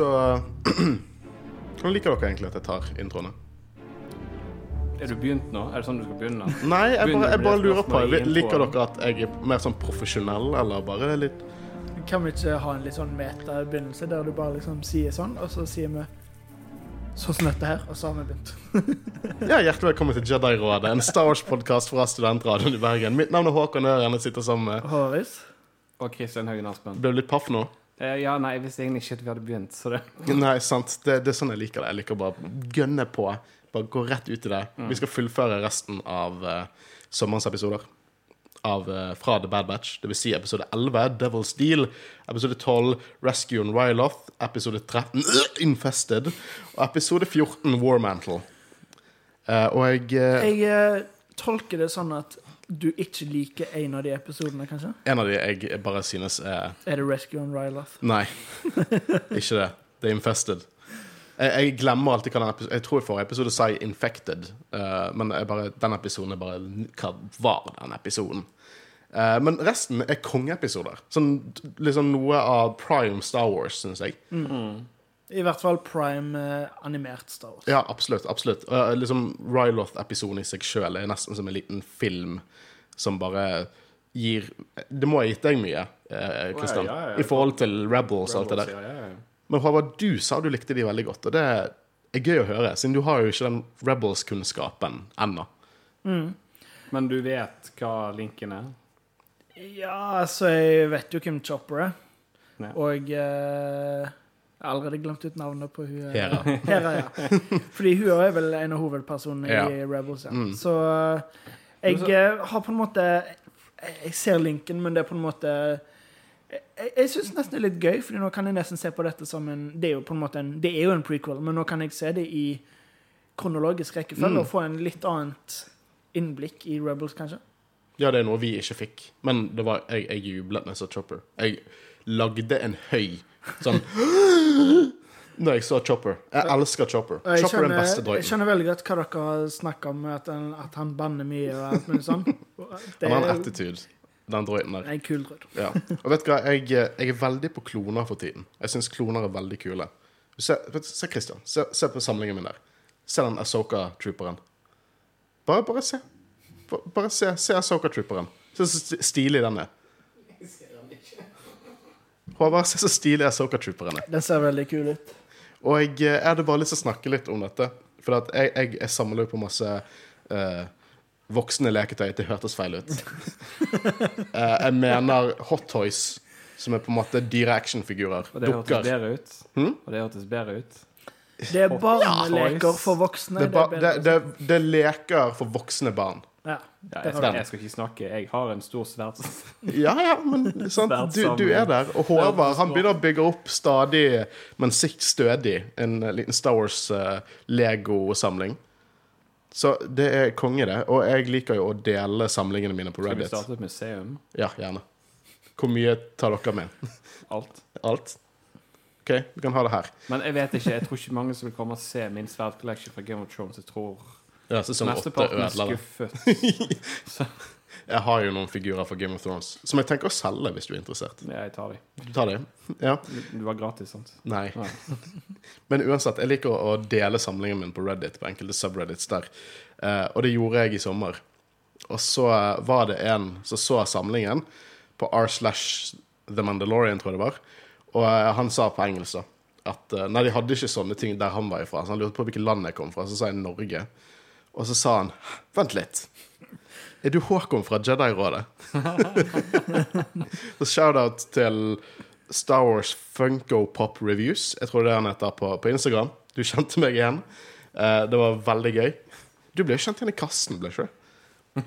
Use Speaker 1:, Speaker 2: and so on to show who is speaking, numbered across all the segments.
Speaker 1: så Hvordan liker dere egentlig at jeg tar introene?
Speaker 2: Er du begynt nå? Er det sånn du skal begynne?
Speaker 1: Nei, jeg bare, jeg bare lurer på Liker dere at jeg er mer sånn profesjonell, eller bare litt
Speaker 3: Kan vi ikke ha en litt sånn meta-begynnelse, der du bare liksom sier sånn, og så sier vi sånn som dette her, og så har vi begynt.
Speaker 1: Ja, Hjertelig velkommen til Jedi-rådet, en Star Wars-podkast fra Studentradioen i Bergen. Mitt navn er Håkon Øren. Jeg sitter sammen med
Speaker 3: Håris?
Speaker 2: Og Kristian Haugen Aspen.
Speaker 1: Ble du litt paff nå?
Speaker 2: Eh, ja, nei, jeg visste egentlig ikke at vi hadde begynt, så det
Speaker 1: Nei, sant. Det, det er sånn jeg liker det. Jeg liker bare gønne på. Bare gå rett ut i det. Vi skal fullføre resten av uh, sommerens episoder. Av, uh, fra The Bad Batch. Det vil si episode 11, Devil's Deal. Episode 12, Rescue on Ryloth. Episode 13, Infested. Og episode 14, Warmantle. Uh, og jeg
Speaker 3: Jeg tolker det sånn at du ikke liker en av de episodene, kanskje?
Speaker 1: En av de jeg bare synes er
Speaker 3: Er det Rescue on Ryloth?
Speaker 1: Nei, ikke det. Det er Infested. Jeg, jeg glemmer alltid hva den episoden Jeg tror forrige episode sa jeg Infected, uh, men jeg bare, den episoden er bare Hva var den episoden? Uh, men resten er kongeepisoder. Sånn, liksom noe av prime Star Wars, syns jeg.
Speaker 3: I hvert fall prime eh, animert Star Wars.
Speaker 1: Ja, absolutt. absolutt. Uh, liksom Ryloth-episoden i seg sjøl er nesten som en liten film som bare gir Det må ha gitt deg mye, eh, Kristian,
Speaker 2: ja, ja, ja.
Speaker 1: i forhold til Rebels og alt det der.
Speaker 2: Ja, ja, ja.
Speaker 1: Men Håvard, du sa du likte de veldig godt, og det er gøy å høre, siden du har jo ikke den Rebels-kunnskapen ennå.
Speaker 2: Men du vet hva linken er?
Speaker 3: Ja, altså, jeg vet jo hvem Chopper er.
Speaker 2: Ja.
Speaker 3: Og eh, jeg har allerede glemt ut navnet på hun. eh,
Speaker 1: Hera.
Speaker 3: Hera, ja. Fordi hun er vel en av hovedpersonene
Speaker 1: Ja.
Speaker 3: i Rebels. Ja.
Speaker 1: Mm.
Speaker 3: Så eh, jeg eh, har på en måte Jeg ser linken, men det er på en måte Jeg, jeg syns nesten det er litt gøy, Fordi nå kan jeg nesten se på dette som en Det er jo på en måte en, det er jo en prequel, men nå kan jeg se det i kronologisk rekkefølge
Speaker 1: Mm.
Speaker 3: og få en litt annet innblikk i Rebels, kanskje.
Speaker 1: Ja, det er noe vi ikke fikk, men det var, jeg, jeg jublet når jeg så Chopper. Jeg lagde en høy sånn Når jeg så Chopper. Jeg elsker Chopper.
Speaker 3: Jeg
Speaker 1: Chopper er den beste drøyten
Speaker 3: jeg
Speaker 1: kjenner
Speaker 3: skjønner veldig godt hva dere snakker om, at han, at han banner mye og alt mulig sånn. Det
Speaker 1: Han har en attitude, den droiden der.
Speaker 3: en kul droid.
Speaker 1: Ja. Og vet du hva, jeg, jeg er veldig på kloner for tiden. Jeg syns kloner er veldig kule. Se, se Christian. Se, se på samlingen min der. Se den Asoka-trooperen. Bare, bare se. Bare, bare se, se Asoka-trooperen. Se så stilig den er. Håvard, se så stilig Asoka-trooperen er.
Speaker 3: Den ser veldig kul ut.
Speaker 1: Og jeg, eh, jeg hadde bare lyst til å snakke litt om dette. For at jeg, jeg, jeg samler jo på masse uh, voksne leketøy. Det hørtes feil ut. uh, jeg mener hot toys, som er på en måte dyre actionfigurer.
Speaker 2: Og det hørtes
Speaker 1: Dukker.
Speaker 2: bedre ut.
Speaker 1: Hmm?
Speaker 2: Og det hørtes bedre ut.
Speaker 3: Det er barneleker for voksne.
Speaker 1: Det er, ba,
Speaker 3: det er
Speaker 1: det, det er leker for voksne barn.
Speaker 3: Ja,
Speaker 2: Ja, jeg, skal, jeg skal ikke snakke. Jeg har en stor sverd.
Speaker 1: Ja, ja, men sant? Du, du er der. Og Håvard han begynner å bygge opp stadig, men sikt stødig, en eh, liten Star Wars-Lego-samling. Så det er konge, det. Og jeg liker jo å dele samlingene mine på
Speaker 2: Skal vi
Speaker 1: Reddit.
Speaker 2: starte et museum?
Speaker 1: Ja, gjerne. Hvor mye tar dere med?
Speaker 2: Alt.
Speaker 1: Alt? OK, vi kan ha det her.
Speaker 2: Men jeg vet ikke, jeg tror ikke mange som vil komme og se min sverdkolleksjon fra Game of Thrones. Jeg tror
Speaker 1: Ja, sesong åtte
Speaker 2: mesteparten er skuffet. Så
Speaker 1: Jeg har jo noen figurer fra Game of Thrones som jeg tenker å selge hvis du er interessert.
Speaker 2: ja, jeg tar de.
Speaker 1: Ta det. Ja.
Speaker 2: Du var gratis, sant?
Speaker 1: Nei. Men uansett, jeg liker å dele samlingen min på Reddit, på enkelte subreddits der. Eh, og det gjorde jeg i sommer. Og så eh, var det en som så samlingen på r slash The Mandalorian, tror jeg det var. Og eh, han sa på engelsk at Nei, de hadde ikke sånne ting der han var ifra. Så han lurte på hvilket land jeg kom fra. Så sa jeg Norge. Og så sa han Vent litt. Er du Håkon fra Jedi-rådet? så shout-out til Star Wars Funko Pop Reviews. Jeg tror det er han heter på, på Instagram. Du kjente meg igjen. Uh, det var veldig gøy. Du ble kjent igjen i kassen, ble ikke du?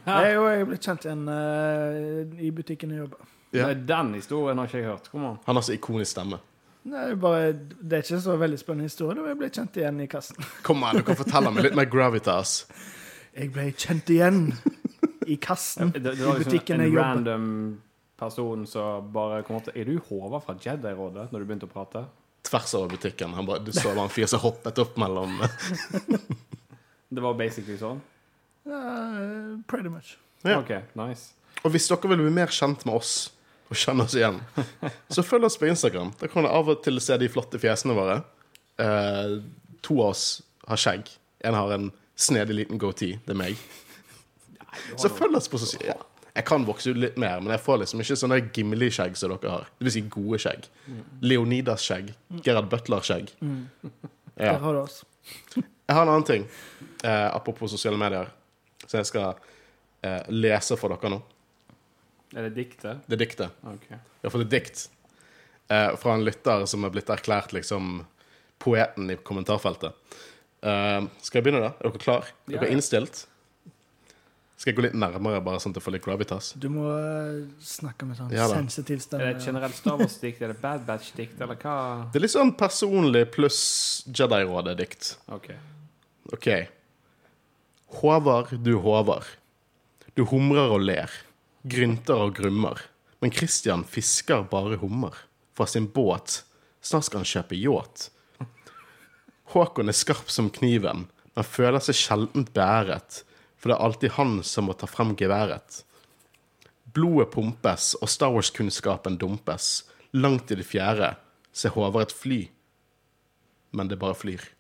Speaker 3: Jeg jeg ble kjent igjen uh, i butikken jeg jobber.
Speaker 1: Ja.
Speaker 2: Nei, Den historien har ikke jeg hørt. Kom an.
Speaker 1: Han har så ikonisk stemme.
Speaker 3: Er, bare, det er ikke så veldig spennende historie. da Jeg ble kjent igjen i kassen.
Speaker 1: Kom an, du kan fortelle meg litt mer gravitas.
Speaker 3: Jeg ble kjent igjen i kassen
Speaker 2: Det, det var liksom
Speaker 3: butikken
Speaker 2: en
Speaker 3: jeg jobber.
Speaker 2: random person som bare kom til Er du Håvard fra Jedi-rådet når du begynte å prate?
Speaker 1: Tvers over butikken. Han bare, du så en fyr som hoppet opp mellom
Speaker 2: Det var basically sånn?
Speaker 3: Uh, pretty much.
Speaker 1: Ja.
Speaker 2: OK, nice.
Speaker 1: Og hvis dere vil bli mer kjent med oss, og kjenne oss igjen, så følg oss på Instagram. Da kan du av og til se de flotte fjesene våre. Eh, to av oss har skjegg. En har en snedig liten goatee. Det er meg. Så følg oss på sosiale ja. Jeg kan vokse ut litt mer, men jeg får liksom ikke sånne Gimli-skjegg som dere har. Det vil si gode skjegg. Leonidas-skjegg. Gerhard Butler-skjegg. Ja.
Speaker 3: Der har du oss.
Speaker 1: Jeg har en annen ting, eh, apropos sosiale medier, så jeg skal eh, lese for dere nå.
Speaker 2: Er det diktet?
Speaker 1: Det er diktet.
Speaker 2: Ok.
Speaker 1: Jeg har fått et dikt eh, fra en lytter som er blitt erklært liksom poeten i kommentarfeltet. Eh, skal jeg begynne, da? Er dere klar? Er dere
Speaker 2: ja.
Speaker 1: innstilt? Skal jeg gå litt nærmere, bare sånn at jeg får litt gravitas?
Speaker 3: Du må eh, snakke med sånn
Speaker 1: Ja
Speaker 3: sensitiv stemme.
Speaker 2: Er det et generelt Star Wars-dikt? Er det Bad Batch-dikt, eller hva?
Speaker 1: Det er litt sånn personlig pluss Jedi-rådet-dikt.
Speaker 2: OK.
Speaker 1: OK. Håvard, du Håvard. Du humrer og ler. Grynter og grummer. Men Christian fisker bare hummer. Fra sin båt. Snart skal han kjøpe yacht. Håkon er skarp som kniven, men føler seg sjeldent bæret. For det er alltid han som må ta frem geværet. Blodet pumpes, og Star Wars-kunnskapen dumpes. Langt i det fjerde ser Håvard et fly. Men det bare flyr.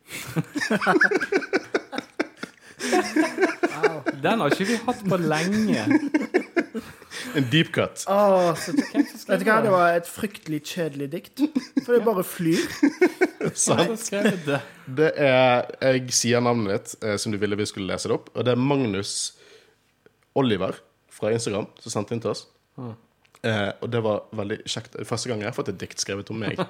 Speaker 2: Den har ikke vi hatt på lenge.
Speaker 1: En deep cut.
Speaker 3: Oh, så, vet du hva, det var et fryktelig kjedelig dikt. For det bare flyr.
Speaker 2: Sant. det?
Speaker 1: Det er Jeg sier navnet ditt, eh, som du ville vi skulle lese det opp. Og det er Magnus Oliver fra Instagram som sendte inn til oss. Eh, og det var veldig kjekt. Første gang jeg har fått et dikt skrevet om meg.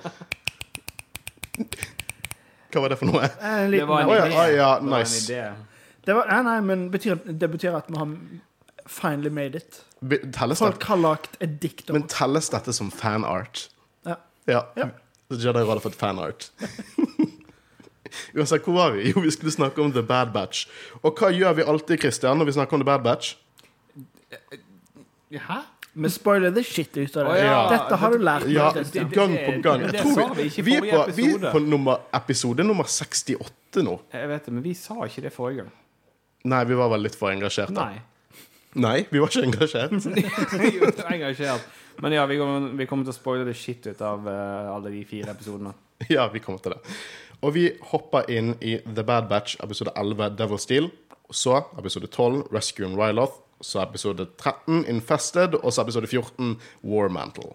Speaker 1: Hva var det for noe?
Speaker 3: En
Speaker 2: Det var en
Speaker 1: Å ja,
Speaker 2: idé.
Speaker 1: ja, nice.
Speaker 2: Det var en idé.
Speaker 3: det var, nei, nei, men betyr, det betyr at vi har finally made it.
Speaker 1: Be-
Speaker 3: Folk har lagt et dikt om
Speaker 1: Men telles dette som fanart?
Speaker 3: Ja.
Speaker 1: Ja.
Speaker 3: Ja.
Speaker 1: Jedi hadde fått fanart. Uansett, hvor var vi? Jo, vi skulle snakke om The Bad Batch. Og hva gjør vi alltid, Christian, når vi snakker om The Bad Batch?
Speaker 2: Hæ?
Speaker 3: Vi spoiler the shit ut av det.
Speaker 2: Oh, ja.
Speaker 3: Dette har du lært.
Speaker 1: Ja, gang på gang. Jeg tror
Speaker 2: vi
Speaker 1: vi, er på, vi er på nummer, episode nummer 68 nå.
Speaker 2: Jeg vet det, men vi sa ikke det forrige gang.
Speaker 1: Nei, vi var vel litt for engasjerte.
Speaker 2: Nei.
Speaker 1: Nei, vi var ikke engasjert.
Speaker 2: Engasjert. Men ja, vi kommer, vi kommer til å spoile det shit ut av uh, alle de fire episodene.
Speaker 1: Ja, vi kommer til det. Og vi hopper inn i The Bad Batch, episode 11, Devil Steel. Og så episode 12, Rescue and Ryloth. Så episode 13, Infested. Og så episode 14, War Mantle.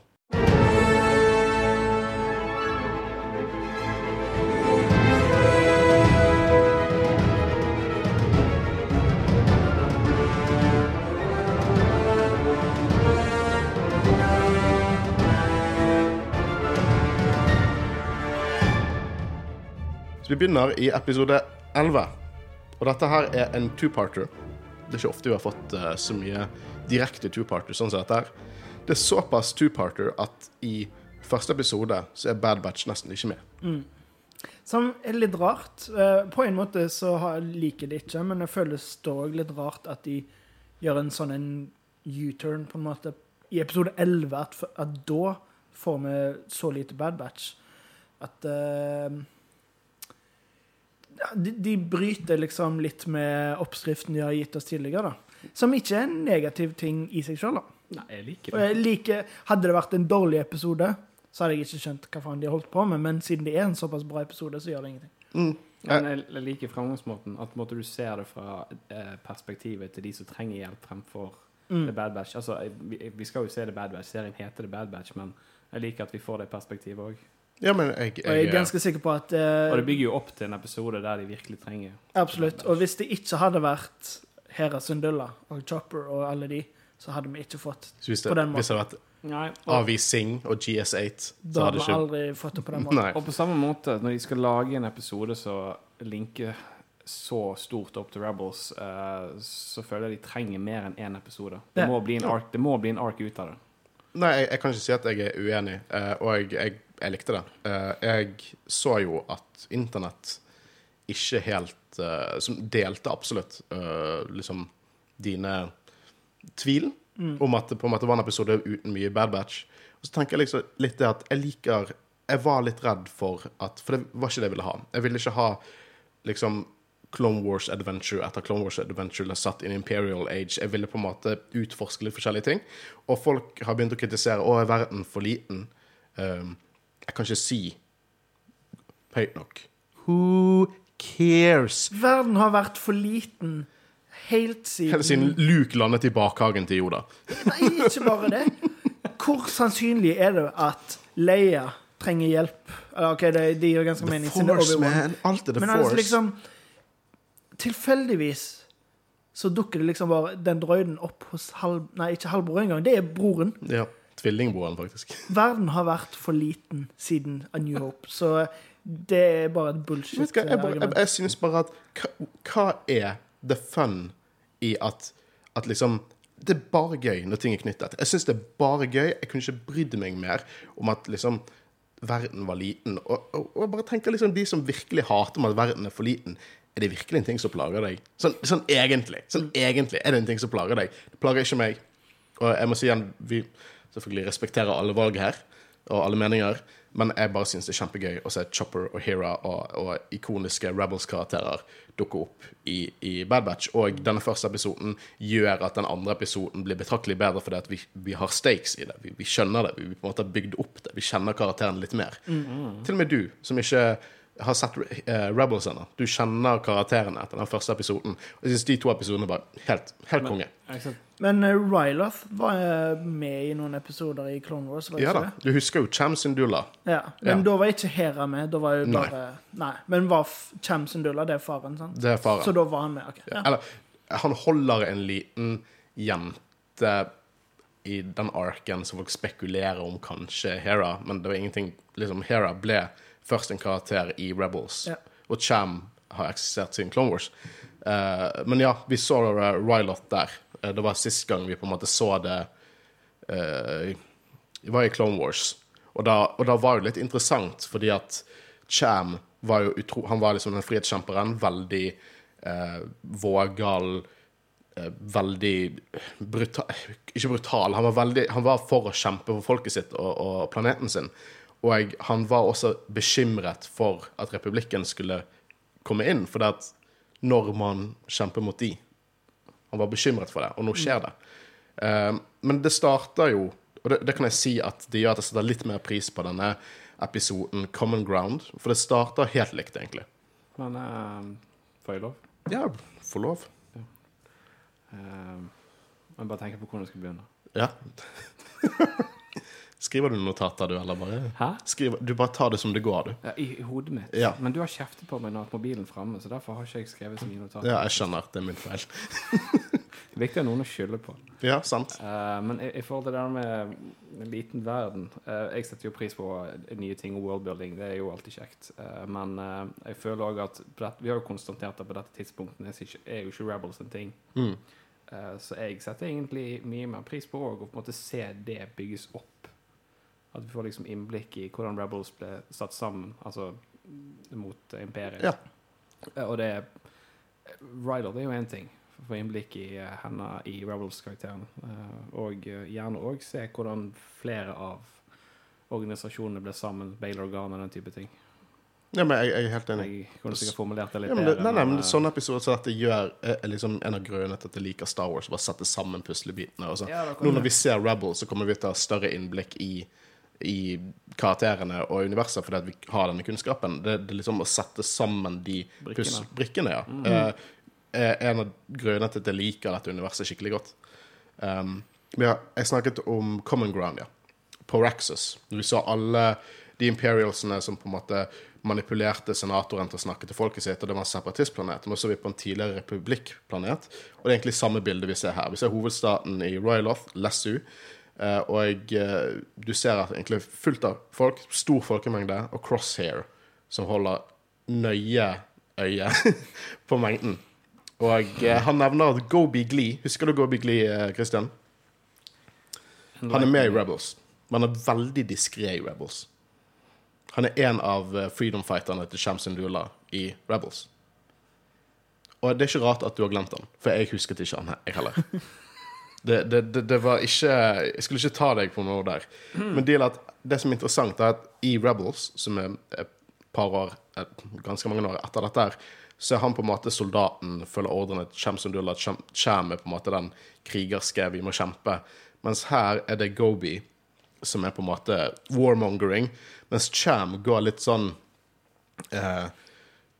Speaker 1: Så vi begynner i episode 11. Og dette her er en two-parter. Det er ikke ofte vi har fått uh, så mye direkte two-parter sånn som dette her. Det er såpass two-parter at i første episode så er Bad Batch nesten ikke med.
Speaker 3: Som er litt rart. Eh, På en måte så liker jeg det ikke, men det føles dog litt rart at de gjør en sånn U-turn, på en måte, i episode 11. At, at da får vi så lite Bad Batch. At ja, de, de bryter liksom litt med oppskriften de har gitt oss tidligere, da. Som ikke er en negativ ting i seg sjøl.
Speaker 2: Nei, jeg liker det.
Speaker 3: jeg liker, hadde det vært en dårlig episode, så hadde jeg ikke skjønt hva faen de har holdt på med, men siden det er en såpass bra episode, så gjør det ingenting.
Speaker 2: Men jeg, liker fremgangsmåten. At måte, du ser det fra eh, perspektivet til de som trenger hjelp, fremfor
Speaker 3: Mm.
Speaker 2: The Bad Batch. Altså, vi, vi skal jo se The Bad Batch. Serien heter The Bad Batch, men jeg liker at vi får det perspektivet òg.
Speaker 1: Ja, men jeg,
Speaker 3: Og jeg er ganske sikker på at eh,
Speaker 2: Og det bygger jo opp til en episode der de virkelig trenger
Speaker 3: Absolutt. Og hvis det ikke hadde vært Hera Syndulla og Chopper og alle de, så hadde vi ikke fått
Speaker 1: Så hvis,
Speaker 3: på den måten.
Speaker 1: hvis det hadde vært
Speaker 2: Nei, og,
Speaker 1: Avi Singh og GS8, så hadde
Speaker 3: hadde vi
Speaker 1: ikke
Speaker 3: aldri fått det på den måten.
Speaker 1: Nei.
Speaker 2: og på samme måte, når de skal lage en episode som linker så stort opp til Rebels, eh, så føler jeg de trenger mer enn én episode. Det
Speaker 3: det
Speaker 2: må bli en ark, det må bli en ark ut av det.
Speaker 1: Nei, jeg, jeg kan ikke si at jeg er uenig, eh, og jeg, jeg, likte det. Eh, jeg så jo at internett ikke helt eh, Som delte absolutt eh, liksom dine tvil om at det på en måte var en episode uten mye Bad Batch. Og så tenker jeg liksom litt det at jeg liker Jeg var litt redd for at For det var ikke det jeg ville ha. Jeg ville ikke ha liksom Clone Wars Adventure etter Clone Wars Adventure er satt in Imperial Age. Jeg ville på en måte utforske litt forskjellige ting. Og folk har begynt å kritisere å, er verden for liten. Um, jeg kan ikke si høyt nok. Who cares?
Speaker 3: Verden har vært for liten helt siden
Speaker 1: Helt siden Luke landet i bakhagen til Yoda.
Speaker 3: Nei, ikke bare det. Hvor sannsynlig er det at Leia trenger hjelp? Eller, OK, det, det gir ganske mening. The
Speaker 1: Force, man. Alt er The
Speaker 3: Men
Speaker 1: Force.
Speaker 3: altså liksom Tilfeldigvis så dukker det liksom bare den drøyden opp hos halv... Nei, ikke halvbror engang. Det er broren.
Speaker 1: Ja. Tvillingbroren, faktisk.
Speaker 3: Verden har vært for liten siden A New Hope, så det er bare et
Speaker 1: bullshit-argument. jeg, jeg, jeg synes bare at hva, hva er the fun i at, at liksom Det er bare gøy når ting er knyttet. Jeg syns det er bare gøy. Jeg kunne ikke brydd meg mer om at liksom verden var liten. Og, og, og jeg bare tenker liksom de som virkelig hater om at verden er for liten, er det virkelig en ting som plager deg? Sånn, sånn egentlig. Sånn egentlig er det en ting som plager deg. Det plager ikke meg. Og jeg må si igjen, vi selvfølgelig respekterer alle valg her, og alle meninger, men jeg bare syns det er kjempegøy å se Chopper og Hera og, og ikoniske Rebels-karakterer dukke opp i, i Bad Batch. Og denne første episoden gjør at den andre episoden blir betraktelig bedre fordi at vi, vi har stakes i det. Vi, vi skjønner det. Vi, på en måte har bygd opp det. Vi kjenner karakterene litt mer. Til og med du, som ikke har sett eh, Rebels ennå. Du kjenner karakterene etter den første episoden. Og jeg synes de to episodene var helt, helt konge.
Speaker 2: Men.
Speaker 3: Men uh, Ryloth var eh, med i noen episoder i Clone Wars, var det
Speaker 1: Ja
Speaker 3: ikke
Speaker 1: da.
Speaker 3: det?
Speaker 1: Du husker jo Cham Sindula.
Speaker 3: Ja. Men
Speaker 1: Ja.
Speaker 3: da var ikke Hera med. Da var jo bare Nei. Men var Cham Syndulla det er faren, sant?
Speaker 1: Det er faren.
Speaker 3: Så da var han med. ok. Ja.
Speaker 1: Eller han holder en liten jente i den arken som folk spekulerer om kanskje er Hera, men det var ingenting liksom, Hera ble først en karakter i Rebels,
Speaker 3: Ja.
Speaker 1: og Cham har eksistert siden Clone Wars. Uh, men ja, vi så uh, Rylot der. Uh, det var sist gang vi på en måte så det eh, Det var i Clone Wars. Og da, var det litt interessant, fordi at Cham var jo utro... Han var liksom den frihetskjemperen. Veldig eh, vågal eh, Veldig brutal Ikke brutal. Han var, veldig, han var for å kjempe for folket sitt og, og planeten sin. Og han var også bekymret for at republikken skulle komme inn. For det at når man kjemper mot de Han var bekymret for det, og nå skjer det. Eh, men det starter jo Og det, det kan jeg si at det gjør at jeg setter litt mer pris på denne episoden Common Ground. For det starter helt likt, egentlig.
Speaker 2: Men eh, får jeg lov?
Speaker 1: Ja, får lov.
Speaker 2: Eh, jeg bare tenker på hvordan jeg skal begynne.
Speaker 1: Ja. Skriver du notater, du, eller bare
Speaker 2: Hæ?
Speaker 1: skriver, Du bare tar det som det går, du.
Speaker 2: Ja, I, I hodet mitt.
Speaker 1: Ja.
Speaker 2: Men du har kjeftet på meg når mobilen framme, så derfor har ikke jeg skrevet så mye notater.
Speaker 1: Ja, jeg skjønner. Det er min feil.
Speaker 2: Det er viktig å ha noen å skylde på.
Speaker 1: Ja, sant.
Speaker 2: Uh, men i, i forhold til det der med en liten verden uh, Jeg setter jo pris på nye ting og worldbuilding. Det er jo alltid kjekt. Uh, men eh, jeg føler òg at dette, Vi har jo konstatert at på dette tidspunktet er er jo ikke Rebels en ting.
Speaker 1: Mm.
Speaker 2: Eh, så jeg setter egentlig mye mer pris på å på en måte se det bygges opp. At vi får liksom innblikk i hvordan Rebels ble satt sammen, altså mot imperiet.
Speaker 1: Ja.
Speaker 2: Eh, Og det er Ryder det er jo én ting. å Få innblikk i eh, henne i Rebels-karakteren. Eh, og gjerne òg se hvordan flere av organisasjonene ble sammen. Bale Organ og den type ting.
Speaker 1: Ja, men jeg, jeg er helt enig.
Speaker 2: Jeg kunne sikkert formulert det litt
Speaker 1: Ja, men det,
Speaker 2: bedre.
Speaker 1: nei, nei, men
Speaker 2: eh,
Speaker 1: Sånne episoder som dette gjør, er liksom en av grunnene til at jeg liker Star Wars. Bare sette sammen puslebitene.
Speaker 2: Ja,
Speaker 1: Nå når vi ser Rebels, så kommer vi til å ha større innblikk i, i karakterene og universet fordi at vi har denne kunnskapen. Det, er liksom å sette sammen de
Speaker 2: Brikkene.
Speaker 1: ja. uh, er en av grunnene til at jeg liker dette universet skikkelig godt. Um, ja, jeg snakket om Common Ground, ja. På Raxus. Vi så alle de imperialsene som på en måte manipulerte senatoren til å snakke til folket sitt, og det var en separatistplanet. Nå så vi på en tidligere republikkplanet, og det er egentlig samme bilde vi ser her. Vi ser hovedstaten i Royaloth, Lessu, eh, og eh, du ser at egentlig fullt av folk, stor folkemengde, og Crosshair, som holder nøye øye på mengden. Og eh, han nevner at Gobi Glee Husker du Gobi Glee, eh, Christian? Han er med i Rebels, men han er veldig diskré i Rebels. Han er en av eh, freedom fighterne til Shams Ndula i Rebels. Og det er ikke rart at du har glemt han, for jeg husket ikke han, jeg heller. Det, det, det, det var ikke Jeg skulle ikke ta deg på noe der. Men det, er at det som er interessant, er at i Rebels, som er et par år, et, ganske mange år etter dette, her, så er han på en måte soldaten, følger ordrene til Cham. Cham er på en måte den krigerske vi må kjempe. Mens her er det Gobi, som er på en måte warmongering. Mens Cham går litt sånn eh,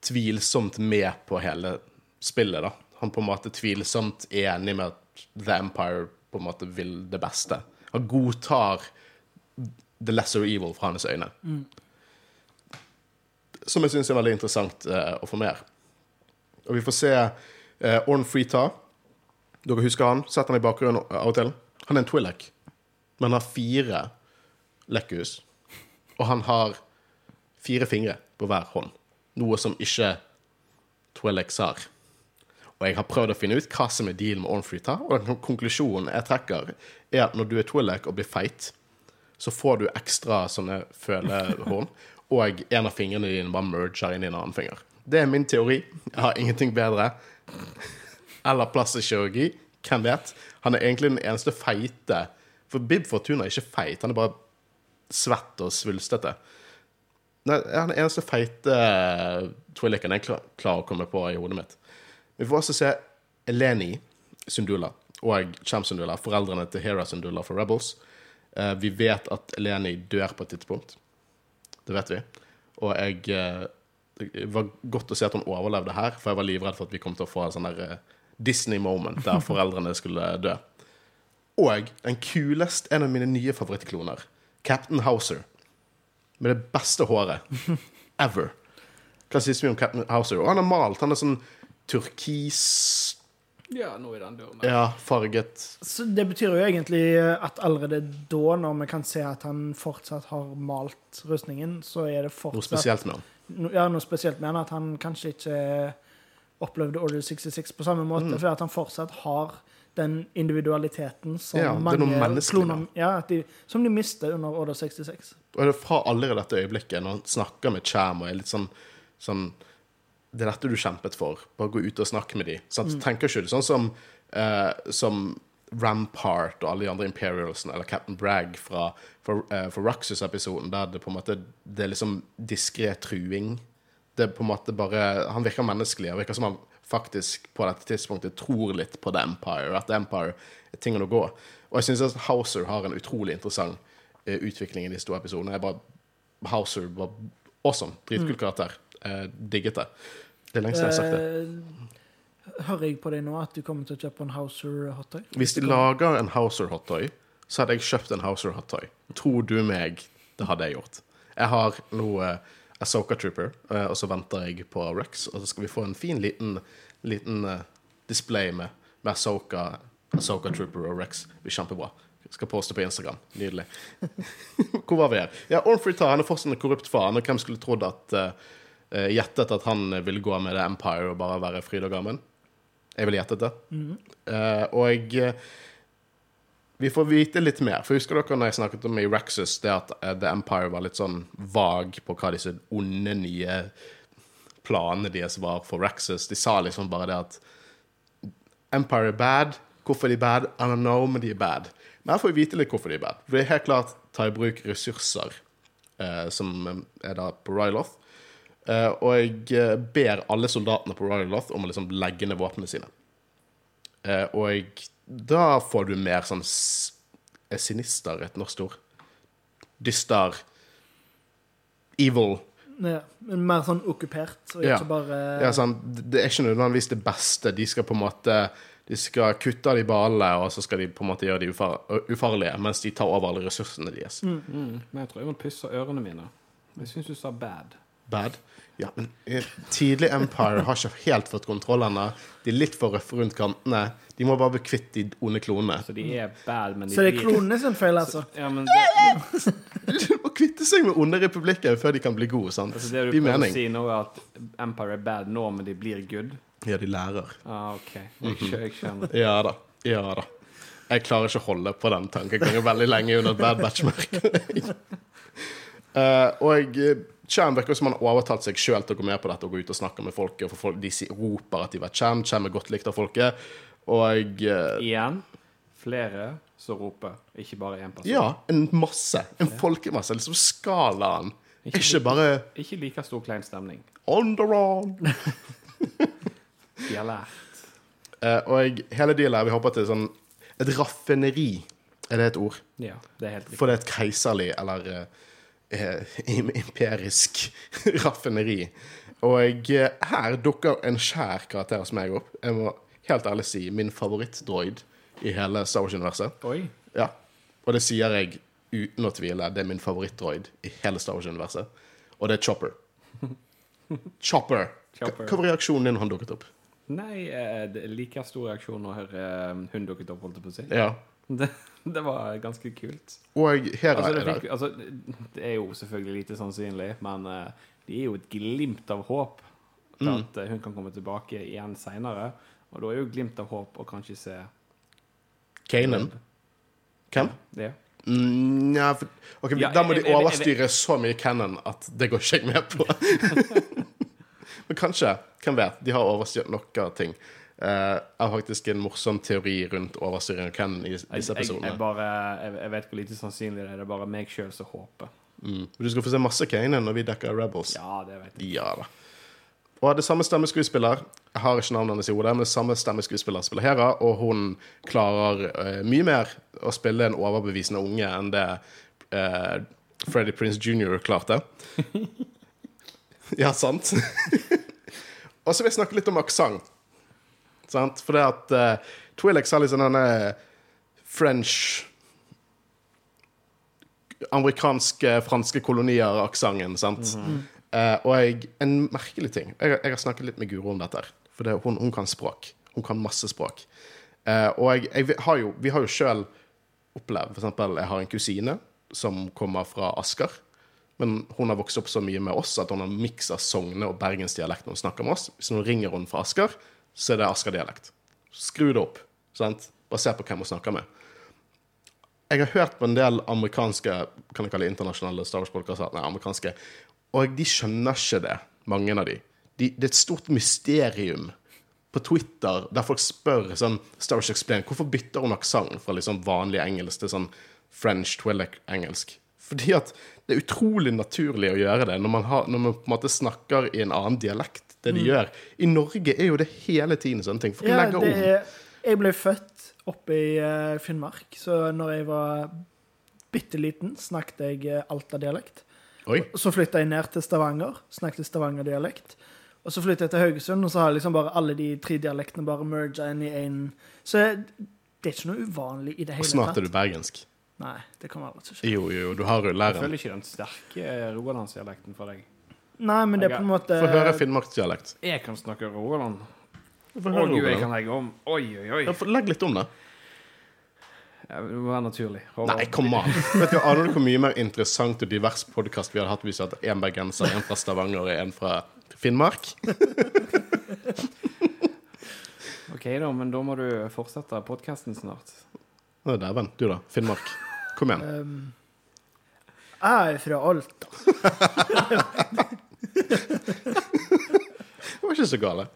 Speaker 1: tvilsomt med på hele spillet, da. Han på en måte tvilsomt enig med at The Empire på en måte vil det beste. Han godtar the lesser evil fra hans øyne. Som jeg syns er veldig interessant eh, å få mer. Og vi får se eh, Orn Freeta. Dere husker han? Sett han i bakgrunnen av og til. Han er en Twi'lek, men han har fire lekkhus. Og han har fire fingre på hver hånd. Noe som ikke Twi'leks har. Og jeg har prøvd å finne ut hva som er dealen med Ornfrita. Og den konklusjonen jeg trekker, er at når du er Twi'lek og blir feit, så får du ekstra sånne følehorn, og en av fingrene dine bare merger inn i en annen finger. Det er min teori. Jeg har ingenting bedre. Eller plastikkirurgi. Hvem vet? Han er egentlig den eneste feite For Bib Fortuna er ikke feit, han er bare svett og svulstete. Nei, han er den eneste feite Twilliken jeg klar, klarer å komme på i hodet mitt. Vi får også se Eleni Sundula og Cham Sundula, foreldrene til Hera Sundula for Rebels. Eh, vi vet at Eleni dør på et tidspunkt. Det vet vi. Og jeg eh, Det var godt å se at hun overlevde her, for jeg var livredd for at vi kom til å få en sånn der eh, Disney-moment der foreldrene skulle dø. Og den kuleste, en av mine nye favorittkloner, Captain Houser. Med det beste håret ever. Hva sies vi om Captain Houser? Og han er malt. Han er sånn turkis
Speaker 2: Ja, noe i den duren.
Speaker 1: Ja, farget
Speaker 3: Så det betyr jo egentlig at allerede da, når vi kan se at han fortsatt har malt rustningen, så er det fortsatt Noe
Speaker 1: spesielt med han.
Speaker 3: no- Ja, noe spesielt med han, at han kanskje ikke opplevde Order 66 på samme måte,
Speaker 1: Mm.
Speaker 3: for at han fortsatt har den individualiteten som
Speaker 1: Ja, det er
Speaker 3: mange kloner ja, at de, Som de mister under Order 66.
Speaker 1: Og det er fra allerede dette øyeblikket, når han snakker med Cham og er litt sånn, sånn Det er dette du kjempet for. Bare gå ut og snakke med dem. Sant?
Speaker 3: Mm.
Speaker 1: Tenker ikke du sånn som, uh, som Rampart og alle de andre Imperialsene, eller Captain Bragg fra, fra, uh, fra Ruxus-episoden, der det på en måte Det er liksom diskré truing. Det er på en måte bare Han virker menneskelig. Han virker som han faktisk på dette tidspunktet tror litt på The Empire. At The Empire er tingen å gå. Og jeg syns at Hauser har en utrolig interessant uh, utvikling i disse to episodene. Jeg bare, Hauser var awesome. Dritkul karakter. Eh, digget det. Det er lenge siden jeg har sagt det.
Speaker 3: Eh, hører jeg på deg nå at du kommer til å kjøpe en Houser hottoy?
Speaker 1: Hvis de lager en Hauser hottoy, så hadde jeg kjøpt en Hauser hottoy. Tror du meg, det hadde jeg gjort. Jeg har nå uh, Asoka Trooper, eh, og så venter jeg på Rex, og så skal vi få en fin liten, liten eh, display med, med Asoka, Asoka Trooper og Rex. Det blir kjempebra. Skal poste på Instagram. Nydelig. Hvor var vi her? Ja, Ornfrey Tar han er fortsatt en korrupt far. og hvem skulle trodd at eh, eh, Gjettet at han ville gå med The Empire og bare være fryd og gammen? Jeg ville gjettet det. Eh, og eh, vi får vite litt mer. For Husker dere når jeg snakket om i Raxus, det at eh, The Empire var litt sånn vag på hva disse onde, nye planene deres var for Raxus? De sa liksom bare det at Empire er bad. Hvorfor er de bad? I don't know, men de er bad. Men her får vi vite litt hvorfor de er bad. For det er helt klart ta i bruk ressurser uh, som er da på Ryloth. Eh, og jeg eh, ber alle soldatene på Ryloth om å liksom legge ned våpnene sine. Eh, og jeg, da får du mer sånn s- Er sinister et norsk ord? Dyster. Evil.
Speaker 3: Ja, men mer sånn okkupert, og ikke
Speaker 1: Ja.
Speaker 3: bare
Speaker 1: Ja, sånn, det er ikke nødvendigvis det beste. De skal på en måte De skal kutte av de ballene, og så skal de på en måte gjøre de ufar ufarlige, mens de tar over alle ressursene deres.
Speaker 2: Mm, men jeg tror jeg må pusse ørene mine. Jeg syns du sa bad.
Speaker 1: Bad. Ja, men eh, tidlig Empire har ikke helt fått kontroll ennå. De er litt for røffe rundt kantene. De må bare bli kvitt de onde klonene.
Speaker 2: Så de er bad, men de
Speaker 3: Så det er
Speaker 2: blir-
Speaker 3: klonene sin feil, altså?
Speaker 2: Ja, men det,
Speaker 1: De må kvitte seg med onde republikker før de kan bli gode. sant?
Speaker 2: altså det du prøver å si nå, er at Empire er bad nå, men de blir good?
Speaker 1: Ja, de lærer.
Speaker 2: Ah, OK. Jeg, skjønner.
Speaker 1: Ja da. Ja da. Jeg klarer ikke å holde på den tankegangen veldig lenge under et Bad Batch-merke. Eh, og uh, Cham virker som han har overtalt seg sjøl til å gå med på dette og gå ut og snakke med folket. For folk, de roper at de var Cham. Cham er godt likt av folket. Og uh,
Speaker 2: Igjen flere som roper, ikke bare én person.
Speaker 1: ja, en masse. En folkemasse. Liksom skalaen. Ikke bare
Speaker 2: Ikke like stor klein stemning.
Speaker 1: on the run.
Speaker 2: De har lært.
Speaker 1: Uh, og hele dealet vi hopper til sånn et raffineri. Er det et ord?
Speaker 2: Ja, det er helt riktig.
Speaker 1: For det er et keiserlig eller im- imperisk raffineri. Og eh, her dukker en skjær karakter hos meg opp. Jeg må helt ærlig si min favorittdroid i hele Star Wars-universet. Ja. Og det sier jeg uten å tvile. Det er min favorittdroid i hele Star Wars-universet. Og det er Chopper. Chopper. Hva
Speaker 2: Chopper.
Speaker 1: hva var reaksjonen din når han dukket opp?
Speaker 2: Nei, eh, det er like stor reaksjon når eh, hun dukket opp, holdt jeg på å si.
Speaker 1: Ja.
Speaker 2: Det, var ganske kult.
Speaker 1: Og her
Speaker 2: Altså det, fikk, altså, det er jo selvfølgelig lite sannsynlig, men uh, det er jo et glimt av håp for
Speaker 1: Mm.
Speaker 2: at eh, hun kan komme tilbake igjen seinere. Og da er jo glimt av håp å kanskje se
Speaker 1: Kanan. Hvem?
Speaker 2: Ja.
Speaker 1: Mm, ja, for, ok,
Speaker 2: Ja,
Speaker 1: Da må
Speaker 2: jeg-
Speaker 1: de
Speaker 2: jeg- jeg-
Speaker 1: overstyre så mye canon at det går ikke jeg med på. Men kanskje. Hvem vet? De har overstyrt noen ting. Eh, jeg har faktisk en morsom teori rundt overstyring av canon i
Speaker 2: Jeg,
Speaker 1: disse
Speaker 2: jeg, jeg,
Speaker 1: episodene.
Speaker 2: bare, jeg, jeg vet hvor lite sannsynlig det er. Det er bare meg sjøl som håper.
Speaker 1: Mm. Du skal få se masse Kane når vi dekker Rebels.
Speaker 2: Ja, det vet jeg.
Speaker 1: Ja da. Og det samme stemmeskuespiller Jeg har ikke navnet hennes i hodet, men det samme stemmeskuespiller spiller Hera, og hun klarer uh, mye mer å spille en overbevisende unge enn det uh, Freddie Prince jr. klarte. ja, sant? og så vil jeg snakke litt om aksent. Sant? For det at uh, Twi'leks har liksom denne French Amerikanske, franske kolonier-aksenten, sant? Eh, og jeg, en merkelig ting jeg, jeg har snakket litt med Guro om dette. For det, hun, hun kan språk. Hun kan masse språk. Uh, og jeg, jeg har jo, vi har jo sjøl opplevd For eksempel, jeg har en kusine som kommer fra Asker. Men hun har vokst opp så mye med oss at hun har miksa Sogne- og bergensdialekt når hun snakker med oss. Så nå ringer hun fra Asker, så er det Asker-dialekt. Skru det opp. sant? Se på hvem hun snakker med. Jeg har hørt på en del amerikanske kan jeg kalle det internasjonale Star Wars-podkaster, og de skjønner ikke det, mange av de. de. Det er et stort mysterium på Twitter der folk spør sånn Star Wars Explain, hvorfor bytter hun aksent fra liksom vanlig engelsk til sånn French Twillick-engelsk? Fordi at det er utrolig naturlig å gjøre det når man, har, når man på en måte snakker i en annen dialekt. Det de gjør. I Norge er jo det hele tiden sånne ting. Folk
Speaker 3: Ja,
Speaker 1: legger
Speaker 3: det
Speaker 1: om.
Speaker 3: er, jeg ble født oppe i eh, Finnmark, så når jeg var bitte liten, snakket jeg uh, Alta-dialekt. Så flytta jeg ned til Stavanger, snakket Stavanger-dialekt. Og så flyttet jeg til Haugesund, og så har liksom bare alle de tre dialektene bare merga inn i én. Så det er ikke noe uvanlig i det hele tatt.
Speaker 1: Og snart er du bergensk.
Speaker 3: Nei, det kommer aldri til å skje.
Speaker 1: Jo, jo, jo, du har
Speaker 2: Jeg føler ikke den sterke rogalandsdialekten for deg.
Speaker 3: Nei, men det er på en måte
Speaker 1: Få høre finnmarksdialekt.
Speaker 2: Jeg kan snakke rogaland. Å gud, jeg kan legge om. Oi, oi, oi.
Speaker 1: Ja, Legg litt om.
Speaker 2: Ja, det må være naturlig.
Speaker 1: Nei, kom an. Vet du, Aner du hvor mye mer interessant og divers podkast vi hadde hatt hvis vi hadde en bergenser, en fra Stavanger og en fra Finnmark?
Speaker 2: OK, da, men da må du fortsette podkasten snart.
Speaker 1: Å, Dæven. Du, da? Finnmark. Kom igjen.
Speaker 3: um, Jeg er fra Alta.
Speaker 1: Det var ikke så gale.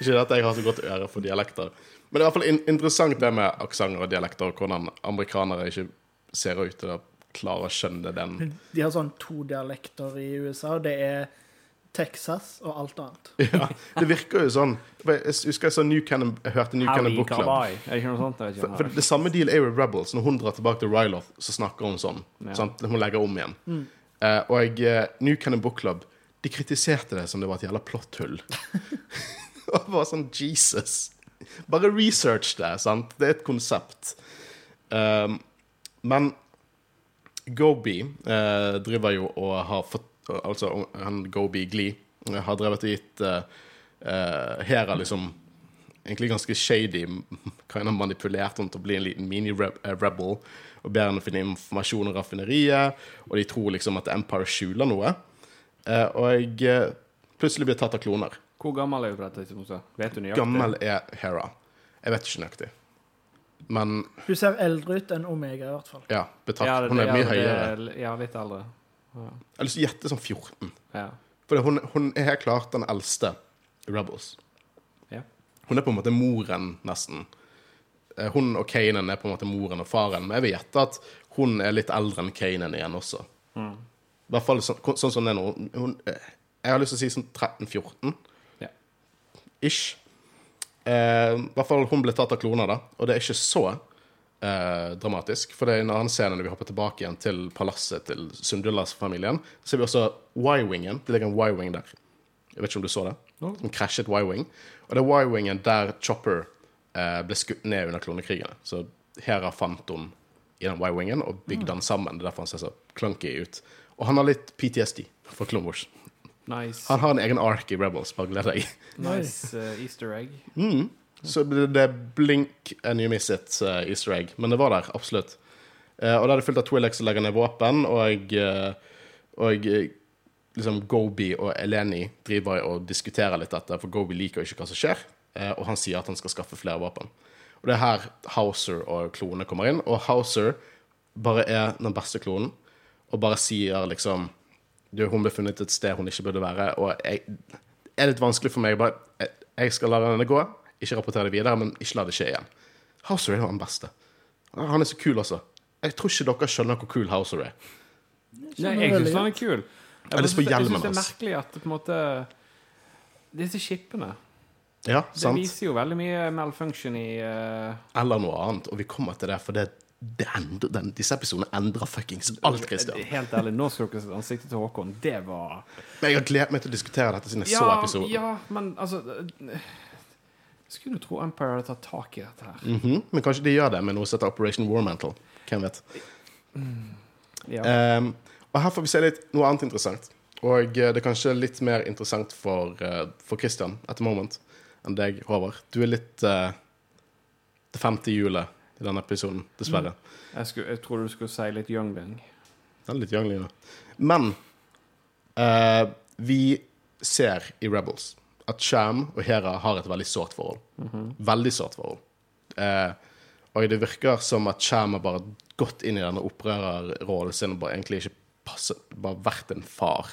Speaker 1: Ikke at jeg har så godt øre for dialekter. Men det er i hvert fall in interessant det med aksenter og dialekter, og hvordan amerikanere ikke ser ut til å klare å skjønne den.
Speaker 3: De har sånn to dialekter i USA. Det er Texas og alt annet.
Speaker 1: Ja, det virker jo sånn. Jeg husker jeg, så New Cannon, jeg hørte New Cannon Book Club.
Speaker 2: Er det sånt? Jeg
Speaker 1: For, for det samme deal er jo Rebels. Når hun drar tilbake til Ryloth, så snakker hun sånn.
Speaker 2: Ja.
Speaker 1: Hun legger om igjen. Eh, og jeg, New Cannon Book Club de kritiserte det som det var et jævla plotthull. og var sånn Jesus. Bare research det, sant? Det er et konsept. Um, men Gobi uh, driver jo og har fått Altså han Gobi Glee eh, har drevet og gitt uh, uh, Hera liksom egentlig ganske shady, kind of manipulert henne til å bli en liten mini-rebel, og ber henne finne informasjon om raffineriet, og de tror liksom at Empire skjuler noe. Eh, og jeg eh, plutselig blir tatt av kloner.
Speaker 2: Hvor gammel er hun på dette tidspunktet? Vet du nøyaktig?
Speaker 1: Gammel er Hera. Jeg vet ikke nøyaktig. Men
Speaker 3: Hun ser eldre ut enn Omega, i hvert fall.
Speaker 1: ja, betrakt,
Speaker 2: Ja, det-
Speaker 1: hun er
Speaker 2: ja,
Speaker 1: mye
Speaker 2: det-
Speaker 1: høyere.
Speaker 2: Ja, litt eldre. Ja.
Speaker 1: Jeg har lyst til å gjette sånn 14.
Speaker 2: ja.
Speaker 1: For hun, hun er helt klart den eldste Rebels.
Speaker 2: ja.
Speaker 1: Hun er på en måte moren, nesten. Eh, Hun og Kanan er på en måte moren og faren, men jeg vil gjette at hun er litt eldre enn Kanan igjen også. I hvert fall så, sånn som det er nå. Hun, eh, jeg har lyst til å si sånn 13-14
Speaker 2: ja.
Speaker 1: ish. eh, I hvert fall hun ble tatt av kloner, da. Og det er ikke så eh, dramatisk. For det er en annen scene når vi hopper tilbake igjen til palasset til Sundullas-familien. Så ser vi også Y-wingen. Det ligger en Y-wing der. Jeg vet ikke om du så det? En krasjet Y-wing. Og det er Y-wingen der Chopper eh, ble skutt ned under klonekrigene. Så Hera fant hun i den Y-wingen og bygde den sammen. Det er derfor han ser så clunky ut. Og han har litt PTSD for Clone Wars.
Speaker 2: Nice,
Speaker 1: Han har en egen ark i Rebels, bare gled deg.
Speaker 2: nice uh, easter egg.
Speaker 1: Så det blink and you miss it uh, easter egg. Men det var der, absolutt. Uh, og da er det fullt av Twilex som legger ned våpen, og, og liksom Gobi og Eleni driver og diskuterer litt dette, for Gobi liker ikke hva som skjer, og han sier at han skal skaffe flere våpen. Og det er her Hauser og klonene kommer inn, og Hauser bare er den beste klonen, og bare sier liksom du, hun ble funnet et sted hun ikke burde være, og jeg, det er litt vanskelig for meg. Bare, jeg, jeg skal la denne gå, ikke rapportere det videre, men ikke la det skje igjen. Houser er jo den beste. Han er så kul også. Jeg tror ikke dere skjønner hvor kul Houser er.
Speaker 2: Nei, jeg syns han er kul.
Speaker 1: Jeg
Speaker 2: Jeg syns det er merkelig at på en måte Disse skipene
Speaker 1: Ja,
Speaker 2: Det
Speaker 1: sant?
Speaker 2: viser jo veldig mye malfunction i uh...
Speaker 1: Eller noe annet. Og vi kommer til det, for det, det endrer, den, disse episodene endrer fuckings alt, Christian.
Speaker 2: Helt ærlig, nå skal dere ansiktet til Håkon. Det var
Speaker 1: Men jeg har gledet meg til å diskutere dette siden jeg så
Speaker 2: Ja,
Speaker 1: episoden.
Speaker 2: ja, men altså eh, Skulle du tro Empire hadde tatt tak i dette her.
Speaker 1: Mhm, Men kanskje de gjør det med noe som heter Operation War Mantle. Hvem vet.
Speaker 2: Ja.
Speaker 1: Um, og her får vi se litt noe annet interessant. Og eh, det er kanskje litt mer interessant for, eh, for Christian at the moment enn deg, Håvard. Du er litt uh, det femte hjulet i denne episoden, dessverre.
Speaker 2: Jeg, skulle, jeg tror du skulle si litt Youngling.
Speaker 1: Den er litt youngling ja. Men eh, vi ser i Rebels at Sham og Hera har et veldig sårt forhold. Veldig sårt forhold. Eh, og det virker som at Sham har bare gått inn i denne opprørerrollen sin og bare egentlig ikke passet, bare vært en far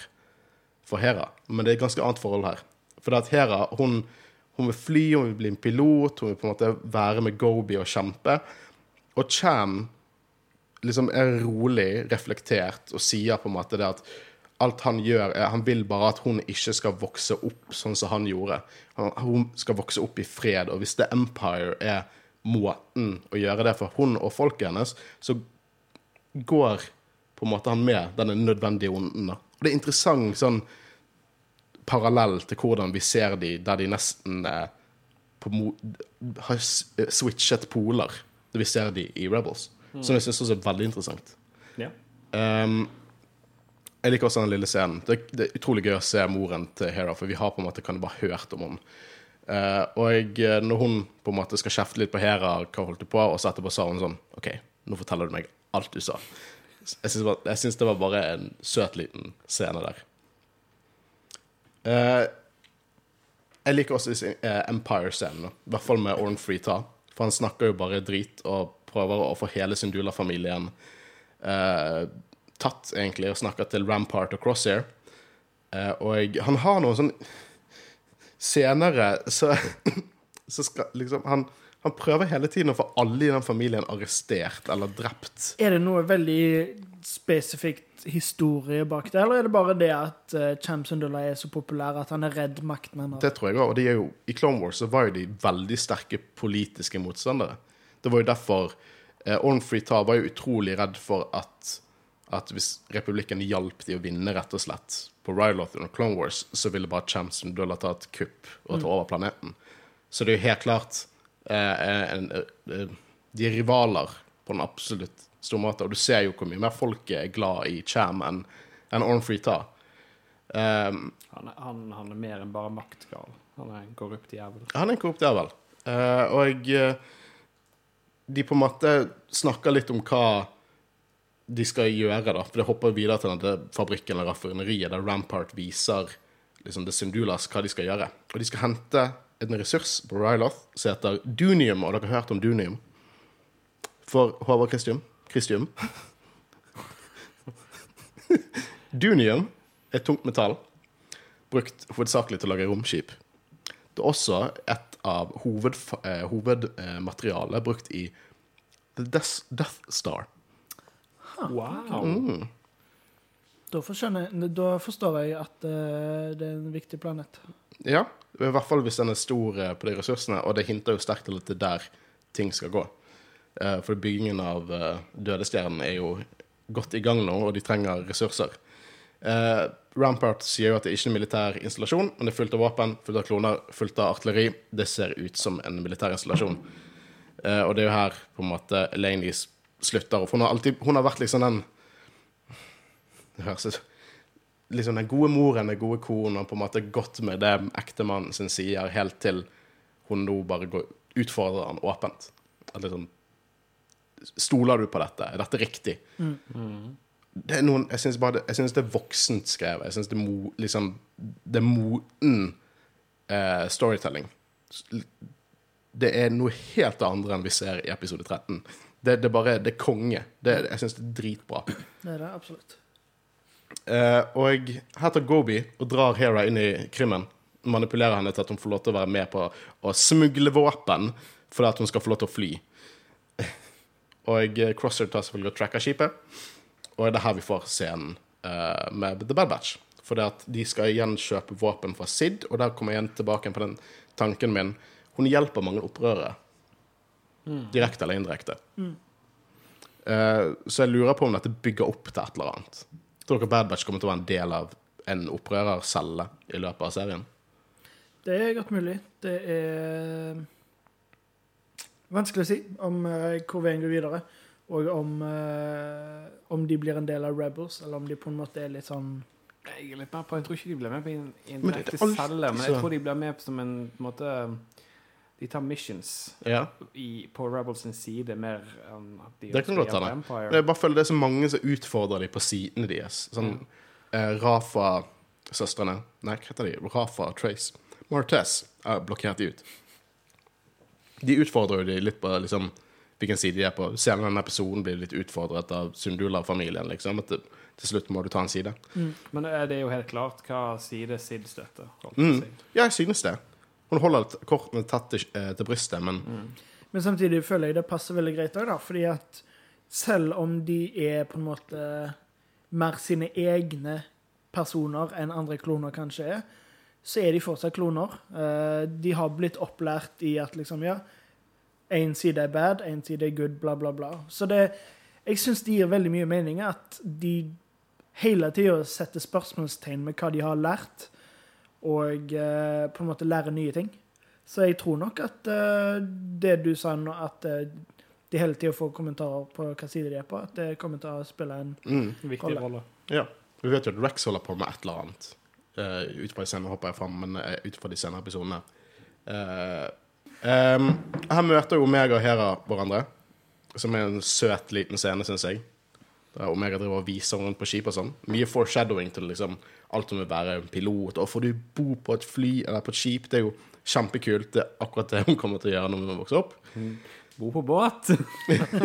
Speaker 1: for Hera. Men det er et ganske annet forhold her. For det at Hera hun, hun vil fly, hun vil bli en pilot, hun vil på en måte være med Gobi og kjempe. Og Cham liksom er rolig, reflektert og sier på en måte det at alt han gjør, er Han vil bare at hun ikke skal vokse opp sånn som han gjorde. Hun skal vokse opp i fred, og hvis The Empire er måten å gjøre det for hun og folket hennes, så går på en måte han med denne nødvendige onden. Og det er interessant sånn parallell til hvordan vi ser de der de nesten eh, har eh, switchet poler. Det vi ser de i Rebels. Som jeg syns er veldig interessant.
Speaker 2: Ja.
Speaker 1: Um, jeg liker også den lille scenen. Det, det er utrolig gøy å se moren til Hera, for vi har på en måte kan bare hørt om henne. Uh, og jeg, eh, når hun på en måte skal kjefte litt på Hera, hva holdt du på, og så etterpå sa hun sånn OK, nå forteller du meg alt du sa. Jeg syns det var bare en søt liten scene der. Eh, jeg liker også eh, Empire-scenene, i hvert fall med Orn Freeta. For han snakker jo bare drit og prøver å få hele Sindula-familien uh, tatt, egentlig, og snakker til Rampart og Crosshair. Uh, og han har noe sånn Senere så, så skal liksom han, han prøver hele tiden å få alle i den familien arrestert eller drept.
Speaker 3: Er det noe veldig spesifikt historie bak det, eller er det bare det at uh, Champs Sundula er så populær at han er redd makten hennes?
Speaker 1: Det tror jeg òg. Og de er jo, i Clone Wars så var jo de veldig sterke politiske motstandere. Det var jo derfor uh, Orn Free Ta var jo utrolig redd for at, at hvis republikken hjalp de å vinne, rett og slett, på Ryloth under Clone Wars, så ville bare Champs Sundula ta et kupp og ta over planeten. Så det er jo helt klart uh, en, eh, De er rivaler på en absolutt stor måte. Og du ser jo hvor mye mer folk er glad i Cham enn en Ornfree Ta. Um,
Speaker 2: Han, han, han er mer enn bare maktgal. Han er en korrupt jævel.
Speaker 1: Han er en korrupt jævel. Uh, og eh, de på en måte snakker litt om hva de skal gjøre, da. For det hopper videre til denne fabrikken eller raffineriet der Rampart viser liksom The Syndulas hva de skal gjøre. Og de skal hente en ressurs på Ryloth som heter Dunium. Og dere har hørt om Dunium? For Håvard Kristium? Kristium? Dunium er tungt metall brukt hovedsakelig til å lage romskip. Det er også et av hoved, eh, hovedmaterialet brukt i The Death, Death Star.
Speaker 2: Wow!
Speaker 1: Mm.
Speaker 3: Da, jeg, da forstår jeg at uh, det er en viktig planet.
Speaker 1: Ja, i hvert fall hvis den er stor eh, på de ressursene, og det hinter jo sterkt til at det er der ting skal gå. Eh, For byggingen av eh, Dødestjernen er jo godt i gang nå, og de trenger ressurser. Eh, Rampart sier jo at det ikke er en militær installasjon, men det er fullt av våpen, fullt av kloner, fullt av artilleri. Det ser ut som en militær installasjon. Eh, og det er jo her på en måte Elaine slutter. For hun har alltid Hun har vært liksom den Det høres ut liksom den gode moren, den gode konen, og på en måte gått med det ektemannen sin sier, helt til hun nå bare går, utfordrer han åpent. At liksom Stoler du på dette? Er dette riktig? Det er noen, jeg syns bare det, jeg synes det er voksent skrevet. Jeg syns det mo, liksom, det er moten eh, storytelling. Det er noe helt andre enn vi ser i episode 13. Det, det bare Det er konge. Det, jeg syns det er dritbra.
Speaker 3: Det er det absolutt.
Speaker 1: Eh, og her tar Gobi og drar Hera inn i krimmen. Manipulerer henne til at hun får lov til å være med på å smugle våpen fordi at hun skal få lov til å fly. Og eh, Crosser tar selvfølgelig og tracker skipet. Og det er her vi får scenen uh, med The Bad Batch. For det at de skal igjen kjøpe våpen fra Sid, og der kommer jeg igjen tilbake på den tanken min. Hun hjelper mange opprørere. Direkte eller indirekte. Eh, så jeg lurer på om dette bygger opp til et eller annet. Tror dere Bad Batch kommer til å være en del av en opprørercelle i løpet av serien?
Speaker 3: Det er godt mulig. Det er vanskelig å si om uh, hvor veien går videre. Og om, uh, om de blir en del av Rebels, eller om de på en måte er litt sånn
Speaker 2: Jeg er litt mer på Jeg tror ikke de blir med på en, en
Speaker 1: er
Speaker 2: direkte celle, men jeg tror de blir med som en, på en måte De tar missions
Speaker 1: Ja.
Speaker 2: i, på Rebels sin side mer enn at de
Speaker 1: Det kan godt hende.
Speaker 2: Det.
Speaker 1: Jeg bare føler det er så mange som utfordrer dem på sidene deres. Sånn eh, Rafa-søstrene Nei, hva heter de? Rafa og Trace. Martez har blokkert de ut. De utfordrer jo de litt på liksom, hvilken side de er på. Senere i denne episoden blir de litt utfordret av Sundula-familien. Liksom, at det, til slutt må du ta en side.
Speaker 2: Men er det er jo helt klart hva side Sid støtter.
Speaker 1: Mm. Ja, jeg synes det. Hun holder kortene tatt til, eh, til brystet, men
Speaker 3: Men samtidig føler jeg det passer veldig greit òg, da. Fordi at selv om de er på en måte mer sine egne personer enn andre kloner kanskje er, så er de fortsatt kloner. Eh, De har blitt opplært i at liksom, ja Én side er bad, én side er good, bla, bla, bla. Så det Jeg syns det gir veldig mye mening at de hele tida setter spørsmålstegn med hva de har lært, og eh, på en måte lærer nye ting. Så jeg tror nok at eh, det du sa nå, at eh, de hele tida får kommentarer på hva side de er på, at det kommer til å spille en
Speaker 1: mm,
Speaker 2: Viktig
Speaker 3: Rolle.
Speaker 2: rolle.
Speaker 1: ja. Vi vet jo at Rex holder på med et eller annet. Uh, ut fra de senere hopper jeg fram, men uh, ut fra de senere episodene. Uh, um, her møter jo Omega og Hera hverandre, som er en søt liten scene, syns jeg. Der Omega driver og viser rundt på skip og sånn. Mye foreshadowing til liksom alt om å være en pilot. Og får du bo på et fly eller på et skip, det er jo kjempekult. Det er akkurat det hun kommer til å gjøre når hun vokser opp.
Speaker 2: Bo på båt.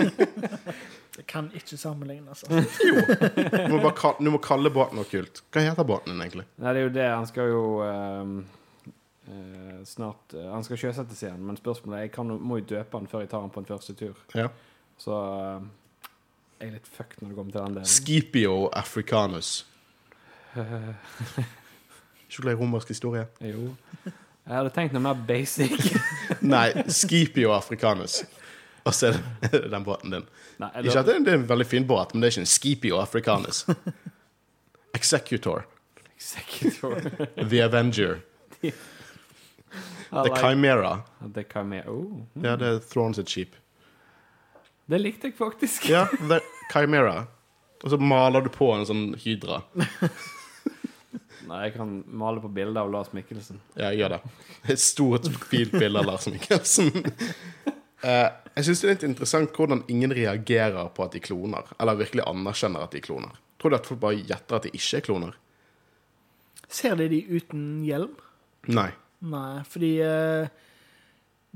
Speaker 3: Det kan ikke sammenlignes. Altså.
Speaker 1: Du må, bare kall- du må kalle båten noe kult. Hva heter båten din, egentlig?
Speaker 2: Nei, det er jo det. Han skal jo ehm, uh, snart uh, Han skal sjøsettes igjen, men spørsmålet er Jeg kan, må jo døpe han før jeg tar han på en første tur.
Speaker 1: Ja.
Speaker 2: Så eh, jeg er litt fucked når det kommer til den delen.
Speaker 1: Skipio africanus. Ikke glad i romersk historie.
Speaker 2: Jo. Jeg hadde tenkt noe mer basic.
Speaker 1: Nei, Skipio africanus. Og så er det den båten din.
Speaker 2: Nei,
Speaker 1: Ikke at det, det er en veldig fin båt, men det er ikke en Skipio africanus. Executor.
Speaker 2: Executor.
Speaker 1: The Avenger. The
Speaker 2: like-
Speaker 1: Chimera.
Speaker 2: The Chimera. Oh.
Speaker 1: Ja, det er Thrones sitt skip.
Speaker 2: Det likte jeg faktisk.
Speaker 1: Ja, The Chimera. Og så maler du på en sånn hydra.
Speaker 2: Nei, jeg kan male på bilde av Lars Mikkelsen.
Speaker 1: Ja, jeg gjør det. Et stort, fint bilde av Lars Mikkelsen. Eh, jeg syns det er litt interessant hvordan ingen reagerer på at de kloner. Eller virkelig anerkjenner at de kloner. Tror du at folk bare gjetter at de ikke er kloner?
Speaker 3: Ser de de uten hjelm?
Speaker 1: Nei.
Speaker 3: Nei, fordi eh,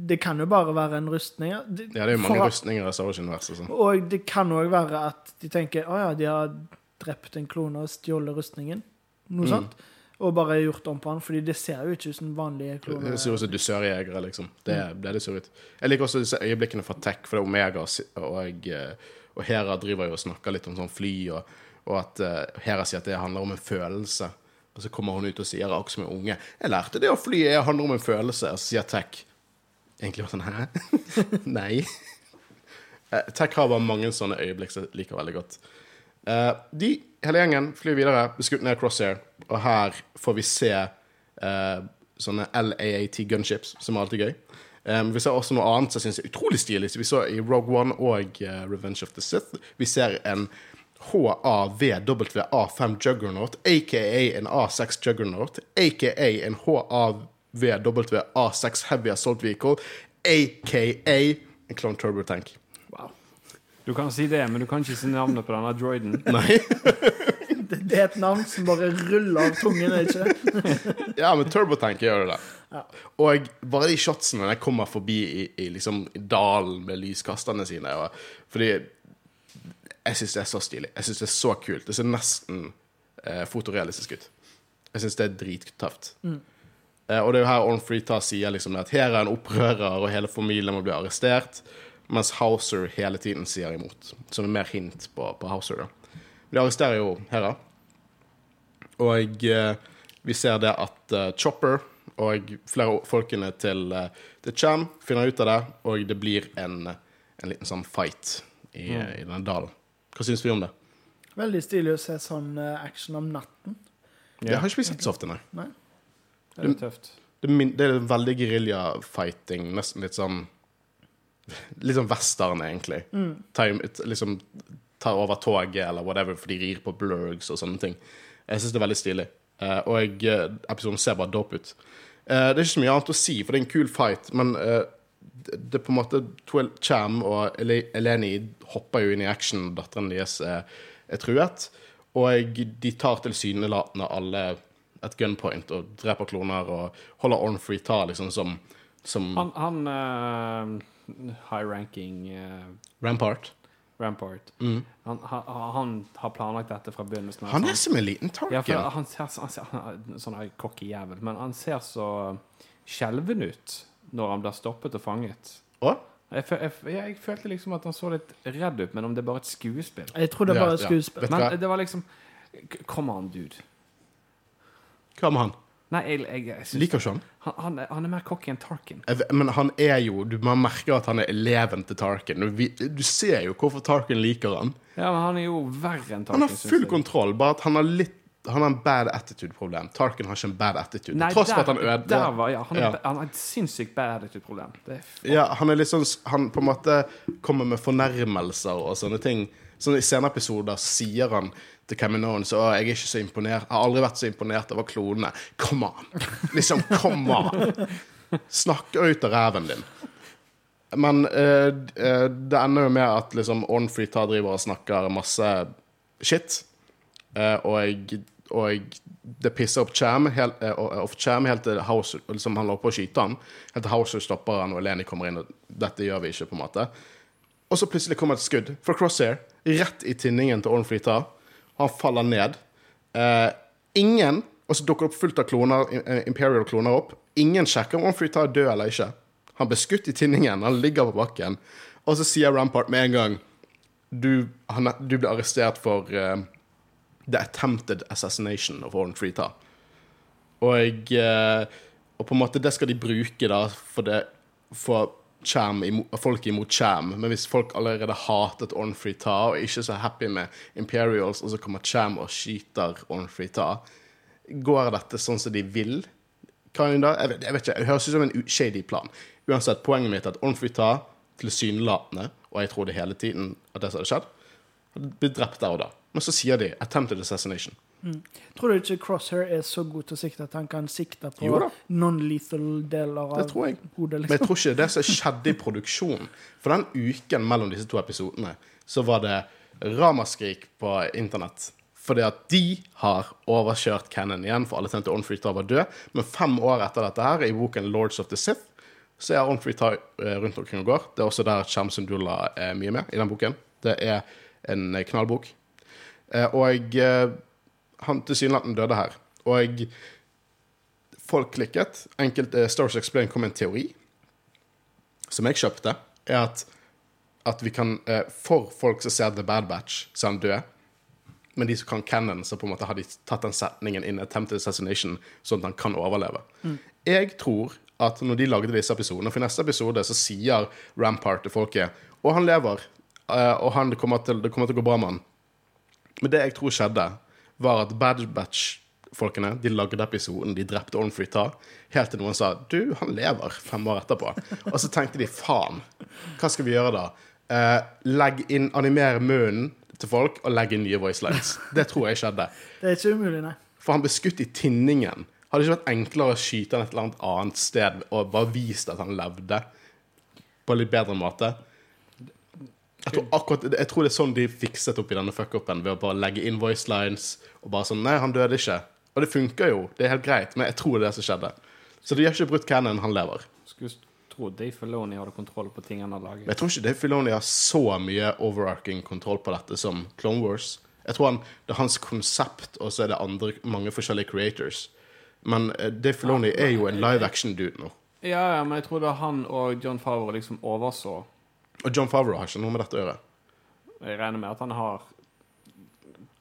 Speaker 3: det kan jo bare være en rustning. ja. Det-
Speaker 1: Ja, det er jo mange
Speaker 3: for-
Speaker 1: rustninger i Star Wars-universet.
Speaker 3: Og det kan òg være at de tenker å ja, de har drept en klone og stjålet rustningen. Noe
Speaker 1: Mm.
Speaker 3: sånt. Og bare gjort om på den, fordi det ser jo ikke ut som vanlige kloner.
Speaker 1: Det ser ut som dusørjegere, liksom. Det er det det ser ut. Jeg liker også disse øyeblikkene fra Tech, for det er Omega og, si- og, eh, Hera driver jo og snakker litt om sånn fly, og, og at eh, Hera sier at det handler om en følelse. Og så kommer hun ut og sier akkurat som en unge 'Jeg lærte det å fly, jeg handler om en følelse'. Og så sier Tech egentlig bare sånn 'Hæ? Nei'. Eh, Tech har bare mange sånne øyeblikk som jeg liker veldig godt. Eh, de, hele gjengen, flyr videre, blir skutt ned Crosshair, og her får vi se uh, sånne LAAT gunships, som er alltid gøy. Um, vi ser også noe annet som jeg synes er utrolig stilig. Vi så i Rogue One og uh, Revenge of the Sith. Vi ser en HAVW-A5 Juggernaut, aka en A6 Juggernaut, aka en HAVW-A6 Heavy Assault Vehicle, aka en Clone Turbo Tank.
Speaker 2: Du kan si det, men du kan ikke si navnet på denne droiden.
Speaker 1: Nei.
Speaker 3: Det, det er et navn som bare ruller av tungen, er ikke det?
Speaker 1: Ja, men Turbotank gjør det.
Speaker 3: Ja.
Speaker 1: Og bare de shotsene når jeg kommer forbi i, i, liksom, i dalen med lyskasterne sine og, Fordi jeg syns det er så stilig. Jeg syns det er så kult. Det ser nesten eh, fotorealistisk ut. Jeg syns det er drittøft. Eh, og det er jo her Orn Freeta sier liksom at her er en opprører, og hele familien må bli arrestert. Mens Hauser hele tiden sier imot. Som er mer hint på, på Hauser. da. De arresterer jo Hera. Og eh, vi ser det at eh, Chopper og flere av folkene til, eh, til Cham finner ut av det, og det blir en, en liten sånn fight i, i denne dalen. Hva syns vi om det?
Speaker 3: Veldig stilig å se sånn eh, action om natten.
Speaker 1: Det har ikke vi sett så ofte, nei.
Speaker 3: Nei?
Speaker 2: Det er litt tøft.
Speaker 1: Det er, det er veldig geriljafighting, Nesten litt sånn Litt sånn western, egentlig. Time, it, liksom tar over toget eller whatever, for de rir på blurgs og sånne ting. Jeg syns det er veldig stilig. Uh, og jeg, episoden ser bare dope ut. Uh, det er ikke så mye annet å si, for det er en kul fight, men uh, det, er på en måte Twill Cham og Ele- Eleni hopper jo inn i action, datteren deres er, er truet. Og de tar tilsynelatende alle et gunpoint og dreper kloner og holder Orn Free ta liksom som, som
Speaker 2: Han, han eh, high-ranking eh,
Speaker 1: Rampart.
Speaker 2: Rampart han, han, han har planlagt dette fra begynnelsen av.
Speaker 1: Han er som en liten
Speaker 2: Ja, han ser, han ser han er sånn cocky jævel, men han ser så skjelven ut når han blir stoppet og fanget.
Speaker 1: Og?
Speaker 2: Jeg, jeg, jeg, jeg følte liksom at han så litt redd ut, men om det er bare et skuespill.
Speaker 3: Jeg tror det er bare
Speaker 1: ja.
Speaker 3: skuespill.
Speaker 1: Ja,
Speaker 2: Men det var liksom Come on, dude.
Speaker 1: Come han?
Speaker 2: Nei, jeg, jeg, jeg synes
Speaker 1: Liker ikke han?
Speaker 2: han, han, er, han er mer cocky enn Tarkin.
Speaker 1: Vet- Men han er jo Du man merker at han er eleven til Tarkin. Vi, du ser jo hvorfor Tarkin liker han.
Speaker 2: Ja, men han er jo verre enn Tarkin.
Speaker 1: Han har full kontroll, bare at han har litt Han har en bad attitude-problem. Tarkin har ikke en bad attitude.
Speaker 2: Nei,
Speaker 1: Tross for at han øde
Speaker 2: der var, ja, han, er,
Speaker 1: Ja.
Speaker 2: han har et sinnssykt bad attitude-problem.
Speaker 1: Ja, han er litt sånn Han på en måte kommer med fornærmelser og sånne ting. Sånn I senere episoder sier han til Caminoan så jeg er ikke så imponert Jeg har aldri vært så imponert over klonene. Come on! Liksom, come on! Snakker ut av ræven din. Men eh, eh, det ender jo med at liksom Ornfree tar driver og snakker masse shit. Eh, og, og det pisser opp Cham helt, eh, og- off Cham helt til House, liksom Han holder på å skyte han. Helt til Hauser stopper han, og Eleni kommer inn. Og dette gjør vi ikke, på en måte. Og så plutselig kommer et skudd fra Crosshair rett i tinningen til Ornfree tar. Han faller ned. Eh, ingen Og så dukker det opp fullt av kloner, eh, Imperial-kloner opp. Ingen sjekker om tar er død eller ikke. Han ble skutt i tinningen, han ligger på bakken. Og så sier Rampart med en gang Du, han, du ble arrestert for uh, the attempted assassination of Orn Freeta. Og, uh, og på en måte det skal de bruke da for, det, for folk imot Cham. Men hvis folk allerede hatet Orn Ta og ikke så happy med Imperials, og så kommer Cham og skyter Orn Ta, går dette sånn som de vil? Jeg vet, jeg vet ikke. Det høres ut som en shady plan. Uansett, poenget mitt er at Orn Ta tilsynelatende, og jeg tror det hele tiden at det som hadde skjedd, hadde blitt drept der og da. Men så sier de 'attempted assassination'.
Speaker 3: Tror du ikke Crosshair er så god til å sikte at han kan sikte på non-lethal deler av
Speaker 1: Det tror jeg.
Speaker 3: hodet?
Speaker 1: Men jeg
Speaker 3: Liksom?
Speaker 1: tror ikke det som skjedde i produksjonen. For den uken mellom disse to episodene så var det ramaskrik på internett. Fordi at de har overkjørt Cannon igjen, for alle tenkte Onfreetar var død. Men fem år etter dette her, i boken Lords of the Sith, så er Onfreetar rundt omkring og går. Det er også der Shamsundullah er mye med i den boken. Det er en eh, knallbok. Eh, Og eh, han tilsynelatende døde her. Og folk klikket. Enkelte Stars Explain kom en teori som jeg kjøpte, er at, at vi kan eh, For folk som ser The Bad Batch, så er han død. Men de som kan canon, så på en måte har de tatt den setningen in attempted assassination, sånn at han kan overleve. Jeg tror at når de lagde disse episodene, for i neste episode så sier Rampart til folket Og han lever, eh, og han kommer til, det kommer til å gå bra med han. Men det jeg tror skjedde, var at Bad Batch-folkene de lagde episoden de drepte Ornfree Ta, helt til noen sa du, han lever fem år etterpå. Og så tenkte de faen, hva skal vi gjøre da? Eh, legg inn, Animere munnen til folk og legg inn nye voice lines. Det tror jeg skjedde.
Speaker 3: Det er ikke umulig, nei.
Speaker 1: For han ble skutt i tinningen. Hadde det ikke vært enklere å skyte han et eller annet sted og bare vist at han levde på en litt bedre måte? Jeg tror, akkurat, jeg tror det er sånn de fikset opp i denne fuck-upen, ved å bare legge inn voice lines og bare sånn Nei, han døde ikke. Og det funker jo, det er helt greit, men jeg tror det er det som skjedde. Så de har ikke brutt cannon, han lever.
Speaker 2: Skulle tro Dave Filoni hadde kontroll på ting han har
Speaker 1: Men jeg tror ikke Dave Filoni har så mye overarching kontroll på dette som Clone Wars. Jeg tror han, Det er hans konsept, og så er det andre, mange forskjellige creators. Men eh, Dave Filoni er jo en live action-dude nå.
Speaker 2: Ja, ja, men jeg tror da han og John Favre liksom overså
Speaker 1: Og John Favreau har ikke noe med dette å gjøre.
Speaker 2: Jeg regner med at han har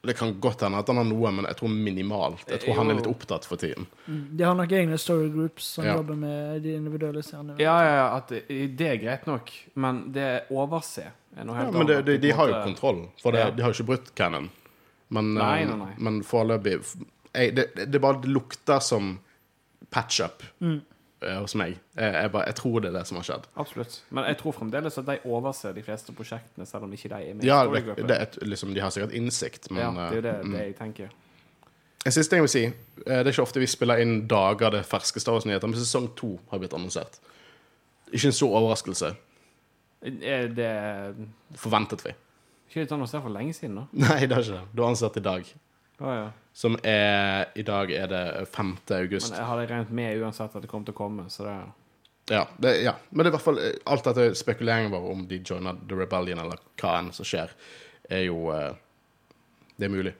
Speaker 1: Det kan godt hende at han har noe, men jeg tror minimalt. Jeg tror han er litt opptatt for tiden.
Speaker 3: De har nok egne story groups som
Speaker 1: Ja.
Speaker 3: jobber med de individuelle scenene.
Speaker 2: Ja, ja, ja, at det, det er greit nok, men det overse er noe
Speaker 1: Ja,
Speaker 2: helt
Speaker 1: men det,
Speaker 2: annet.
Speaker 1: de, de har jo kontroll, for det,
Speaker 2: Ja.
Speaker 1: de har jo ikke brutt canon. Men,
Speaker 2: Nei,
Speaker 1: eh,
Speaker 2: nei, nei.
Speaker 1: men foreløpig jeg- det, det, det bare lukter som patch-up eh, hos meg. Jeg, jeg, bare, jeg tror det er det som har skjedd.
Speaker 2: Absolutt. Men jeg tror fremdeles at de overser de fleste prosjektene, selv om ikke de er med.
Speaker 1: Ja, det, det er liksom, de har sikkert innsikt, men
Speaker 2: ja, det er jo det,
Speaker 1: eh, mm.
Speaker 2: det jeg tenker.
Speaker 1: En siste ting jeg vil si. eh, Det er ikke ofte vi spiller inn dager det ferske Star Wars-nyheter, men sesong to har blitt annonsert. Ikke en stor overraskelse.
Speaker 2: Er det
Speaker 1: Forventet vi.
Speaker 2: ikke litt annonsert for lenge siden, da?
Speaker 1: Nei, det er ikke det. Du har ansatt i dag.
Speaker 2: Ja.
Speaker 1: Som er I dag er det 5. august.
Speaker 2: Men jeg hadde regnet med uansett at det kom til å komme, så det
Speaker 1: Ja, det, ja. Men det er i hvert fall eh, alt dette spekuleringen vår om de joiner The Rebellion, eller hva enn som skjer, er jo eh, Det er mulig.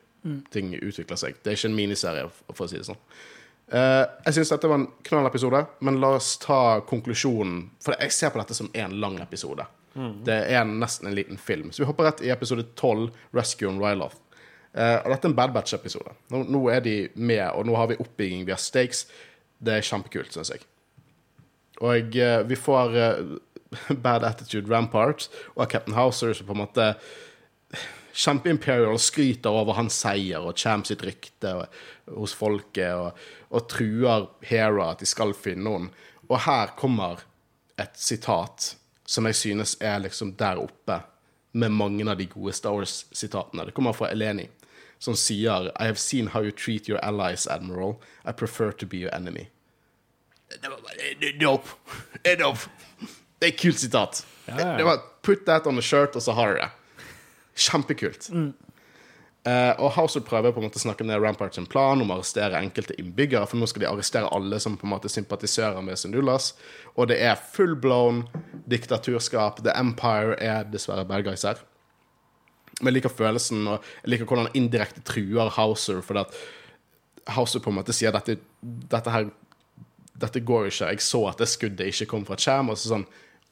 Speaker 1: Ting utvikler seg. Det er ikke en miniserie, for å si det sånn. Uh, jeg syns dette var en knallepisode, men la oss ta konklusjonen. For jeg ser på dette som en lang episode. Det er nesten en liten film. Så vi hopper rett i episode 12, Rescue on Ryloth. Eh, og dette er en Bad Batch-episode. Nå, nå er de med, og nå har vi oppbygging, vi har stakes. Det er kjempekult, syns jeg. Og uh, vi får uh, Bad Attitude Rampart og Captain Houser som på en måte Kjempeimperial skryter over hans seier og Cham sitt rykte og, hos folket og, og truer Hera at de skal finne noen. Og her kommer et sitat som jeg synes er liksom der oppe med mange av de gode Star Wars-sitatene. Det kommer fra Eleni, som sier I have seen how you treat your allies, Admiral. I prefer to be your enemy. Det var bare det er dope. Det er et kult sitat.
Speaker 2: Ja, ja.
Speaker 1: Det var Put that on a shirt, og så har du det. Kjempekult. Eh, og Houser prøver på en måte å snakke ned Rampart sin plan om å arrestere enkelte innbyggere, for nå skal de arrestere alle som på en måte sympatiserer med Sundulas. Og det er full blown diktaturskap. The Empire er dessverre bad guys her. Men jeg liker følelsen, og jeg liker hvordan han indirekte truer Houser, For at Houser på en måte sier dette, dette her dette går ikke. Jeg så at det skuddet ikke kom fra Cham. Og så sånn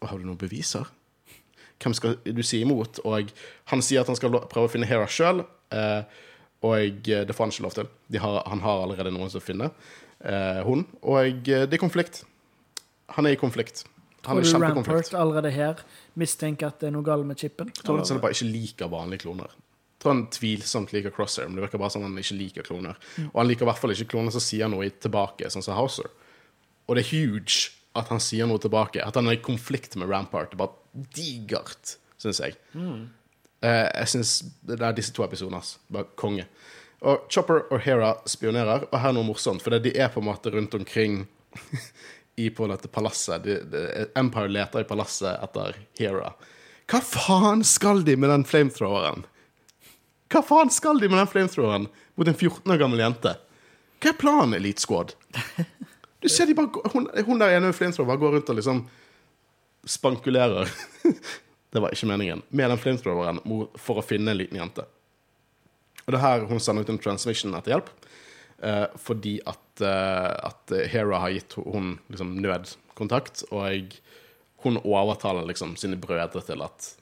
Speaker 1: Har du noen beviser? Hvem skal du si imot? Og han sier at han skal prøve å finne Hera sjøl, eh, og eh, det får han ikke lov til. De har, han har allerede noen som finner eh, hun, og eh, det er konflikt. Han er i konflikt. Han
Speaker 3: Tror du. Rampart allerede her mistenker at det er noe galt med chipen?
Speaker 1: Jeg tror han bare ikke liker vanlige kloner. Jeg tror han tvilsomt liker Crosshair, men det virker bare som han ikke liker kloner. Og han liker i hvert fall ikke kloner som sier noe tilbake, sånn som Houser. Og det er huge at han sier noe tilbake. At han er i konflikt med Rampart. Det er bare digert, syns jeg. Eh, jeg syns det er disse to episodene hans. Bare konge. Og Chopper og Hera spionerer, og her er noe morsomt, for de er på en måte rundt omkring i på dette palasset. De, de, Empire leter i palasset etter Hera. Hva faen skal de med den flamethroweren? Hva faen skal de med den flamethroweren mot en 14 år gammel jente? Hva er planen, Elite Squad? Du ser de bare Hun, hun der ene med flamethrower går rundt og liksom spankulerer Det var ikke meningen. Med den flamethroweren for å finne en liten jente. Og det er her hun sender ut en transmission etter hjelp. Eh, fordi at, eh, at Hera har gitt hun liksom nødkontakt, og hun overtaler liksom sine brødre til at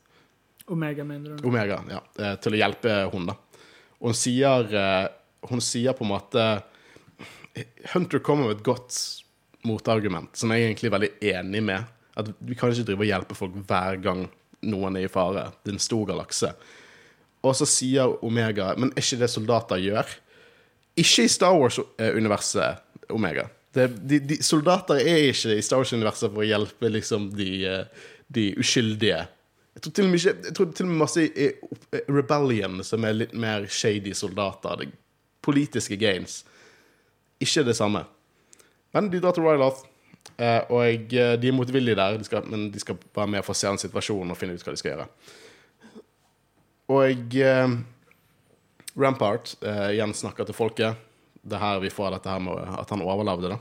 Speaker 3: Omega, mener du?
Speaker 1: Omega, ja. eh, Til å hjelpe hun da. Og hun sier, hun sier på en måte Hunter kommer med et godt motargument, som jeg er egentlig veldig enig med. At vi kan ikke drive og hjelpe folk hver gang noen er i fare. Det er en stor galakse. Og så sier Omega Men er ikke det soldater gjør? Ikke i Star Wars-universet, Omega. Det, de, de, soldater er ikke i Star Wars-universet for å hjelpe liksom de, eh, de uskyldige. Jeg tror til og med, ikke, jeg tror til og med masse i i Rebellion, som er litt mer shady soldater. De politiske games. Ikke det samme. Men de drar til Ryloth, eh, og eh, de er motvillige der, de skal, men de skal være med og få se an situasjonen og finne ut hva de skal gjøre. Og eh, Rampart eh, igjen snakker til folket. Det er her vi får dette her med at han overlevde, da.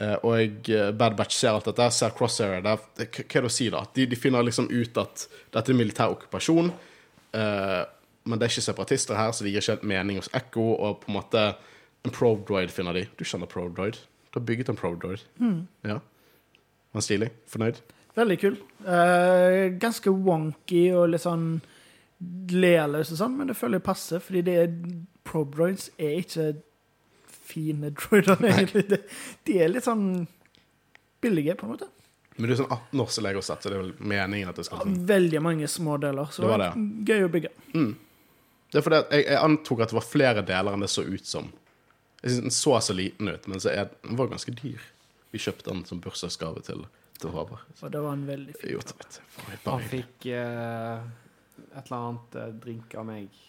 Speaker 1: Eh, og eh, Bad Batch ser alt dette, ser Crosshair der. Hva er det å si, da? De, de finner liksom ut at dette er militær okkupasjon. eh, men det er ikke separatister her, så det gir ikke helt mening hos Echo. Og på en måte en Provdroid finner de. Du kjenner Provdroid? Du har bygget en Prodroid. Ja. Var stilig? Fornøyd?
Speaker 3: Veldig kul. Uh, ganske wonky og litt sånn lealøs og sånn, men det føler jeg passer, fordi det er Probroids er ikke fine droider, egentlig. De, de er litt sånn billige, på en måte.
Speaker 1: Men du er sånn 18 år som legosett, så det er vel meningen at det skal sånn
Speaker 3: Veldig mange små deler, så
Speaker 1: Det var det.
Speaker 3: gøy å bygge.
Speaker 1: Det er fordi jeg, jeg antok at det var flere deler enn det så ut som. Jeg synes Den så så liten ut, men så er, den var ganske dyr. Vi kjøpte den som bursdagsgave til, til Håvard.
Speaker 3: Og det var en veldig fin.
Speaker 1: Jeg
Speaker 2: Han fikk eh, et eller annet eh, drink av meg.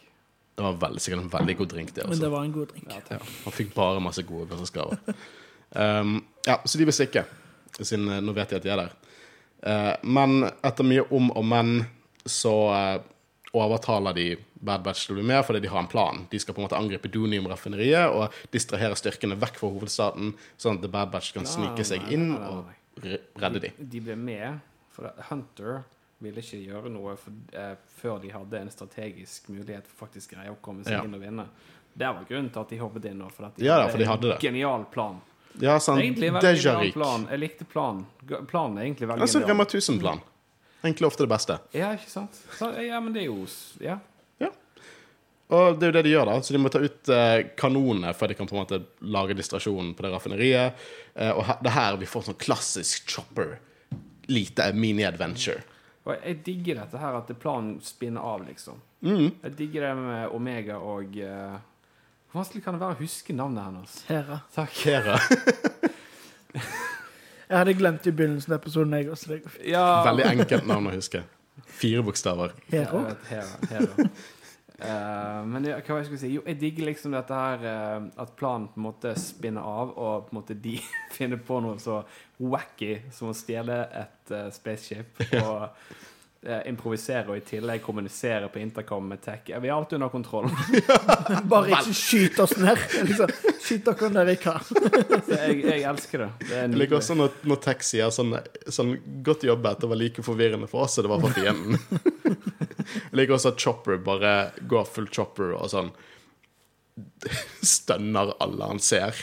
Speaker 1: Det var veldig, sikkert en veldig god drink, det.
Speaker 3: Men
Speaker 1: Altså.
Speaker 3: det var en god drink.
Speaker 2: Ja,
Speaker 1: han fikk bare masse gode bursdagsgaver. Um, ja, så de vil stikke, siden eh, nå vet de at de er der. Uh, men etter mye om og men så uh, overtaler de Bad Batch til å bli med fordi de har en plan. De skal på en måte angripe Dunium-raffineriet og distrahere styrkene vekk fra hovedstaten, sånn at The Bad Batch kan snike seg inn og redde dem. de.
Speaker 2: De ble med, for Hunter ville ikke gjøre noe for, eh, før de hadde en strategisk mulighet for faktisk greie å komme seg
Speaker 1: Ja.
Speaker 2: inn og vinne. Det var grunnen til at de hoppet inn nå. For de
Speaker 1: Ja de hadde det.
Speaker 2: en genial plan.
Speaker 1: Ja, sant.
Speaker 2: Egentlig en veldig genial plan. Jeg likte planen. Planen er egentlig veldig
Speaker 1: Altså
Speaker 2: genial.
Speaker 1: Rema 1000-plan. Egentlig ofte det beste.
Speaker 2: Ja, ikke sant? Så, ja, men det er jo ja. Ja.
Speaker 1: Og det er jo det de gjør, da. Så de må ta ut eh, kanonene før de kan på en måte lage distrasjonen på det raffineriet. Eh, og her, det er her vi får sånn klassisk chopper. Lite mini-adventure.
Speaker 2: Og jeg digger dette her, at planen spinner av, liksom.
Speaker 1: Mm.
Speaker 2: Jeg digger det med Omega og uh, Hvor vanskelig kan det være å huske navnet hennes?
Speaker 3: Hera.
Speaker 2: Takk.
Speaker 1: Hera.
Speaker 3: Jeg hadde glemt i begynnelsen av episoden, jeg også.
Speaker 2: Ja,
Speaker 1: Veldig enkelt navn å huske. Fire bokstaver.
Speaker 3: Hera.
Speaker 2: Hera, Hera. Eh, men ja, hva jeg skulle si? Jo, jeg digger liksom dette her uh, At planen på en måte spinner av, og på en måte de finner på noe så wacky som å stjele et uh, spaceship. Og improvisere og i tillegg kommunisere på intercom med tech. Vi har alt under kontroll.
Speaker 3: Bare ikke skyt oss ned. Liksom. Skyt dere der dere
Speaker 2: kan. Jeg, jeg elsker det. Det er
Speaker 1: Jeg liker også når, når Tech sier sånn, sånn Godt jobbet, det var like forvirrende for oss som det var for fienden. Jeg liker også at Chopper bare går full Chopper og sånn Stønner alle han ser.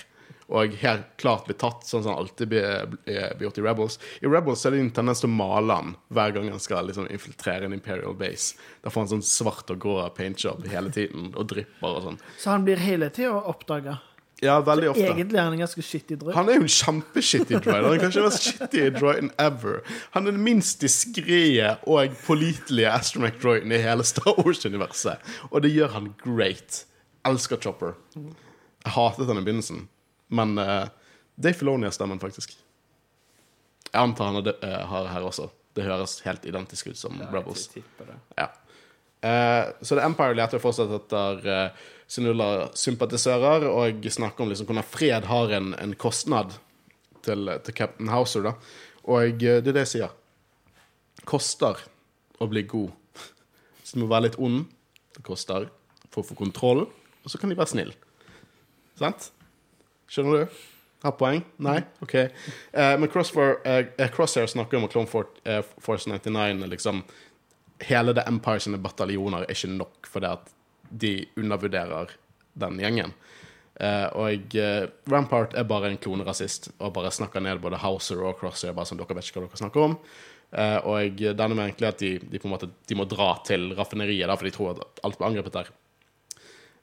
Speaker 1: Og helt klart blir tatt, sånn som han alltid blir, blir gjort i Rebels. I Rebels er det en tendens til å male han hver gang han skal liksom infiltrere en Imperial base. Da får han sånn svart og grå paintjob hele tiden, og drypper og sånn.
Speaker 3: Så han blir hele tida oppdaga.
Speaker 1: Ja, veldig ofte.
Speaker 3: Egentlig er han en ganske shitty droid.
Speaker 1: Han er jo en kjempeshitty droid. Han er kanskje den mest shitty droiden ever. Han er den minst diskré og pålitelige astromech-droiden i hele Star Wars-universet. Og det gjør han great. Elsker Chopper. Jeg hatet han i begynnelsen, men uh, Dave Filoni har stemmen, faktisk. Jeg antar han har det, eh, har her også. Det høres helt identisk ut som
Speaker 2: Ja,
Speaker 1: Rebels.
Speaker 2: jeg tipper det.
Speaker 1: Ja. Uh, så The Empire leter fortsatt etter uh, Sinulla-sympatisører og snakker om liksom hvordan fred har en, en kostnad til, til Captain Houser. da. Og eh, det er det jeg sier. Koster å bli god. Så du må være litt ond. Det koster for å få kontroll, og så kan de være snill. Sant? Skjønner du? Har poeng? Nei? OK. Eh, men Crossfire, eh, Crosshair snakker om at Clone eh, Force 99 er liksom Hele The Empire sine bataljoner er ikke nok fordi at de undervurderer den gjengen. Uh, og uh, Rampart er bare en klonerasist og bare snakker ned både Houser og Crosshair, bare som dere vet ikke hva dere snakker om. Uh, og denne med egentlig at de, de på en måte de må dra til raffineriet, da, for de tror at alt blir angrepet der.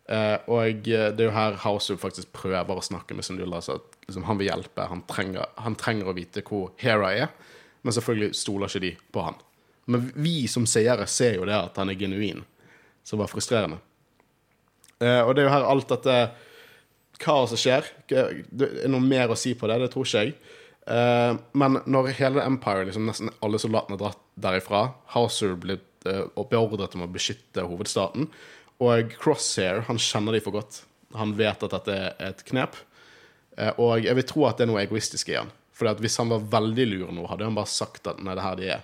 Speaker 1: Og det er jo her Houser faktisk prøver å snakke med Sundula. så at liksom, han vil hjelpe. Han trenger, han trenger å vite hvor Hera er, men selvfølgelig stoler ikke de på han. Men vi som seere ser jo det at han er genuin, som var frustrerende. Eh, og det er jo her alt dette kaoset skjer. Det er noe mer å si på det, det tror ikke jeg. Eh, men når hele Empire, liksom nesten alle soldatene er dratt derifra, Houser blir uh, beordret om å beskytte hovedstaten, og Crosshair han kjenner de for godt. Han vet at dette er et knep. Eh, og jeg vil tro at det er noe egoistisk i han. For hvis han var veldig lur nå, hadde han bare sagt at nei, det er her de er.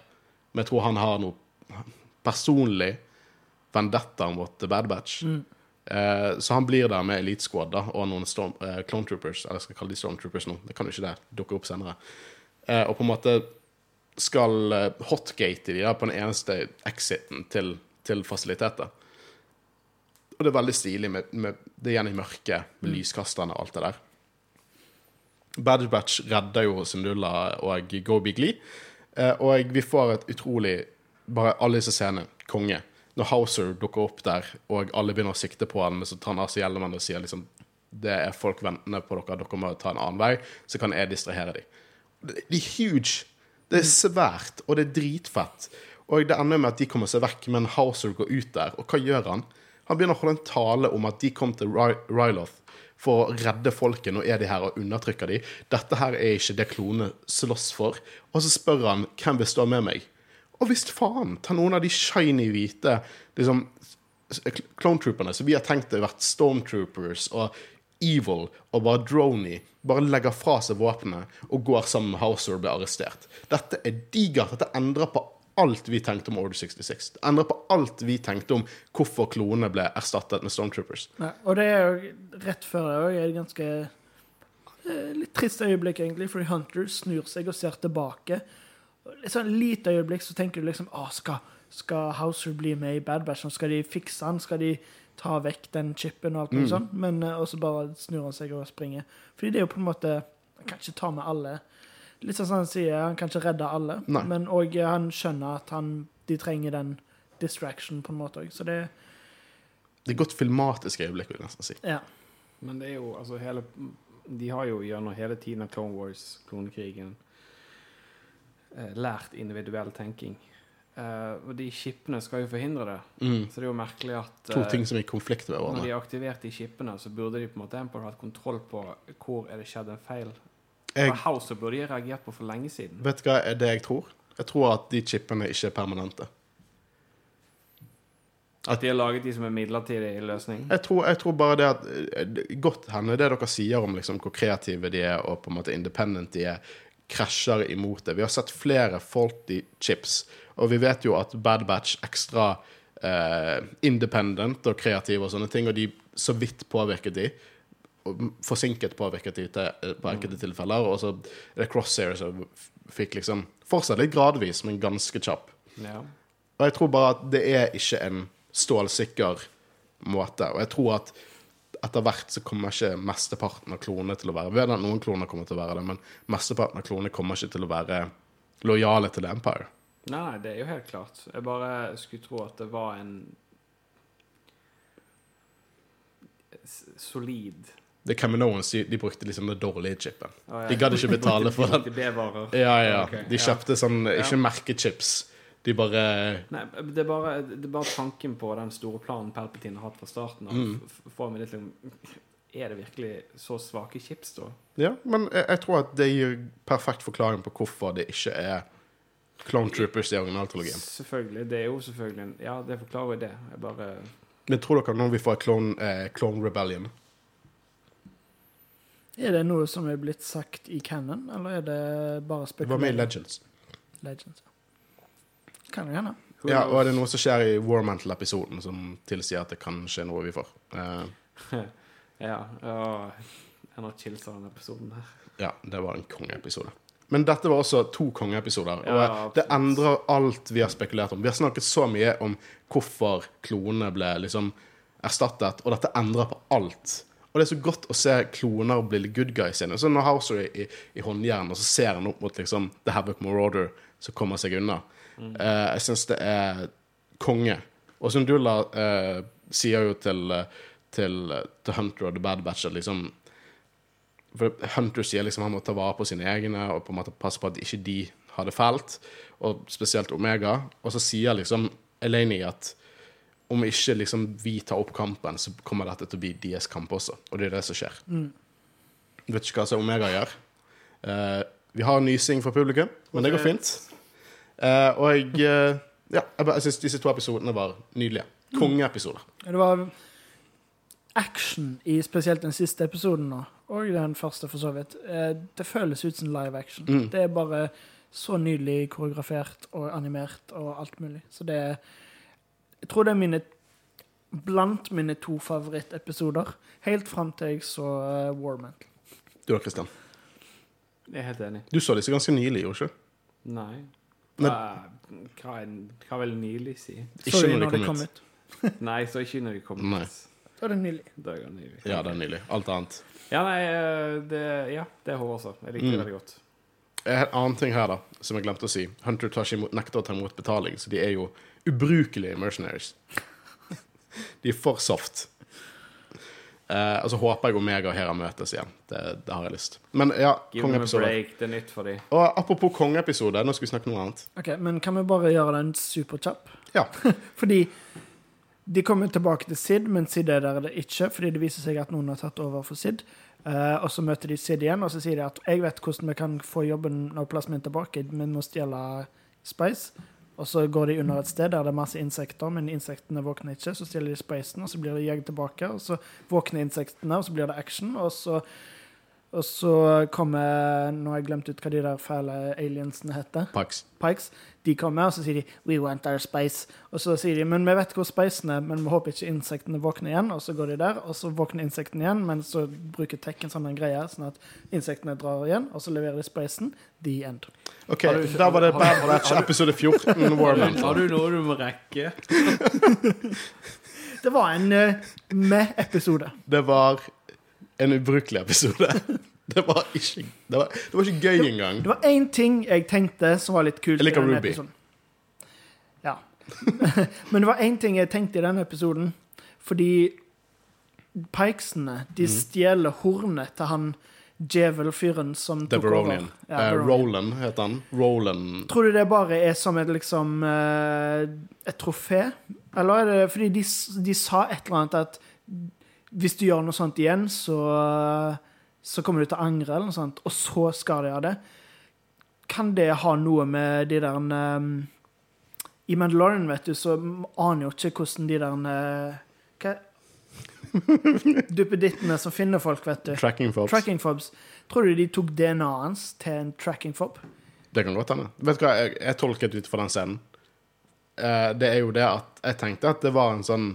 Speaker 1: Men jeg tror han har noe personlig vendetta mot The Bad Batch. Eh, så han blir der med Elite Squad da, og noen storm, eh, Clone Troopers. Eller jeg skal kalle de Stormtroopers nå. Det kan jo ikke det dukke opp senere. Eh, og på en måte skal hotgate de da, på den eneste exiten til, til fasiliteter. Og det er veldig stilig med, med det igjen i mørket, med lyskasterne og alt det der. Badge Batch redder jo Syndulla og Gobi Glee. Eh, og vi får et utrolig Bare alle disse scenene. Konge. Når Houser dukker opp der, og alle begynner å sikte på han, men så tar han av seg hjelmen og sier liksom Det er folk ventende på dere, dere må ta en annen vei, så kan jeg distrahere dem. Det er huge. Det er svært, og det er dritfett. Og det ender med at de kommer seg vekk, men Houser går ut der, og hva gjør han? Han begynner å holde en tale om at de kom til Ry- Ryloth for å redde folket. Nå er de her og undertrykker de. Dette her er ikke det klonene slåss for. Og så spør han hvem vil stå med meg. Og visst faen, ta noen av de shiny hvite liksom, clone trooperne som vi har tenkt å vært stormtroopers og evil og bare drony, bare legger fra seg våpenet og går sammen med Houser og blir arrestert. Dette er digert. Dette endrer på alt vi tenkte om Order 66. Det endrer på alt vi tenkte om hvorfor klonene ble erstattet med stormtroopers.
Speaker 3: Ja, og det er jo rett før det òg et ganske eh, litt trist øyeblikk, egentlig, fordi Hunter snur seg og ser tilbake. Litt sånn lite øyeblikk så tenker du liksom Å, skal, skal Houser bli med i Bad Batch? Skal de fikse han? Skal de ta vekk den chipen og alt mulig sånt? Men eh, og så bare snur han seg og springer. Fordi det er jo på en måte Han kan ikke ta med alle. Litt sånn som han sier, han kan ikke redde alle,
Speaker 1: Nei.
Speaker 3: men òg han skjønner at han, de trenger den distraction på en måte òg. Så det
Speaker 1: Det er godt filmatisk øyeblikk, vil jeg nesten si.
Speaker 3: Ja.
Speaker 2: Men det er jo altså hele De har jo gjennom hele tiden av Clone Wars, klonekrigen, eh, lært individuell tenking. Eh, og de skipene skal jo forhindre det.
Speaker 1: Mm.
Speaker 2: Så det er jo merkelig at
Speaker 1: To
Speaker 2: eh,
Speaker 1: ting som er i konflikt med
Speaker 2: når de
Speaker 1: hverandre.
Speaker 2: er aktivert de skipene, så burde de på en måte Empire hatt kontroll på hvor er det skjedd en feil.
Speaker 1: Jeg,
Speaker 2: Og House burde de reagert på for lenge siden.
Speaker 1: vet du hva er det jeg tror? Jeg tror at de chipene ikke er permanente.
Speaker 2: At de har laget de som er midlertidige i løsning.
Speaker 1: Jeg tror, jeg tror bare det at eh, Godt hende det dere sier om liksom, hvor kreative de er, og på en måte independent de er, krasjer imot det. Vi har sett flere faulty chips, og vi vet jo at Bad Batch ekstra eh, independent og kreative og sånne ting, og de så vidt påvirket de. Forsinket påvirket de til, eh, på enkelte tilfeller. Og så er det Crosshair som fikk liksom Fortsatt litt gradvis, men ganske kjapp.
Speaker 2: Ja.
Speaker 1: Og jeg tror bare at det er ikke en stålsikker måte. Og jeg tror at etter hvert så kommer ikke mesteparten av klonene til å være Vet at noen kloner kommer til å være det, men mesteparten av klonene kommer ikke til å være lojale til Empire.
Speaker 2: Nei, nei, det er jo helt klart. Jeg bare skulle tro at det var en solid
Speaker 1: Det Caminoans de, de brukte liksom det dårlige chipen.
Speaker 2: Å, ja.
Speaker 1: De gadd ikke betale for den. Ja, ja. De kjøpte sånn ikke merkechips. De bare
Speaker 2: Nei, det er, bare, det er bare tanken på den store planen Palpatine har hatt fra starten av.
Speaker 1: Mm.
Speaker 2: Får meg litt liksom Er det virkelig så svake chips, da?
Speaker 1: Ja, men jeg, jeg tror at det gir perfekt forklaring på hvorfor det ikke er Clone Troopers i originaltrilogien.
Speaker 2: Selvfølgelig. Det er jo selvfølgelig en Ja, det forklarer jo det. Jeg bare
Speaker 1: Men tror dere nå vi får Clone, eh, Clone Rebellion
Speaker 3: Er det noe som er blitt sagt i canon, eller er det bare
Speaker 1: Det var med i
Speaker 3: Legends.
Speaker 1: Legends.
Speaker 3: Legends. Kan jo hende.
Speaker 1: Ja, og er det noe som skjer i War Mantle-episoden som tilsier at det kanskje er noe vi får? Uh,
Speaker 2: Ja. ja en av chills av denne episoden her.
Speaker 1: ja, det var en kongeepisode. Men dette var også to kongeepisoder, og
Speaker 2: Ja,
Speaker 1: det endrer alt vi har spekulert om. Vi har snakket så mye om hvorfor klonene ble liksom erstattet, og dette endrer på alt. Og det er så godt å se kloner bli good guys igjen. Så når Houser er i, i håndjern, og så ser han opp mot liksom The Havoc Marauder som kommer seg unna. Eh, jeg syns det er konge. Og Sundula eh, sier jo til, eh, til, til Hunter og The Bad Batch at liksom For Hunter sier liksom han må ta vare på sine egne og på en måte passe på at ikke de har det fælt, og spesielt Omega. Og så sier liksom Eleni at om ikke liksom vi tar opp kampen, så kommer dette til å bli deres kamp også. Og det er det som skjer. Vet ikke hva som Omega gjør. Uh, vi har nysing fra publikum, men det går fint. Eh, og jeg, uh, ja, jeg, jeg syns disse to episodene var nydelige. Kongeepisoder.
Speaker 3: Det var action i spesielt den siste episoden nå, og den første, for så vidt. Uh, Det føles ut som live action.
Speaker 1: Mm.
Speaker 3: Det er bare så nydelig koreografert og animert og alt mulig. Så det er Jeg tror det er mine blant mine to favorittepisoder, helt fram til jeg så uh, War Mantle.
Speaker 1: Du da, Kristian?
Speaker 2: Jeg er helt enig.
Speaker 1: Du så disse ganske nylig, gjorde du ikke?
Speaker 2: Nei.
Speaker 1: Men-
Speaker 2: Hva, hva, hva vil nylig si?
Speaker 1: Ikke
Speaker 3: Så
Speaker 1: når de kom ut.
Speaker 2: Nei, så ikke når de kom
Speaker 1: Nei.
Speaker 2: ut.
Speaker 3: Da er det nylig.
Speaker 2: Da er det nylig.
Speaker 1: Ja, det er nylig. Alt annet.
Speaker 2: Ja, nei, eh, det, ja, det er hun også. Jeg liker det
Speaker 1: Mm.
Speaker 2: veldig godt.
Speaker 1: En annen ting her, da, som jeg glemte å si. Hunter tar ikke imot, nekter å ta imot betaling, så de er jo ubrukelige mercenaries. de er for soft. Eh, og så håper jeg Omega og Hera møtes igjen. Det, det har jeg lyst. Men ja, kongeepisode.
Speaker 2: Det er nytt for dem.
Speaker 1: Og apropos kongeepisode, nå skal vi snakke om noe annet.
Speaker 3: Ok, Men kan vi bare gjøre den superkjapp?
Speaker 1: Ja.
Speaker 3: Fordi de kommer tilbake til Sid, men Sid er der det ikke, fordi det viser seg at noen har tatt over for Sid. Uh, og så møter de Sid igjen, og så sier de at 'jeg vet hvordan vi kan få jobben og plassen min tilbake', vi må stjele Spice. Og så går de under et sted der det er masse insekter, men insektene våkner ikke. Så stjeler de spacen, og så blir de jaget tilbake, og så våkner insektene, og så blir det action, og så og så kommer Nå har jeg glemt ut hva de der fæle aliensene heter.
Speaker 1: Pikes.
Speaker 3: Pikes. De kommer, og så sier de 'We want our space'. Og så sier de 'Men vi vet hvor spacen er, men vi håper ikke insektene våkner igjen'. Og så går de der, og så våkner insektene igjen, men så bruker Tech en sånn en greie, sånn at insektene drar igjen, og så leverer de spacen. The end.
Speaker 1: OK,
Speaker 2: Har du-
Speaker 1: da var det Bad Batch episode 14, Warman.
Speaker 2: Har du noe du må rekke?
Speaker 3: Det var en uh, med-episode.
Speaker 1: Det var en ubrukelig episode. Det var ikke, det var, det var ikke gøy engang.
Speaker 3: Det var én ting jeg tenkte som var litt kult.
Speaker 1: Jeg liker Ruby.
Speaker 3: episoden. Ja. Men det var én ting jeg tenkte i denne episoden. Fordi Pikesene de
Speaker 1: Mhm.
Speaker 3: stjeler hornet til han djevelfyren som tok over. Ja, uh,
Speaker 1: Roland heter han. Roland
Speaker 3: Tror du det bare er som et liksom uh, et trofé? Eller er det fordi de, de sa et eller annet at hvis du gjør noe sånt igjen, så, så kommer du til å angre, eller noe sånt, og så skal de ha det? Kan det ha noe med de der um, I Mandalorian, vet du, så aner jo ikke hvordan de der uh, Hva Duppedittene som finner folk, vet du.
Speaker 1: Tracking fobs.
Speaker 3: Tracking fobs. Tror du de tok DNA-et hans til en tracking fob?
Speaker 1: Det kan godt hende. Vet du hva jeg, jeg tolket ut fra den scenen? Uh, det er jo det at jeg tenkte at det var en sånn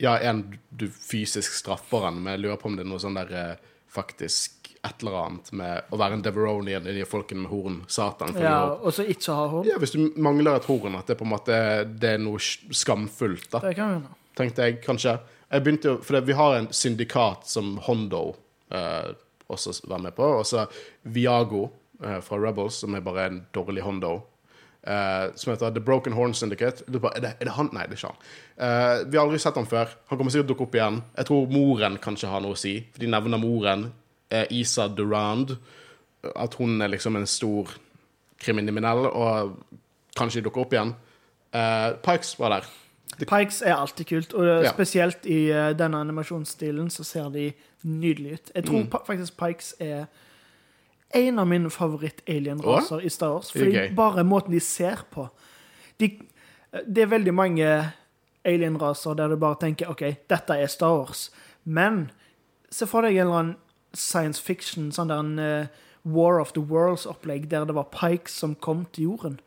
Speaker 1: Ja, en du fysisk straffer han, men jeg lurer på om det er noe sånn der eh, faktisk et eller annet med å være en Deveronian i de folkene med horn. Satan.
Speaker 3: Ja,
Speaker 1: ja.
Speaker 3: og så ikke ha horn?
Speaker 1: ja, hvis du mangler et horn, at det på en måte det er noe skamfullt, da.
Speaker 3: Det kan vi
Speaker 1: tenkte jeg kanskje. Jeg begynte jo, For det, vi har en syndikat som Hondo eh, også var med på, og så Viago eh, fra Rebels, som er bare en dårlig Hondo. Eh, som heter The Broken Horn Syndicate. Er det, er det han? Nei, det er ikke han. Uh, vi har aldri sett han før. Han kommer sikkert å dukke opp igjen. Jeg tror moren kanskje har noe å si, for de nevner moren. uh, Isa Durand. At hun er liksom en stor kriminell, og kanskje de dukker opp igjen. Eh, Pikes var der.
Speaker 3: Pikes er alltid kult, og spesielt i eh, denne animasjonsstilen så ser de nydelige ut. Jeg tror
Speaker 1: Mm.
Speaker 3: faktisk Pikes er en av mine favoritt-alien-raser i Star Wars. Fordi
Speaker 1: okay.
Speaker 3: bare måten de ser på de, Det er veldig mange alien-raser der du bare tenker OK, dette er Star Wars. Men se for deg en eller annen science fiction, sånn der en uh, War of the Worlds-opplegg, der det var Pikes som kom til jorden.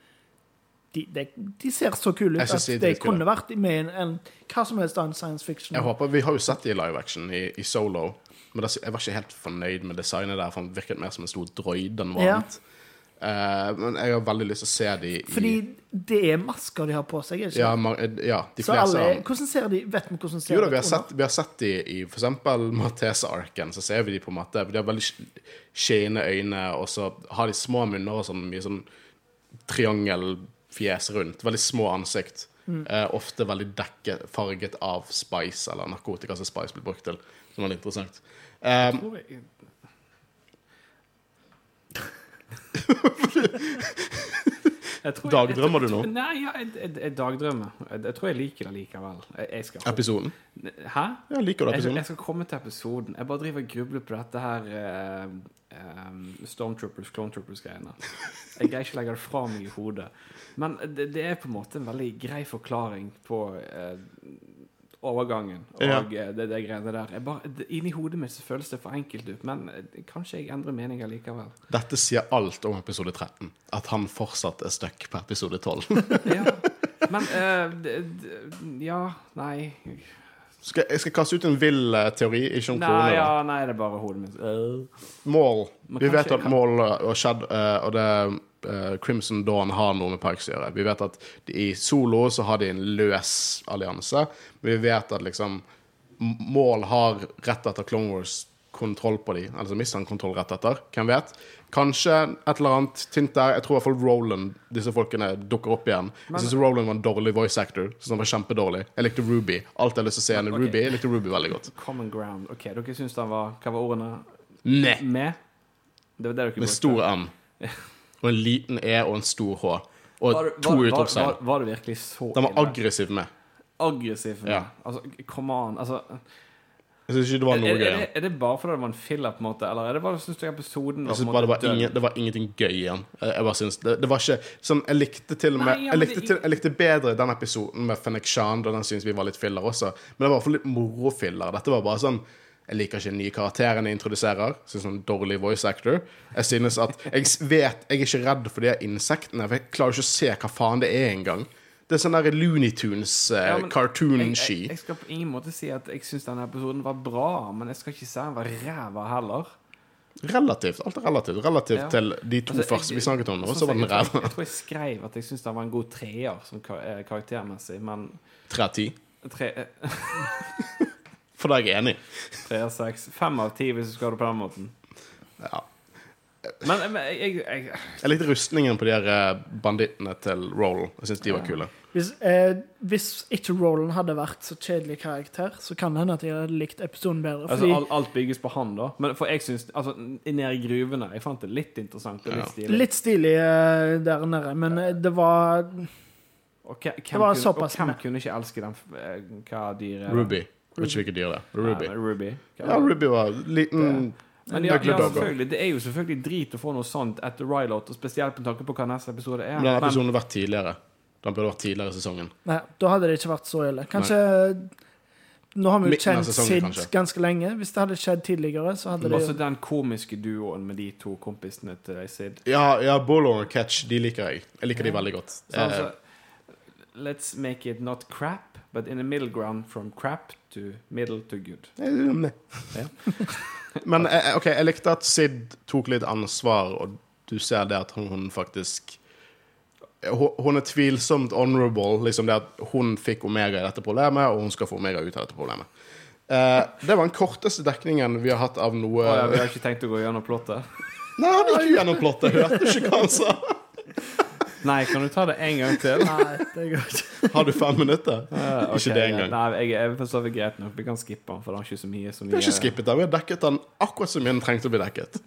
Speaker 3: De, de, de ser så kule ut at
Speaker 1: de
Speaker 3: de kunne vært med i en, en hva som helst annen science fiction.
Speaker 1: Jeg håper, Vi har jo sett det i live action i, i Solo, men det, jeg var ikke helt fornøyd med designet der, for han virket mer som en stor droid enn noe
Speaker 3: Ja.
Speaker 1: annet. Eh, men jeg har veldig lyst til å se de i
Speaker 3: Fordi det er masker de har på seg. Ikke?
Speaker 1: ja, ja, de
Speaker 3: så
Speaker 1: fleste
Speaker 3: alle, hvordan ser de Vet vi hvordan ser
Speaker 1: Jo da, vi har sett, vi har sett de i for eksempel Maltese-arken, så ser vi de på en måte De har veldig sk- skjene øyne, og så har de små munner og sånn mye sånn triangelfjes rundt. Veldig små ansikt. Eh, ofte veldig dekket, farget av spice, eller narkotika som spice blir brukt til. Som er litt interessant.
Speaker 2: Tror jeg- tror jeg-
Speaker 1: Dagdrømmer du nå?
Speaker 2: Nei, ja, jeg, jeg, jeg dagdrømmer. Jeg, tror jeg liker det likevel. Skal
Speaker 1: episoden.
Speaker 2: Hæ?
Speaker 1: Ja, liker du episoden?
Speaker 2: jeg skal komme til episoden. Jeg bare driver og grubler på dette her uh, um, Stormtroopers, Clone Troopers-greiene. Jeg greier ikke å legge det fra meg i hodet. Men det, det er på en måte en veldig grei forklaring på eh, overgangen og
Speaker 1: Ja.
Speaker 2: det, det greiene der. Jeg bare, inni hodet mitt så føles det for enkelt ut, men eh, kanskje jeg endrer mening likevel.
Speaker 1: Dette sier alt om episode 13. At han fortsatt er stuck på episode 12.
Speaker 2: Ja. Men uh, Ja, nei
Speaker 1: skal, jeg skal kaste ut en vill eh, teori, ikke om
Speaker 2: Nei,
Speaker 1: korona.
Speaker 2: ja, nei, det er bare hodet mitt. Uh.
Speaker 1: Mål. Vi vet at Mål og skjedd, og det eh, Crimson Dawn har noe med Pikes å gjøre. Vi vet at i Solo så har de en løs allianse. Men vi vet at liksom Mål har rett etter Clone Wars kontroll på de, altså så mister han kontroll rett etter. Hvem vet? Kanskje et eller annet tint der. Jeg tror i hvert fall Roland, disse folkene, dukker opp igjen. Jeg syns Roland var en dårlig voice actor. Synes han var kjempedårlig. Jeg likte Ruby. Alt jeg har lyst til å se henne i Ruby. Jeg likte Ruby veldig godt.
Speaker 2: Common ground. OK, dere syns den var Hva var ordene?
Speaker 1: Ne.
Speaker 2: Med? Det var det dere
Speaker 1: Med stor M. Og en liten E og en stor H. Og
Speaker 2: Var,
Speaker 1: to
Speaker 2: utropstegn. var, var, var det virkelig så
Speaker 1: ille? De var
Speaker 2: ille?
Speaker 1: aggressiv med.
Speaker 2: aggressiv?
Speaker 1: Ja.
Speaker 2: Altså, come on. Altså,
Speaker 1: Jeg syns ikke det var
Speaker 2: er,
Speaker 1: noe
Speaker 2: er,
Speaker 1: gøy.
Speaker 2: er,
Speaker 1: igjen.
Speaker 2: er det bare fordi det var en filler, på en måte? Eller er det bare syns du episoden var
Speaker 1: bare det, var ingen, det var ingenting gøy igjen. Jeg, bare synes det, det var ikke sånn, Jeg likte til og med
Speaker 2: Nei, ja,
Speaker 1: jeg, likte
Speaker 2: det-
Speaker 1: til, jeg likte bedre den episoden med Fennec Shan, da den synes vi var litt filler også. Men det var i hvert fall litt morofiller. Dette var bare sånn Jeg liker ikke den nye karakteren jeg introduserer. Synes sånn dårlig voice actor. Jeg synes at Jeg vet Jeg er ikke redd for de insektene, for jeg klarer ikke å se hva faen det er engang. Det er sånn der Looney Tunes, eh,
Speaker 2: ja,
Speaker 1: cartoon-ski.
Speaker 2: Jeg, jeg, jeg skal på ingen måte si at jeg syns denne episoden var bra, men jeg skal ikke si den var ræva heller.
Speaker 1: Relativt. Alt er relativt. Relativt
Speaker 2: Ja.
Speaker 1: til de to
Speaker 2: Altså,
Speaker 1: første vi snakket om nå,
Speaker 2: Sånn
Speaker 1: så var den ræva.
Speaker 2: jeg tror jeg skrev at jeg syns den var en god treer sånn kar karaktermessig, men
Speaker 1: Tre av ti.
Speaker 2: tre, eh,
Speaker 1: For da er jeg enig.
Speaker 2: tre av seks Fem av ti, hvis du skal ha det på den måten.
Speaker 1: Ja.
Speaker 2: Men, men jeg, jeg, jeg
Speaker 1: Jeg likte rustningen på de her eh, bandittene til Rollen Jeg syns de var kule.
Speaker 3: Hvis, eh, hvis ikke Roland hadde vært så kjedelig karakter, så kan det hende at jeg hadde likt episoden bedre.
Speaker 2: Altså,
Speaker 3: Fordi
Speaker 2: alt, alt bygges på han, da. Men for jeg syns Altså, nede i gruvene Jeg fant det litt interessant og litt
Speaker 1: Ja.
Speaker 2: stilig.
Speaker 3: Litt stilig eh, der nede, men eh, det var
Speaker 2: Og hvem, hvem,
Speaker 3: Det var
Speaker 2: kunne, og hvem
Speaker 3: med.
Speaker 2: kunne ikke elske den eh, Hva dyret?
Speaker 1: Ruby. Vet ikke hvilket dyr det er. Ruby.
Speaker 2: Ja, Ruby.
Speaker 1: Ja, Ruby var liten
Speaker 2: Men ja, ja. Det er jo selvfølgelig drit å få noe sånt etter Rylot, og spesielt med tanke på hva neste episode er.
Speaker 1: Men den episoden har vært tidligere. Den burde vært tidligere i sesongen.
Speaker 3: Nei, da hadde det ikke vært så ille. Kanskje Nå har vi jo kjent Sid ganske lenge. Hvis det hadde skjedd tidligere, så hadde det
Speaker 2: Også
Speaker 3: jo
Speaker 2: den komiske duoen med de to kompisene til Sid.
Speaker 1: Ja, ja Bolo og Catch, de liker jeg. Jeg liker de veldig godt.
Speaker 2: Så
Speaker 1: Eh,
Speaker 2: altså, let's make it not crap, but in the middle ground from crap to middle to good.
Speaker 1: eh,
Speaker 2: Ja.
Speaker 1: Men eh, OK, jeg likte at Sid tok litt ansvar, og du ser det at hun, faktisk hun, hun er tvilsomt honorable. Liksom det at hun fikk Omega i dette problemet, og hun skal få Omega ut av dette problemet. Uh, det var den korteste dekningen vi har hatt av noe
Speaker 2: oh, ja, vi har ikke tenkt å gå gjennom plottet.
Speaker 1: Nei, han gikk jo gjennom plottet. Hørte ikke hva han sa?
Speaker 2: Nei, kan du ta det en gang til?
Speaker 3: Nei, det går ikke.
Speaker 1: Har du fem minutter?
Speaker 2: Uh, okay,
Speaker 1: Ikke det engang.
Speaker 2: Nei, jeg, jeg så vidt greit nok. Vi kan skippe den, for det har ikke så mye så
Speaker 1: Vi
Speaker 2: mye
Speaker 1: har ikke skippet den. Vi har dekket den akkurat som den trengte å bli dekket.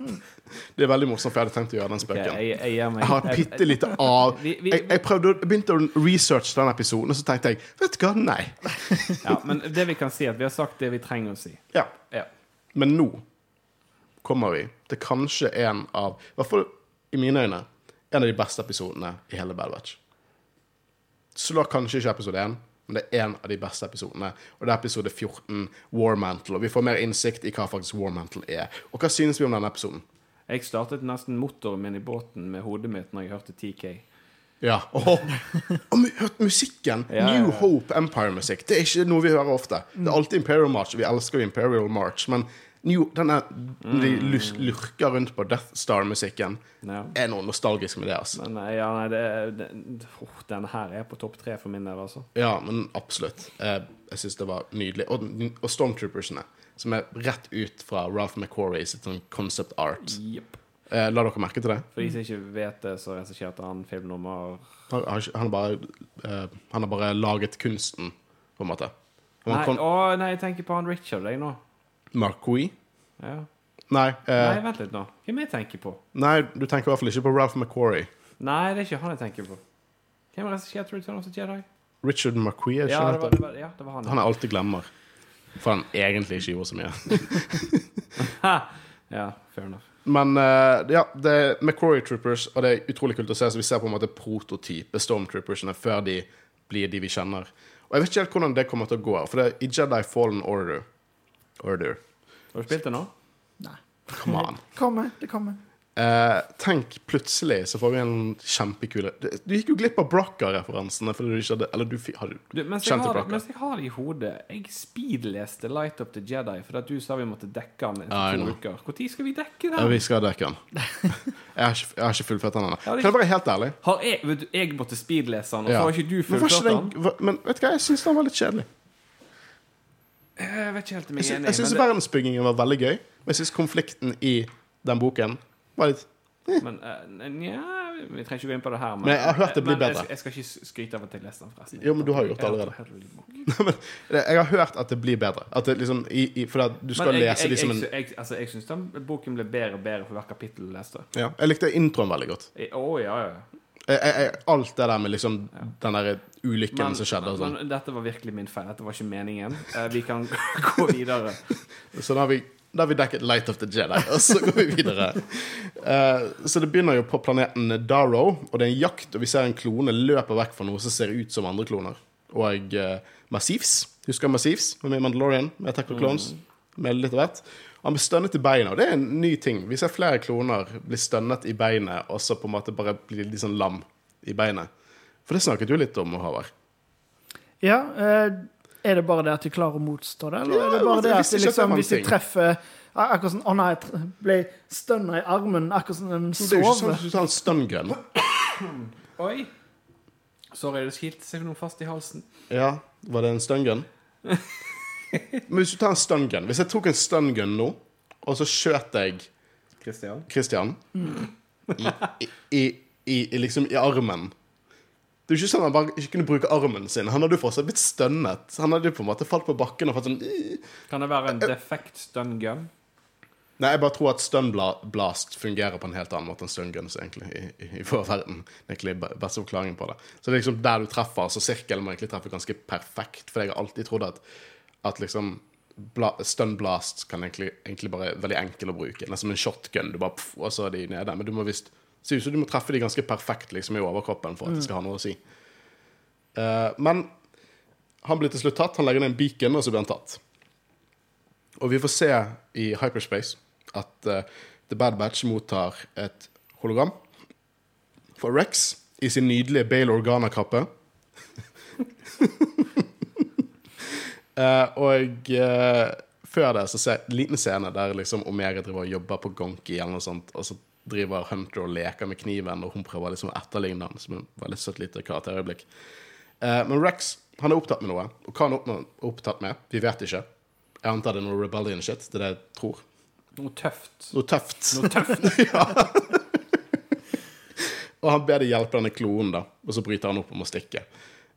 Speaker 1: Det er veldig morsomt, for jeg hadde tenkt å gjøre den spøken.
Speaker 2: Okay, jeg, jeg,
Speaker 1: Jeg har et bitte lite av
Speaker 2: Vi- vi-
Speaker 1: jeg, jeg, prøvde, jeg begynte å researche den episoden, og så tenkte jeg Vet du hva, nei.
Speaker 2: Ja, men det vi kan si, er at vi har sagt det vi trenger å si.
Speaker 1: Ja.
Speaker 2: Ja.
Speaker 1: Men nå kommer vi til kanskje en av I hvert fall i mine øyne en av de beste episodene i hele Bad Batch. Slår kanskje ikke episode 1, men det er en av de beste episodene. Og det er episode 14, War Mantle. Og vi får mer innsikt i hva faktisk War Mantle er. Og hva synes vi om denne episoden?
Speaker 2: Jeg startet nesten motoren min i båten med hodet mitt når jeg hørte TK.
Speaker 1: Ja. Og, og hørte hørt musikken!
Speaker 2: Ja, ja,
Speaker 1: New
Speaker 2: ja.
Speaker 1: Hope Empire-musikk. Det er ikke noe vi hører ofte. Det er alltid Imperial March. Vi elsker Imperial March, men New, denne, de lus- lurker rundt på Death Star-musikken.
Speaker 2: Ja.
Speaker 1: Er noe nostalgisk med det, altså.
Speaker 2: Men nei, ja, nei, det, det, oh, denne her er på topp tre for min del, altså.
Speaker 1: Ja, men absolutt. Eh, jeg syns det var nydelig. Og, og Stormtroopersene, som er rett ut fra Ralph McQuarrie sitt sånn concept art.
Speaker 2: Yep.
Speaker 1: Eh, la dere merke til det?
Speaker 2: For de som ikke vet det, så regisserte han filmnummer
Speaker 1: Han har, han bare eh, Han har bare laget kunsten, på en måte.
Speaker 2: Nei,
Speaker 1: kon-
Speaker 2: å, nei, jeg tenker på han Richard, jeg nå.
Speaker 1: Marquis?
Speaker 2: Ja.
Speaker 1: Nei, eh,
Speaker 2: Nei, vent litt nå. Hvem jeg tenker på?
Speaker 1: nei, du tenker i hvert fall ikke på Ralph McQuarrie.
Speaker 2: Nei, det er ikke han jeg tenker på. Hvem regisserte Return of the Jedi?
Speaker 1: Richard McQuarrie, er ikke
Speaker 2: Ja, det var, det var, ja, det var han.
Speaker 1: Han er alltid glemmer. For han egentlig ikke gjorde så mye.
Speaker 2: Ja, fair enough.
Speaker 1: Men eh, ja, det er McQuarrie Troopers, og det er utrolig kult å se. Så vi ser på en måte prototype Stormtroopersene før de blir de vi kjenner. Og jeg vet ikke helt hvordan det kommer til å gå. For det er i Jedi Fallen Order Order.
Speaker 2: Har du spilt det nå?
Speaker 3: Nei.
Speaker 1: Come on.
Speaker 3: Kommer, det kommer.
Speaker 1: Eh, tenk plutselig så får vi en kjempekule Du du gikk jo glipp av Brocca-referansene fordi du ikke hadde Eller du fi- hadde
Speaker 2: Du, mens, jeg har, mens jeg har det i hodet Jeg speedleste Light Up the Jedi fordi at du sa vi måtte dekke den etter
Speaker 1: Ja,
Speaker 2: to uker. Når skal vi dekke
Speaker 1: Ja,
Speaker 2: den?
Speaker 1: vi skal dekke den. Jeg har ikke, jeg har ikke fullført den ennå. Kan jeg være helt ærlig?
Speaker 2: Har jeg, vet du, jeg måtte speedlese den, og så
Speaker 1: Ja.
Speaker 2: har ikke du fullført den,
Speaker 1: men vet du hva, jeg syns den var litt kjedelig.
Speaker 2: Jeg vet ikke helt om
Speaker 1: Jeg
Speaker 2: er enig.
Speaker 1: jeg syns
Speaker 2: men
Speaker 1: verdensbyggingen var veldig gøy. Men jeg syns konflikten i den boken var litt
Speaker 2: Men eh, nja, vi trenger ikke gå inn på det her. Men,
Speaker 1: Men jeg har hørt det blir
Speaker 2: men
Speaker 1: bedre.
Speaker 2: Jeg, jeg skal ikke skryte av at jeg leste den, forresten.
Speaker 1: Jo, men du har gjort det allerede. Jeg har hørt at det blir bedre. At det liksom i, i, For du skal
Speaker 2: Men jeg,
Speaker 1: lese
Speaker 2: jeg,
Speaker 1: de som en
Speaker 2: jeg, altså, jeg syns den boken ble bedre og bedre for hvert kapittel du leste.
Speaker 1: ja, Jeg likte introen veldig godt.
Speaker 2: Å, oh, ja, ja.
Speaker 1: Jeg, jeg, jeg, alt det der med liksom den der ulykken
Speaker 2: Men,
Speaker 1: som skjedde sånn.
Speaker 2: men dette var virkelig min feil. Dette var ikke meningen. Eh, vi kan gå videre.
Speaker 1: Så da har vi da har vi dekket Light of the Jedi, og så går vi videre. Eh, så det begynner jo på planeten Darrow, og det er en jakt, og vi ser en klone løpe vekk fra noe som ser ut som andre kloner. Og uh, Massivs. Husker Massivs? Med Mandalorian, med Attack of Clones. Med litt av hvert. Han blir stønnet i beina, og det er en ny ting. Vi ser flere kloner bli stønnet i beinet, og så på en måte bare blir litt sånn lam i beinet. For det snakket du litt om, Håvard.
Speaker 3: Ja, eh, er det bare det at de klarer å motstå det, eller
Speaker 1: Ja,
Speaker 3: er det bare
Speaker 1: jeg
Speaker 3: det at de liksom, hvis de treffer ak- Akkurat sånn Å nei, jeg ble stønna i armen, akkurat som en
Speaker 1: Det er jo ikke sånn at du tar en stun.
Speaker 2: Oi. Sorry, det skilte seg noe fast i halsen.
Speaker 1: Ja, var det en stun gun? Men hvis du tar en stun gun Hvis jeg tok en stun gun nå, og så skjøt jeg
Speaker 2: Christian?
Speaker 1: Christian i, i, i, i, i, liksom, i armen Det er jo ikke sånn at han bare ikke kunne bruke armen sin. Han hadde jo fortsatt blitt stønnet. Han hadde jo på en måte falt på bakken og fått sånn
Speaker 2: Kan det være en defekt stun gun?
Speaker 1: Nei, jeg bare tror at stun blast fungerer på en helt annen måte enn stun guns, egentlig, i, i, i vår verden. Er egentlig beste forklaringen på det. Så det er liksom der du treffer, så sirkelen må egentlig treffe ganske perfekt. For jeg har alltid trodd at, at liksom bla, stun blast kan egentlig, egentlig bare veldig enkel å bruke. Nesten som en shotgun, du bare pff, og så er de nede. Men du må visst ser ut som du må treffe de ganske perfekt liksom, i overkroppen for at det skal ha noe å si. Uh, men han blir til slutt tatt. Han legger ned en beacon, og så blir han tatt. Og vi får se i hyperspace at uh, The Bad Batch mottar et hologram for Rex i sin nydelige Bale Organa-kappe. Eh, og uh, før det så ser jeg en liten scene der liksom Omega driver og jobber på Gonki eller noe sånt, og så driver Hunter og leker med kniven, og hun prøver liksom å etterligne han, som en veldig søtt lite karakterøyeblikk. Uh, men Rex han er opptatt med noe. Og hva han er opptatt med, vi vet ikke. Jeg antar det er noe rebellion shit. Det er det jeg tror.
Speaker 2: Noe tøft.
Speaker 1: Noe tøft.
Speaker 2: Noe tøft.
Speaker 1: Og han ber det hjelpe denne klonen, da. Og så bryter han opp om å stikke.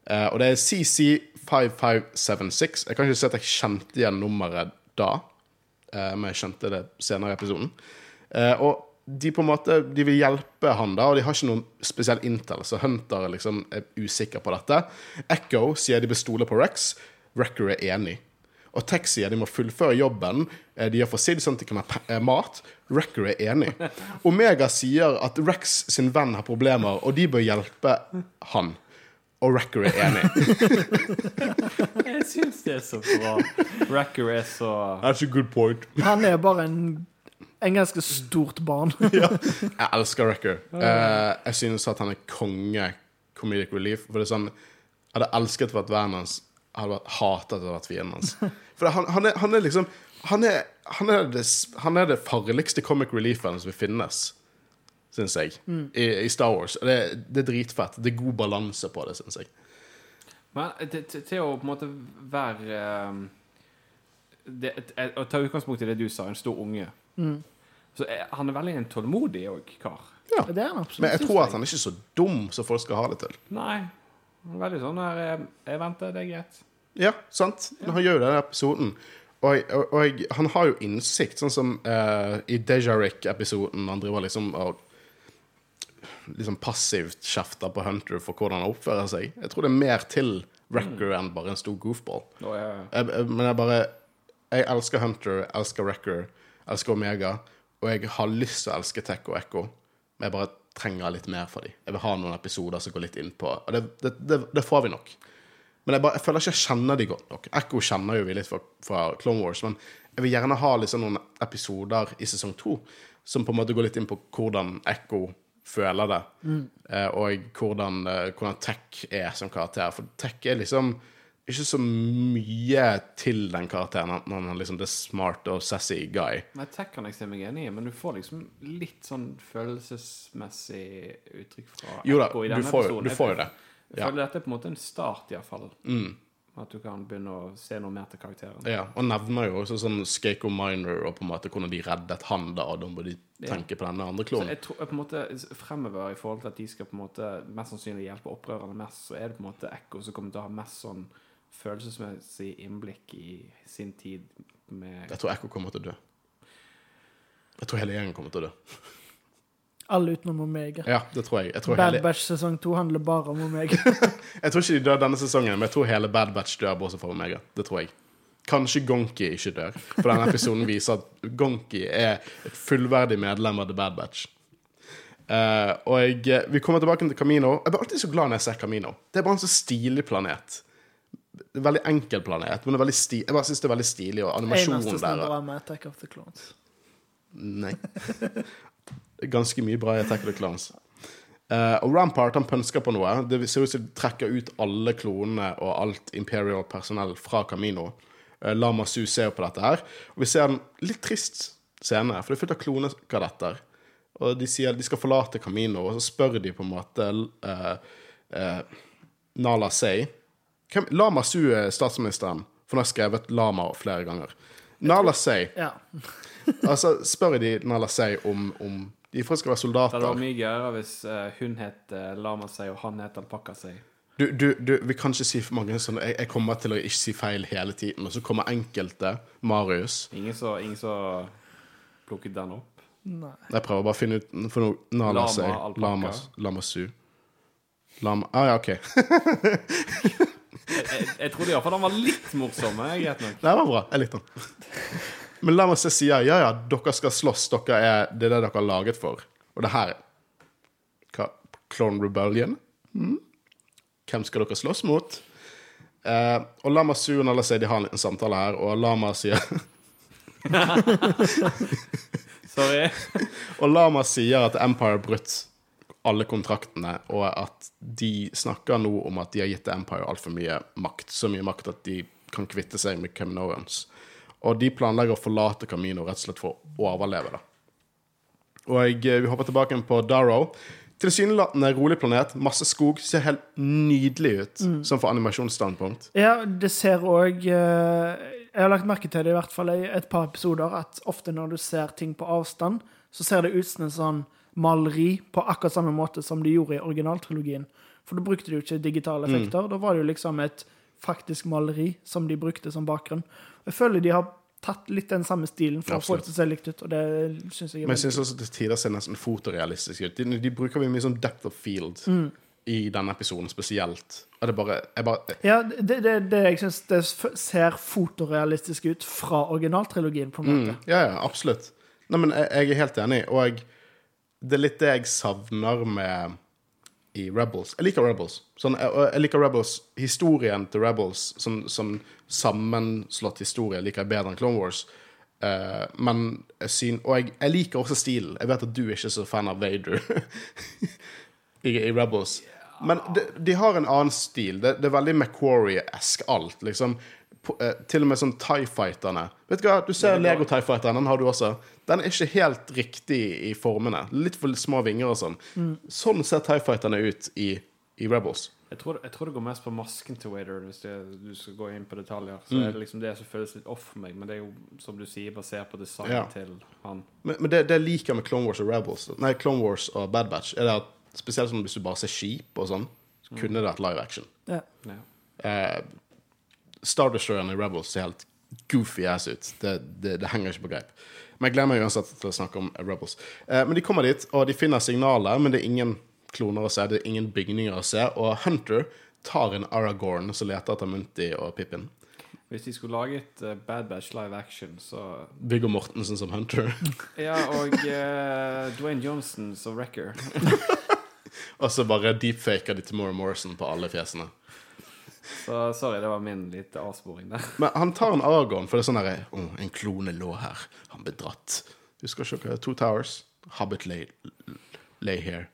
Speaker 1: Uh, og det er CC5576. Jeg kan ikke si at jeg kjente igjen nummeret da, eh, men jeg kjente det senere i episoden. Eh, og de på en måte De vil hjelpe han, da, og de har ikke noen spesiell intel, så Hunter liksom er usikker på dette. Echo sier de bør stole på Rex. Recker er enig. Og Tex sier de må fullføre jobben. Eh, De har for Sid, sånn at de kan ha mat. Recker er enig. Omega sier at Rex sin venn har problemer, og de bør hjelpe han. Og Wrecker er enig.
Speaker 2: Jeg syns det er så bra. Racker er så
Speaker 1: That's a good point.
Speaker 3: Han er bare en, en ganske stort barn.
Speaker 1: Jeg elsker Wrecker. Uh, jeg synes at han er konge comedic relief. For det er sånn Jeg hadde elsket å vært vennen hans hadde vært hatet at det hadde vært fienden hans. For han, han, er, han er liksom han er, han, er det, han er det farligste comic reliefen som finnes, syns jeg, i, i Star Wars. Det, det er dritfett. Det er god balanse på det, syns jeg.
Speaker 2: Men til, til, til å på en måte være det, Å ta utgangspunkt i det du sa, en stor unge. Så er, han er veldig en tålmodig òg, kar.
Speaker 3: Det er han absolutt.
Speaker 1: Men jeg tror at han er ikke så dum som folk skal ha det til.
Speaker 2: Nei. Han er veldig sånn her eh, Jeg venter, det er greit.
Speaker 1: Ja, sant? Men han gjør jo denne den episoden. Og, og, og han har jo innsikt, sånn som uh, i Dejarik-episoden. Han driver liksom og liksom passivt kjefter på Hunter for hvordan han oppfører seg. Jeg tror det er mer til Wrecker enn bare en stor goofball.
Speaker 2: Oh, jeg,
Speaker 1: Jeg, jeg, men jeg bare Jeg elsker Hunter, jeg elsker Wrecker, elsker Omega. Og jeg har lyst til å elske Tech og Echo, men jeg bare trenger litt mer for dem. Jeg vil ha noen episoder som går litt inn på Og det, det, det, det får vi nok. Men jeg, bare, jeg føler ikke jeg kjenner de godt nok. Echo kjenner jo vi litt fra, fra Clone Wars, men jeg vil gjerne ha liksom noen episoder i sesong to som på en måte går litt inn på hvordan Echo føler det, mm. og hvordan, eh, hvordan Tech er som karakter. For Tech er liksom ikke så mye til den karakteren. Han han er liksom the smart og sassy guy.
Speaker 2: Nei, tech kan jeg se meg enig i, men du får liksom litt sånn følelsesmessig uttrykk fra Echo i denne
Speaker 1: jo-
Speaker 2: episoden.
Speaker 1: du får jo det.
Speaker 2: Jeg
Speaker 1: Ja.
Speaker 2: føler dette er på en måte en start, iallfall.
Speaker 1: Mm.
Speaker 2: At du kan begynne å se noe mer til karakteren.
Speaker 1: Ja, og nevner jo også sånn Skako Minor og på en måte hvordan de reddet han da, og da må de tenke på denne andre
Speaker 2: Så
Speaker 1: klonen.
Speaker 2: jeg tror på en måte fremover i forhold til at de skal på en måte mest sannsynlig hjelpe opprørerne mest, så er det på en måte Ekko som kommer til å ha mest sånn følelsesmessig innblikk i sin tid med
Speaker 1: Jeg tror Ekko kommer til å dø. Jeg tror hele gjengen kommer til å dø.
Speaker 3: Alle utenom Omega.
Speaker 1: Ja, det tror jeg. Jeg tror,
Speaker 3: Bad
Speaker 1: hele,
Speaker 3: Batch sesong to handler bare om Omega.
Speaker 1: jeg tror ikke de dør denne sesongen, men jeg tror hele Bad Batch dør bortsett fra Omega. Det tror jeg. Kanskje Gonki ikke dør, for denne episoden viser at Gonki er et fullverdig medlem av The Bad Batch. Uh, og jeg, vi kommer tilbake til Camino. Jeg blir alltid så glad når jeg ser Camino. Det er bare en så stilig planet. En veldig enkel planet, men veldig sti jeg bare syns det er veldig stilig, og
Speaker 3: Eneste
Speaker 1: animasjonen
Speaker 3: som er
Speaker 1: der
Speaker 3: bra med Attack of the Clones.
Speaker 1: Nei. Ganske mye bra i Attack of the Clowns. Uh, og Rampart han pønsker på noe. Det ser ut som de trekker ut alle klonene og alt Imperial personell fra Camino. Uh, Lama Su ser på dette her. Og vi ser en litt trist scene, for det er fullt av klonekadetter. Og de sier de skal forlate Camino, og så spør de på en måte uh, uh, Nala Say Hvem, Lama Su er statsministeren, for hun har skrevet Lama flere ganger. Nala Say
Speaker 3: Ja.
Speaker 1: Altså, spør de Nala Say om, om de folk skal være
Speaker 2: Det hadde vært mye gøyere hvis eh, hun het uh, Lama seg og han het Alpakka seg.
Speaker 1: Du, du, du, vi kan ikke si for mange sånne jeg, jeg kommer til å ikke si feil hele tiden, og så kommer enkelte Marius.
Speaker 2: Ingen som ingen plukket den opp.
Speaker 3: Nei.
Speaker 1: Jeg prøver bare å finne ut for noe Nala
Speaker 2: Lama, Sey.
Speaker 1: Lama, lama Su. Lama Ah, ja, OK.
Speaker 2: Jeg, jeg, jeg trodde iallfall den var litt morsom. jeg Greit nok.
Speaker 1: Det var bra. Jeg likte den. Men la meg se sier ja, ja, dere skal slåss. Dere er, det er det dere har laget for. Og det her Hva? Clone Rebellion? Mm. Hvem skal dere slåss mot? Eh, og Lama Su og Nala de har en liten samtale her, og Lama sier
Speaker 2: Sorry.
Speaker 1: Og Lama sier at Empire har brutt alle kontraktene, og at de snakker nå om at de har gitt Empire altfor mye makt. Så mye makt at de kan kvitte seg med Caminoans. Og de planlegger å forlate Camino rett og slett for å overleve, da. Og jeg, vi hopper tilbake på Darrow. Tilsynelatende rolig planet, masse skog. Ser helt nydelig ut, sånn for animasjonsstandpunkt.
Speaker 3: Ja, det ser òg Jeg har lagt merke til det i hvert fall i et par episoder, at ofte når du ser ting på avstand, så ser det ut som en sånn maleri på akkurat samme måte som de gjorde i originaltrilogien. For da brukte de jo ikke digitale effekter. Da var det jo liksom et faktisk maleri som de brukte som bakgrunn. Jeg føler de har tatt litt den samme stilen for å få det til å se likt ut, og det synes jeg er
Speaker 1: Men jeg syns også til tider ser nesten fotorealistisk ut. De, de bruker mye sånn depth of field i denne episoden spesielt. Og det bare, bare
Speaker 3: Ja, det, det, det jeg syns det ser fotorealistisk ut fra originaltrilogien, på en måte.
Speaker 1: mm, Ja, ja, absolutt. Nei, men jeg, jeg er helt enig, og jeg, det er litt det jeg savner med i Rebels. Jeg liker Rebels. Sånn, jeg, jeg liker Rebels. Historien til Rebels som, som sammenslått historie liker jeg bedre enn Clone Wars. Uh, men jeg syn, Og jeg, jeg liker også stilen. Jeg vet at du er ikke så fan av Vader i, i Rebels. Men de, de har en annen stil. Det, det er veldig Macquarie-esk alt. liksom eh, Til og med sånn Tie Fighterne. Vet du hva, du ser Lego Tie Fighteren, den har du også. Den er ikke helt riktig i formene. Litt for små vinger og sånn. Sånn ser Tie Fighterne ut i, i Rebels.
Speaker 2: Jeg tror, jeg tror det går mest på masken til Wader, hvis det, du skal gå inn på detaljer. Så er det liksom det som føles litt off for meg, men det er jo, som du sier, basert på designet
Speaker 1: Ja.
Speaker 2: til han.
Speaker 1: Men, men det, det jeg liker med Clone Wars og Rebels, nei, Clone Wars og Bad Batch, er det at spesielt sånn hvis du bare ser skip og sånn, så kunne det vært live action.
Speaker 3: Ja.
Speaker 2: Ja.
Speaker 1: Eh, Star Destroyeren i Rebels ser helt goofy ass ut. Det, det, det henger ikke på greip. Men jeg glemmer uansett til å snakke om Rebels. Eh, men de kommer dit, og de finner signaler, men det er ingen kloner å se, det er ingen bygninger å se, og Hunter tar en Aragorn som leter etter Munti og Pippin.
Speaker 2: Hvis de skulle laget uh, Bad Batch live action, så
Speaker 1: Viggo Mortensen som Hunter.
Speaker 2: Ja, og uh, Dwayne Johnson som Wrecker.
Speaker 1: og så bare deepfaker de Tamora Morrison på alle fjesene.
Speaker 2: Så sorry, det var min lite avsporing der.
Speaker 1: Men han tar en Aragorn, for det er sånn derre oh, En klone lå her. Han ble dratt. Husker ikke hva Two Towers. Hobbit lay, lay here.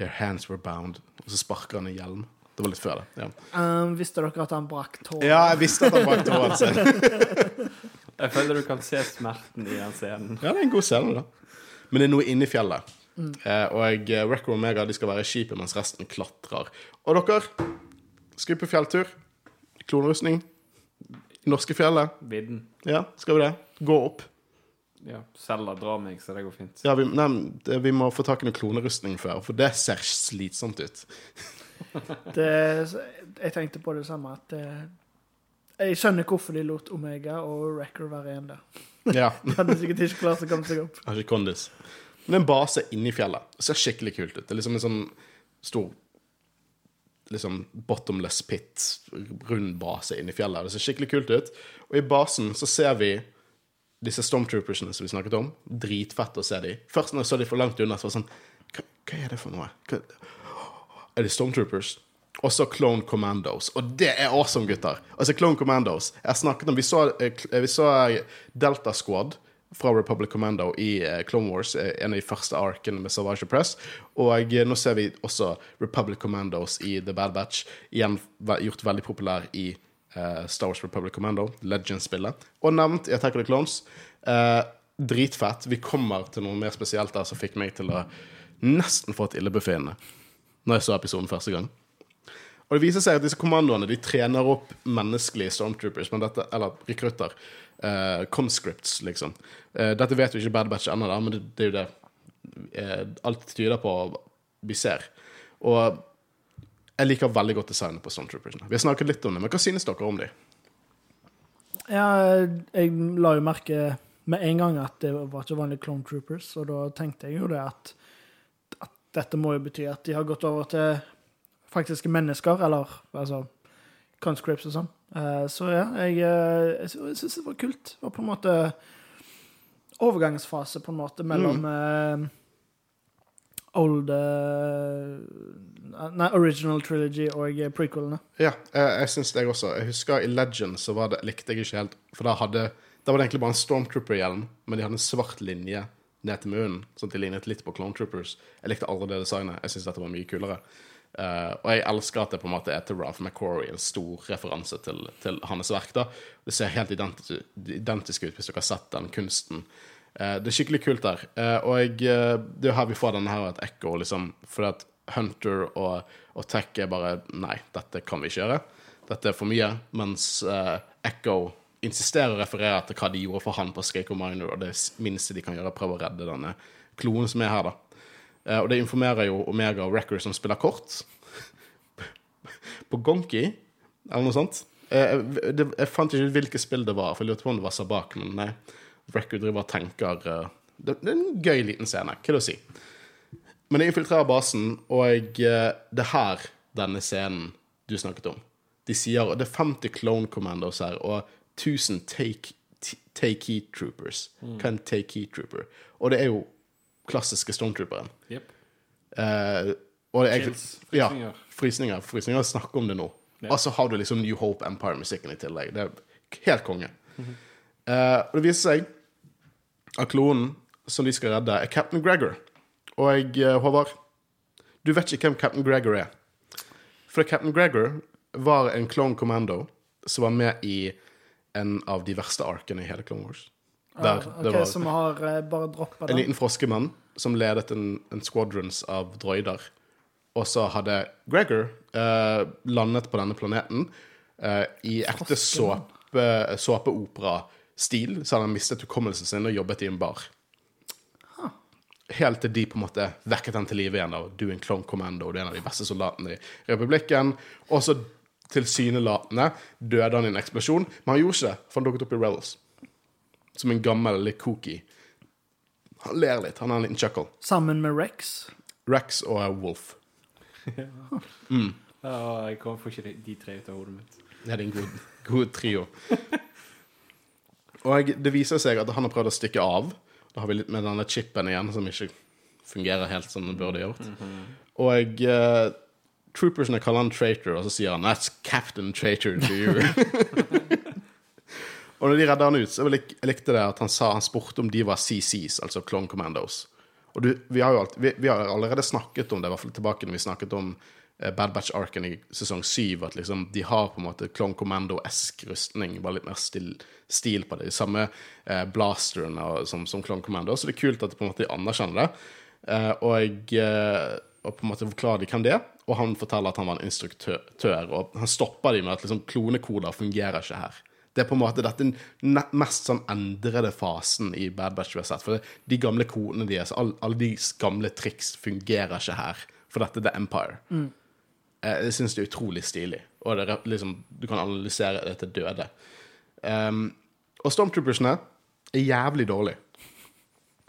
Speaker 1: Their hands were bound. Og så sparker han i hjelm. Det var litt før det. Ja,
Speaker 3: Um, visste dere at han brakk tåa?
Speaker 1: ja jeg visste at han brakk tråden sin.
Speaker 2: Jeg føler du kan se smerten i den scenen.
Speaker 1: Ja, det er en god scene, da. Men det er noe inni fjellet. Eh, og eh, Wrecker Omega de skal være i skipet mens resten klatrer. Og dere skal vi på fjelltur. Klonerustning. Norske fjellet.
Speaker 2: Vidden.
Speaker 1: Ja, skal vi det? Gå opp.
Speaker 2: Ja, Selda drar meg, så det går fint.
Speaker 1: Ja, vi, nei, det- vi må få tak i noe klonerustning før, for det ser slitsomt ut.
Speaker 3: Det, jeg tenkte på det samme, at eh, Jeg skjønner hvorfor de lot Omega og Wrecker være igjen der.
Speaker 1: Ja,
Speaker 3: De hadde sikkert ikke klart å komme seg opp.
Speaker 1: har ikke kondis. Men en base inni fjellet. Det ser skikkelig kult ut. Det er liksom en sånn stor liksom bottomless pit, rund base inni fjellet. Det ser skikkelig kult ut. Og i basen så ser vi disse stormtroopersene som vi snakket om. Dritfett å se dem. Først når jeg så dem for langt unna, så var det sånn Hva, hva er det for noe? Hva, er det Stormtroopers? Og så Clone Commandos. Og det er awesome, gutter! Altså, Clone Commandos Jeg snakket om Vi så, eh, vi så eh, Delta Squad fra Republic Commando i eh, Clone Wars, eh, en av de første arkene med Savage Press. Og eh, nå ser vi også Republic Commandos i The Bad Batch. Igjen gjort veldig populær i Star Wars Republic Commando, Legends-spillet. Og nevnt i Attack of the Clones. Eh, dritfett. Vi kommer til noe mer spesielt der som fikk meg til å nesten få et illebefinnende når jeg så episoden første gang. Og det viser seg at disse kommandoene de trener opp menneskelige stormtroopers, dette, eller rekrutter. Eh, conscripts, liksom. Uh, dette vet jo ikke Bad Batch ennå, men det, det er jo det eh, alt tyder på vi ser. Og jeg liker veldig godt designet på stormtroopersene. Vi har snakket litt om det, men hva synes dere om dem?
Speaker 3: Ja, jeg la jo merke med en gang at det var ikke vanlige Clone Troopers, og da tenkte jeg jo det at, at dette må jo bety at de har gått over til faktiske mennesker, eller altså conscripts og sånn. Eh, så ja, jeg, eh, jeg, syns det var kult. Det var på en måte overgangsfase på en måte mellom eh, old uh, Nei, original trilogy og prequelene.
Speaker 1: Ja, jeg, jeg syns det jeg også. Jeg husker i Legend så var det, likte jeg ikke helt For da hadde Da var det egentlig bare en Stormtrooper-hjelm, men de hadde en svart linje ned til munnen, sånn at de lignet litt på Clone Troopers. Jeg likte aldri det designet. Jeg syns dette var mye kulere. Eh, og jeg elsker at det på en måte er til Ralph McQuarrie, en stor referanse til, til hans verk. da. Det ser helt identisk, identisk ut, hvis dere har sett den kunsten. Uh, det er skikkelig kult der. Uh, og jeg, det er her vi får denne her et ekko, liksom. Fordi at Hunter og, og Tech er bare Nei, dette kan vi ikke gjøre. Dette er for mye. Mens Echo insisterer og refererer til hva de gjorde for han på Skako Minor, og det minste de kan gjøre, er å prøve å redde denne kloen som er her, da. Eh, og det informerer jo Omega og Wrecker som spiller kort. på Gonki, eller noe sånt. Eh, Jeg, fant ikke ut hvilket spill det var, for jeg lurte på om det var Sabak, men nei. Wrecker driver og tenker eh, det, er en gøy liten scene. Hva er det å si? Men jeg infiltrerer basen, og det er her denne scenen du snakket om. De sier Det er 50 clone commandos her, og 1000 take, take heat troopers. Hva er en take heat trooper? Og det er jo klassiske stormtrooperen.
Speaker 2: Yep.
Speaker 1: Eh, og det er
Speaker 2: Chills.
Speaker 1: Ja,
Speaker 2: Frysninger.
Speaker 1: frysninger. Frysninger snakker om det nå.
Speaker 2: Ja.
Speaker 1: Og så har du liksom New Hope Empire-musikken i tillegg. Det er helt konge. Eh, og det viser seg at klonen som de skal redde, er Captain Gregor. Og jeg, eh, Håvard, du vet ikke hvem Captain Gregor er. For Captain Gregor var en clone commando som var med i en av de verste arkene i hele Clone Wars. Der
Speaker 3: Ah,
Speaker 1: det var
Speaker 3: Som har uh, bare droppa
Speaker 1: en liten froskemann som ledet en, en squadrons av droider. og så hadde Gregor uh, landet på denne planeten uh, i ekte såpe, såpeopera-stil, så hadde han mistet hukommelsen sin og jobbet i en bar. Helt til de på en måte vekket han til live igjen av Doing Clone Commando, du er en av de beste soldatene i republikken. Og så tilsynelatende døde han i en eksplosjon, men han gjorde ikke det, for han dukket opp i Rebels. Som en gammel, litt kooky. Han ler litt, han har en liten chuckle.
Speaker 3: Sammen med Rex.
Speaker 1: Rex og Wolf.
Speaker 2: Ja, jeg kommer får ikke de, de tre ut av hodet mitt.
Speaker 1: Det er en god, god trio. Og det viser seg at han har prøvd å stikke av. Da har vi litt med denne chipen igjen, som ikke fungerer helt som den burde gjort. Og uh, troopersene kaller han traitor, og så sier han 'That's Captain Traitor to you'. og når de redder han ut, så jeg likte det at han sa han spurte om de var CCs, altså Clone Commandos. Og du, vi, har jo alt, vi, vi har allerede snakket om det, i hvert fall tilbake når vi snakket om eh, Bad Batch-arken i sesong syv, at liksom de har på en måte Clone Commando-esk rustning, bare litt mer stil, stil på det. De samme eh, blasterne og, som, som Clone Commando, så det er kult at de på en måte anerkjenner det. Eh, og, eh, og på en måte forklarer de hvem det er, og han forteller at han var en instruktør, og han stopper de med at liksom klonekoder fungerer ikke her. Det er på en måte dette mest sånn endrede fasen i Bad Batch vi har sett. For de gamle kodene deres, all- alle de gamle triks fungerer ikke her. For dette er The Empire. Mm. Jeg syns det er utrolig stilig. Og det liksom, du kan analysere det til døde. Um, og Stormtroopersene er jævlig dårlig.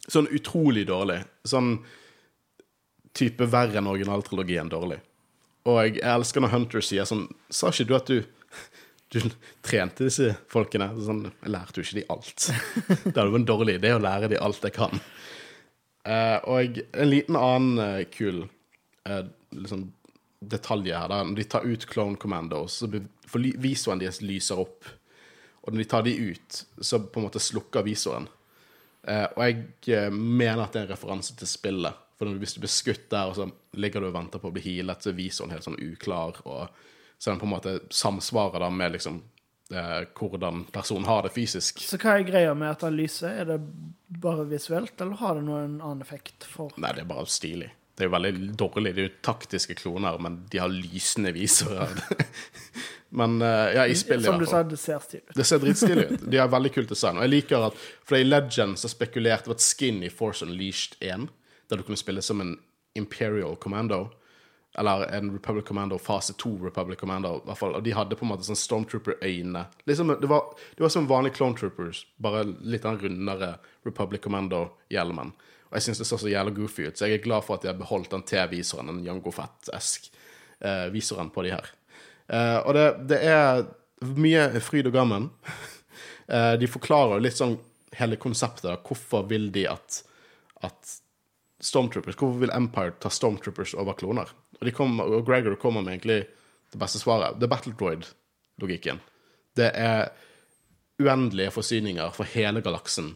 Speaker 1: Sånn utrolig dårlig. Sånn type verre enn originaltrilogien dårlig. Og jeg elsker når Hunter sier sånn Sa ikke du at du du trente disse folkene? Sånn, jeg lærte jo ikke de alt. Det hadde vært en dårlig idé å lære de alt jeg kan. Uh, og en liten annen uh, kul uh, liksom, detalj her, da, når de tar ut Clone Commandos, så for visoren deres lyser opp. Og når de tar de ut, så på en måte slukker visoren. Og jeg mener at det er en referanse til spillet. For hvis du blir skutt der, og så ligger du og venter på å bli healet, så er visoren helt sånn uklar. Og så den på en måte samsvarer da med liksom eh, hvordan personen har det fysisk.
Speaker 3: Så hva er greia med at han lyser? Er det bare visuelt, eller har det noen annen effekt for
Speaker 1: Nei, det er bare stilig. Det er jo veldig dårlig. Det er jo taktiske kloner, men de har lysende visere. men eh, ja, i spillet
Speaker 3: Som du sa, det ser stilig ut.
Speaker 1: Det ser dritstilig ut. De har veldig kult design. Og jeg liker at For i Legends så spekulerte det var et skin i Force Unleashed 1, der du kunne spille som en Imperial Commando. Eller en Republic Commando, fase 2 Republic Commando. I hvert fall. Og de hadde på en måte sånn Stormtrooper-øyne. Liksom, det, var, det var som vanlige Clone Troopers, bare litt den rundere Republic Commando-hjelmen. Og jeg syns det så så jævla goofy ut, så jeg er glad for at de har beholdt den T-visoren, den Jango Fett-esk eh, visoren på de her. Eh, og det, det er mye fryd og gammen. Eh, de forklarer litt sånn hele konseptet. Hvorfor vil de at, at Stormtroopers Hvorfor vil Empire ta Stormtroopers over kloner? Og, de kom, og Gregor kommer med egentlig det beste svaret. Det er Battledroid-logikken. Det er uendelige forsyninger for hele galaksen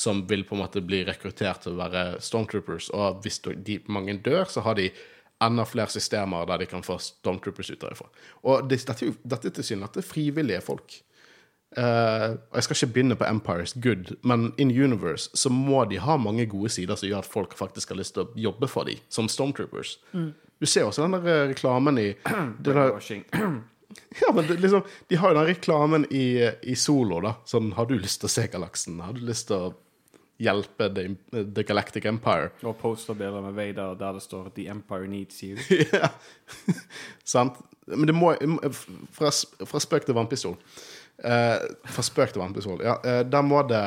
Speaker 1: som vil på en måte bli rekruttert til å være Stormtroopers. Og hvis de, mange dør, så har de enda flere systemer der de kan få Stormtroopers ut derifra. Og det, dette, dette er tilsynelatende frivillige folk. Uh, og jeg skal ikke begynne på Empires good, men in universe så må de ha mange gode sider som gjør at folk faktisk har lyst til å jobbe for dem, som Stormtroopers. Du ser også den der eh, reklamen i der, Ja, men det, liksom, de har jo den reklamen i, i Solo, da. Sånn, har du lyst til å se galaksen? Har du lyst til å hjelpe The, the Galactic Empire?
Speaker 2: Og posterbilder med Vader der det står 'The Empire needs you'.
Speaker 1: ja. Sant? Men det må Fra, fra spøk til vannpistol. Eh, fra spøk til vannpistol. Ja, eh, der må det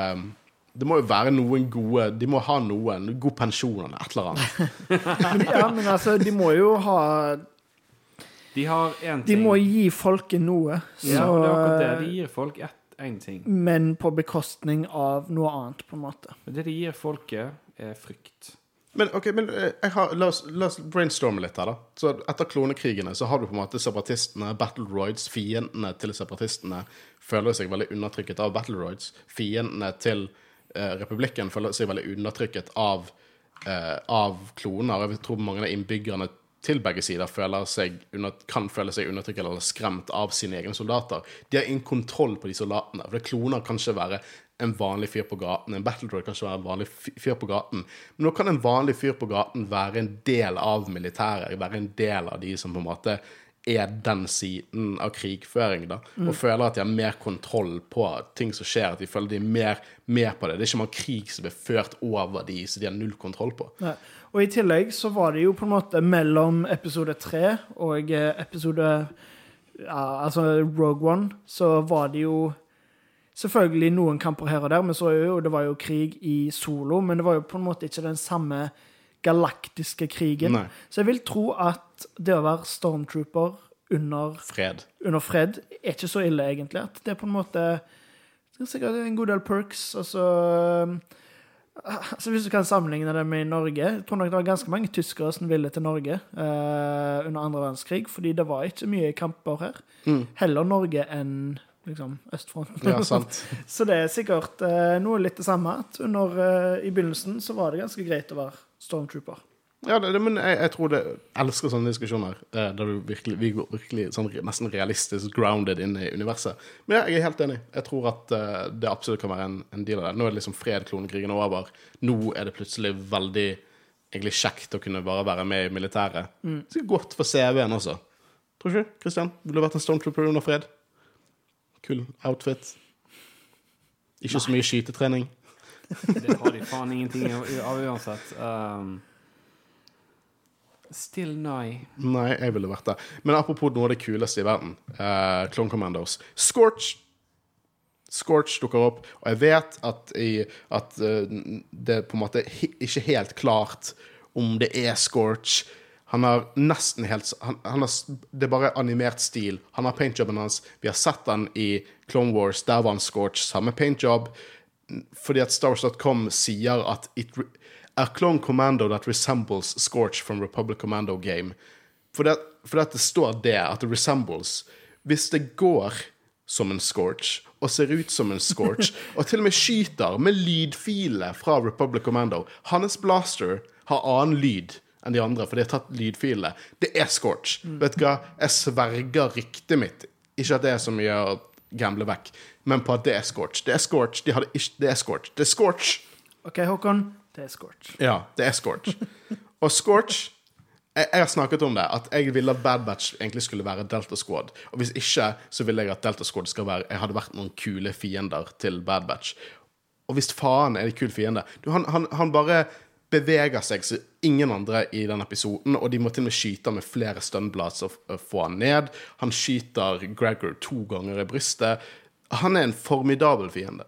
Speaker 1: Det må jo være noen gode De må ha noen god pensjon eller et eller annet.
Speaker 3: Ja, men altså, de må jo ha
Speaker 2: De har én
Speaker 3: De må gi folket noe, så
Speaker 2: ja, det er akkurat det. De gir folk én ting.
Speaker 3: Men på bekostning av noe annet, på en måte.
Speaker 2: Men Det de gir folket, er frykt.
Speaker 1: Men ok, men eh, jeg har, la, oss, la oss brainstorme litt her, da. Så Etter klonekrigene så har du på en måte separatistene, battle roids, fiendene til separatistene føler seg veldig undertrykket av battle roids. Fiendene til eh, republikken føler seg veldig undertrykket av, eh, av kloner. Jeg tror mange av innbyggerne til begge sider under, kan føle seg undertrykket eller skremt av sine egne soldater. De har ingen kontroll på de soldatene. For kloner kan ikke være en vanlig fyr på gaten. En battledroid kan ikke være en vanlig fyr på gaten. Men nå kan en vanlig fyr på gaten være en del av militæret. Være en del av de som på en måte er den siden av krigføring, da. Og føler at de har mer kontroll på ting som skjer. At de føler de er mer med på det. Det er ikke mange krig som blir ført over de, så de har null kontroll på.
Speaker 3: Nei. Og i tillegg så var det jo på en måte mellom episode tre og eh, episode ja, Altså Rogue One, så var det jo selvfølgelig noen kamper her og der, men så jo, det var jo krig i solo, men det var jo på en måte ikke den samme galaktiske krigen.
Speaker 1: Nei.
Speaker 3: Så jeg vil tro at det å være stormtrooper under,
Speaker 1: Fred.
Speaker 3: under fred er ikke så ille, egentlig. At det er på en måte det er sikkert en god del perks. Altså, altså Hvis du kan sammenligne det med Norge Jeg tror nok det var ganske mange tyskere som ville til Norge eh, under andre verdenskrig, fordi det var ikke mye kamper her. Heller Norge enn liksom østfronten.
Speaker 1: Ja, sant.
Speaker 3: så det er sikkert eh, noe litt det samme. At under, eh, I begynnelsen så var det ganske greit å være stormtrooper.
Speaker 1: Ja, det, det, men jeg, jeg tror det jeg elsker sånne diskusjoner eh, der du virkelig, vi går virkelig sånn nesten realistisk grounded inn i universet. Men ja, jeg er helt enig. Jeg tror at eh, det absolutt kan være en, en deal av det. Nå er det liksom fred, klonekrigen er over. Nå er det plutselig veldig egentlig kjekt å kunne bare være med i militæret. Så godt for CV-en også. Tror du Christian? Ville vært en stormtrooper under fred? Kul outfit. Ikke så mye skytetrening.
Speaker 2: Det har de faen ingenting av uansett. Um, still nei.
Speaker 1: Nei, jeg ville vært det. Men apropos noe av det kuleste i verden. Uh, Clone Commandos. Scorch! Scorch dukker opp, og jeg vet at, i, at uh, det er på en måte ikke helt klart om det er Scorch. Han har nesten helt han, han har, Det er bare animert stil. Han har paintjobben hans. Vi har sett han i Clone Wars. Der var han Scorch. Samme paintjob. Fordi at Stars.com sier at it A clone commando that resembles Scorch from Republic Commando game. For det, for det, står det, at det resembles. Hvis det går som en Scorch, og ser ut som en Scorch, og til og med skyter med lydfile fra Republic Commando Hans blaster har annen lyd enn de andre, for de har tatt lydfilene. Det er Scorch. Vet du hva? Jeg sverger ryktet mitt. Ikke at det er så mye å gamble vekk, men på at det er Scorch. Det er Scorch. De ikke, det er Scorch. Det er Scorch.
Speaker 3: OK, Håkon. Det er Scorch.
Speaker 1: Ja, det er Scorch. Og Scorch jeg, jeg har snakket om det, at jeg ville at Bad Batch egentlig skulle være Delta Squad. Og hvis ikke, så ville jeg at Delta Squad skal være Jeg hadde vært noen kule fiender til Bad Batch. Og hvis faen er de kul fiende du, han, han, han bare beveger seg som ingen andre i den episoden, og de må til og med skyte med flere stunblads og få han ned. Han skyter Gregor to ganger i brystet. Han er en formidabel fiende.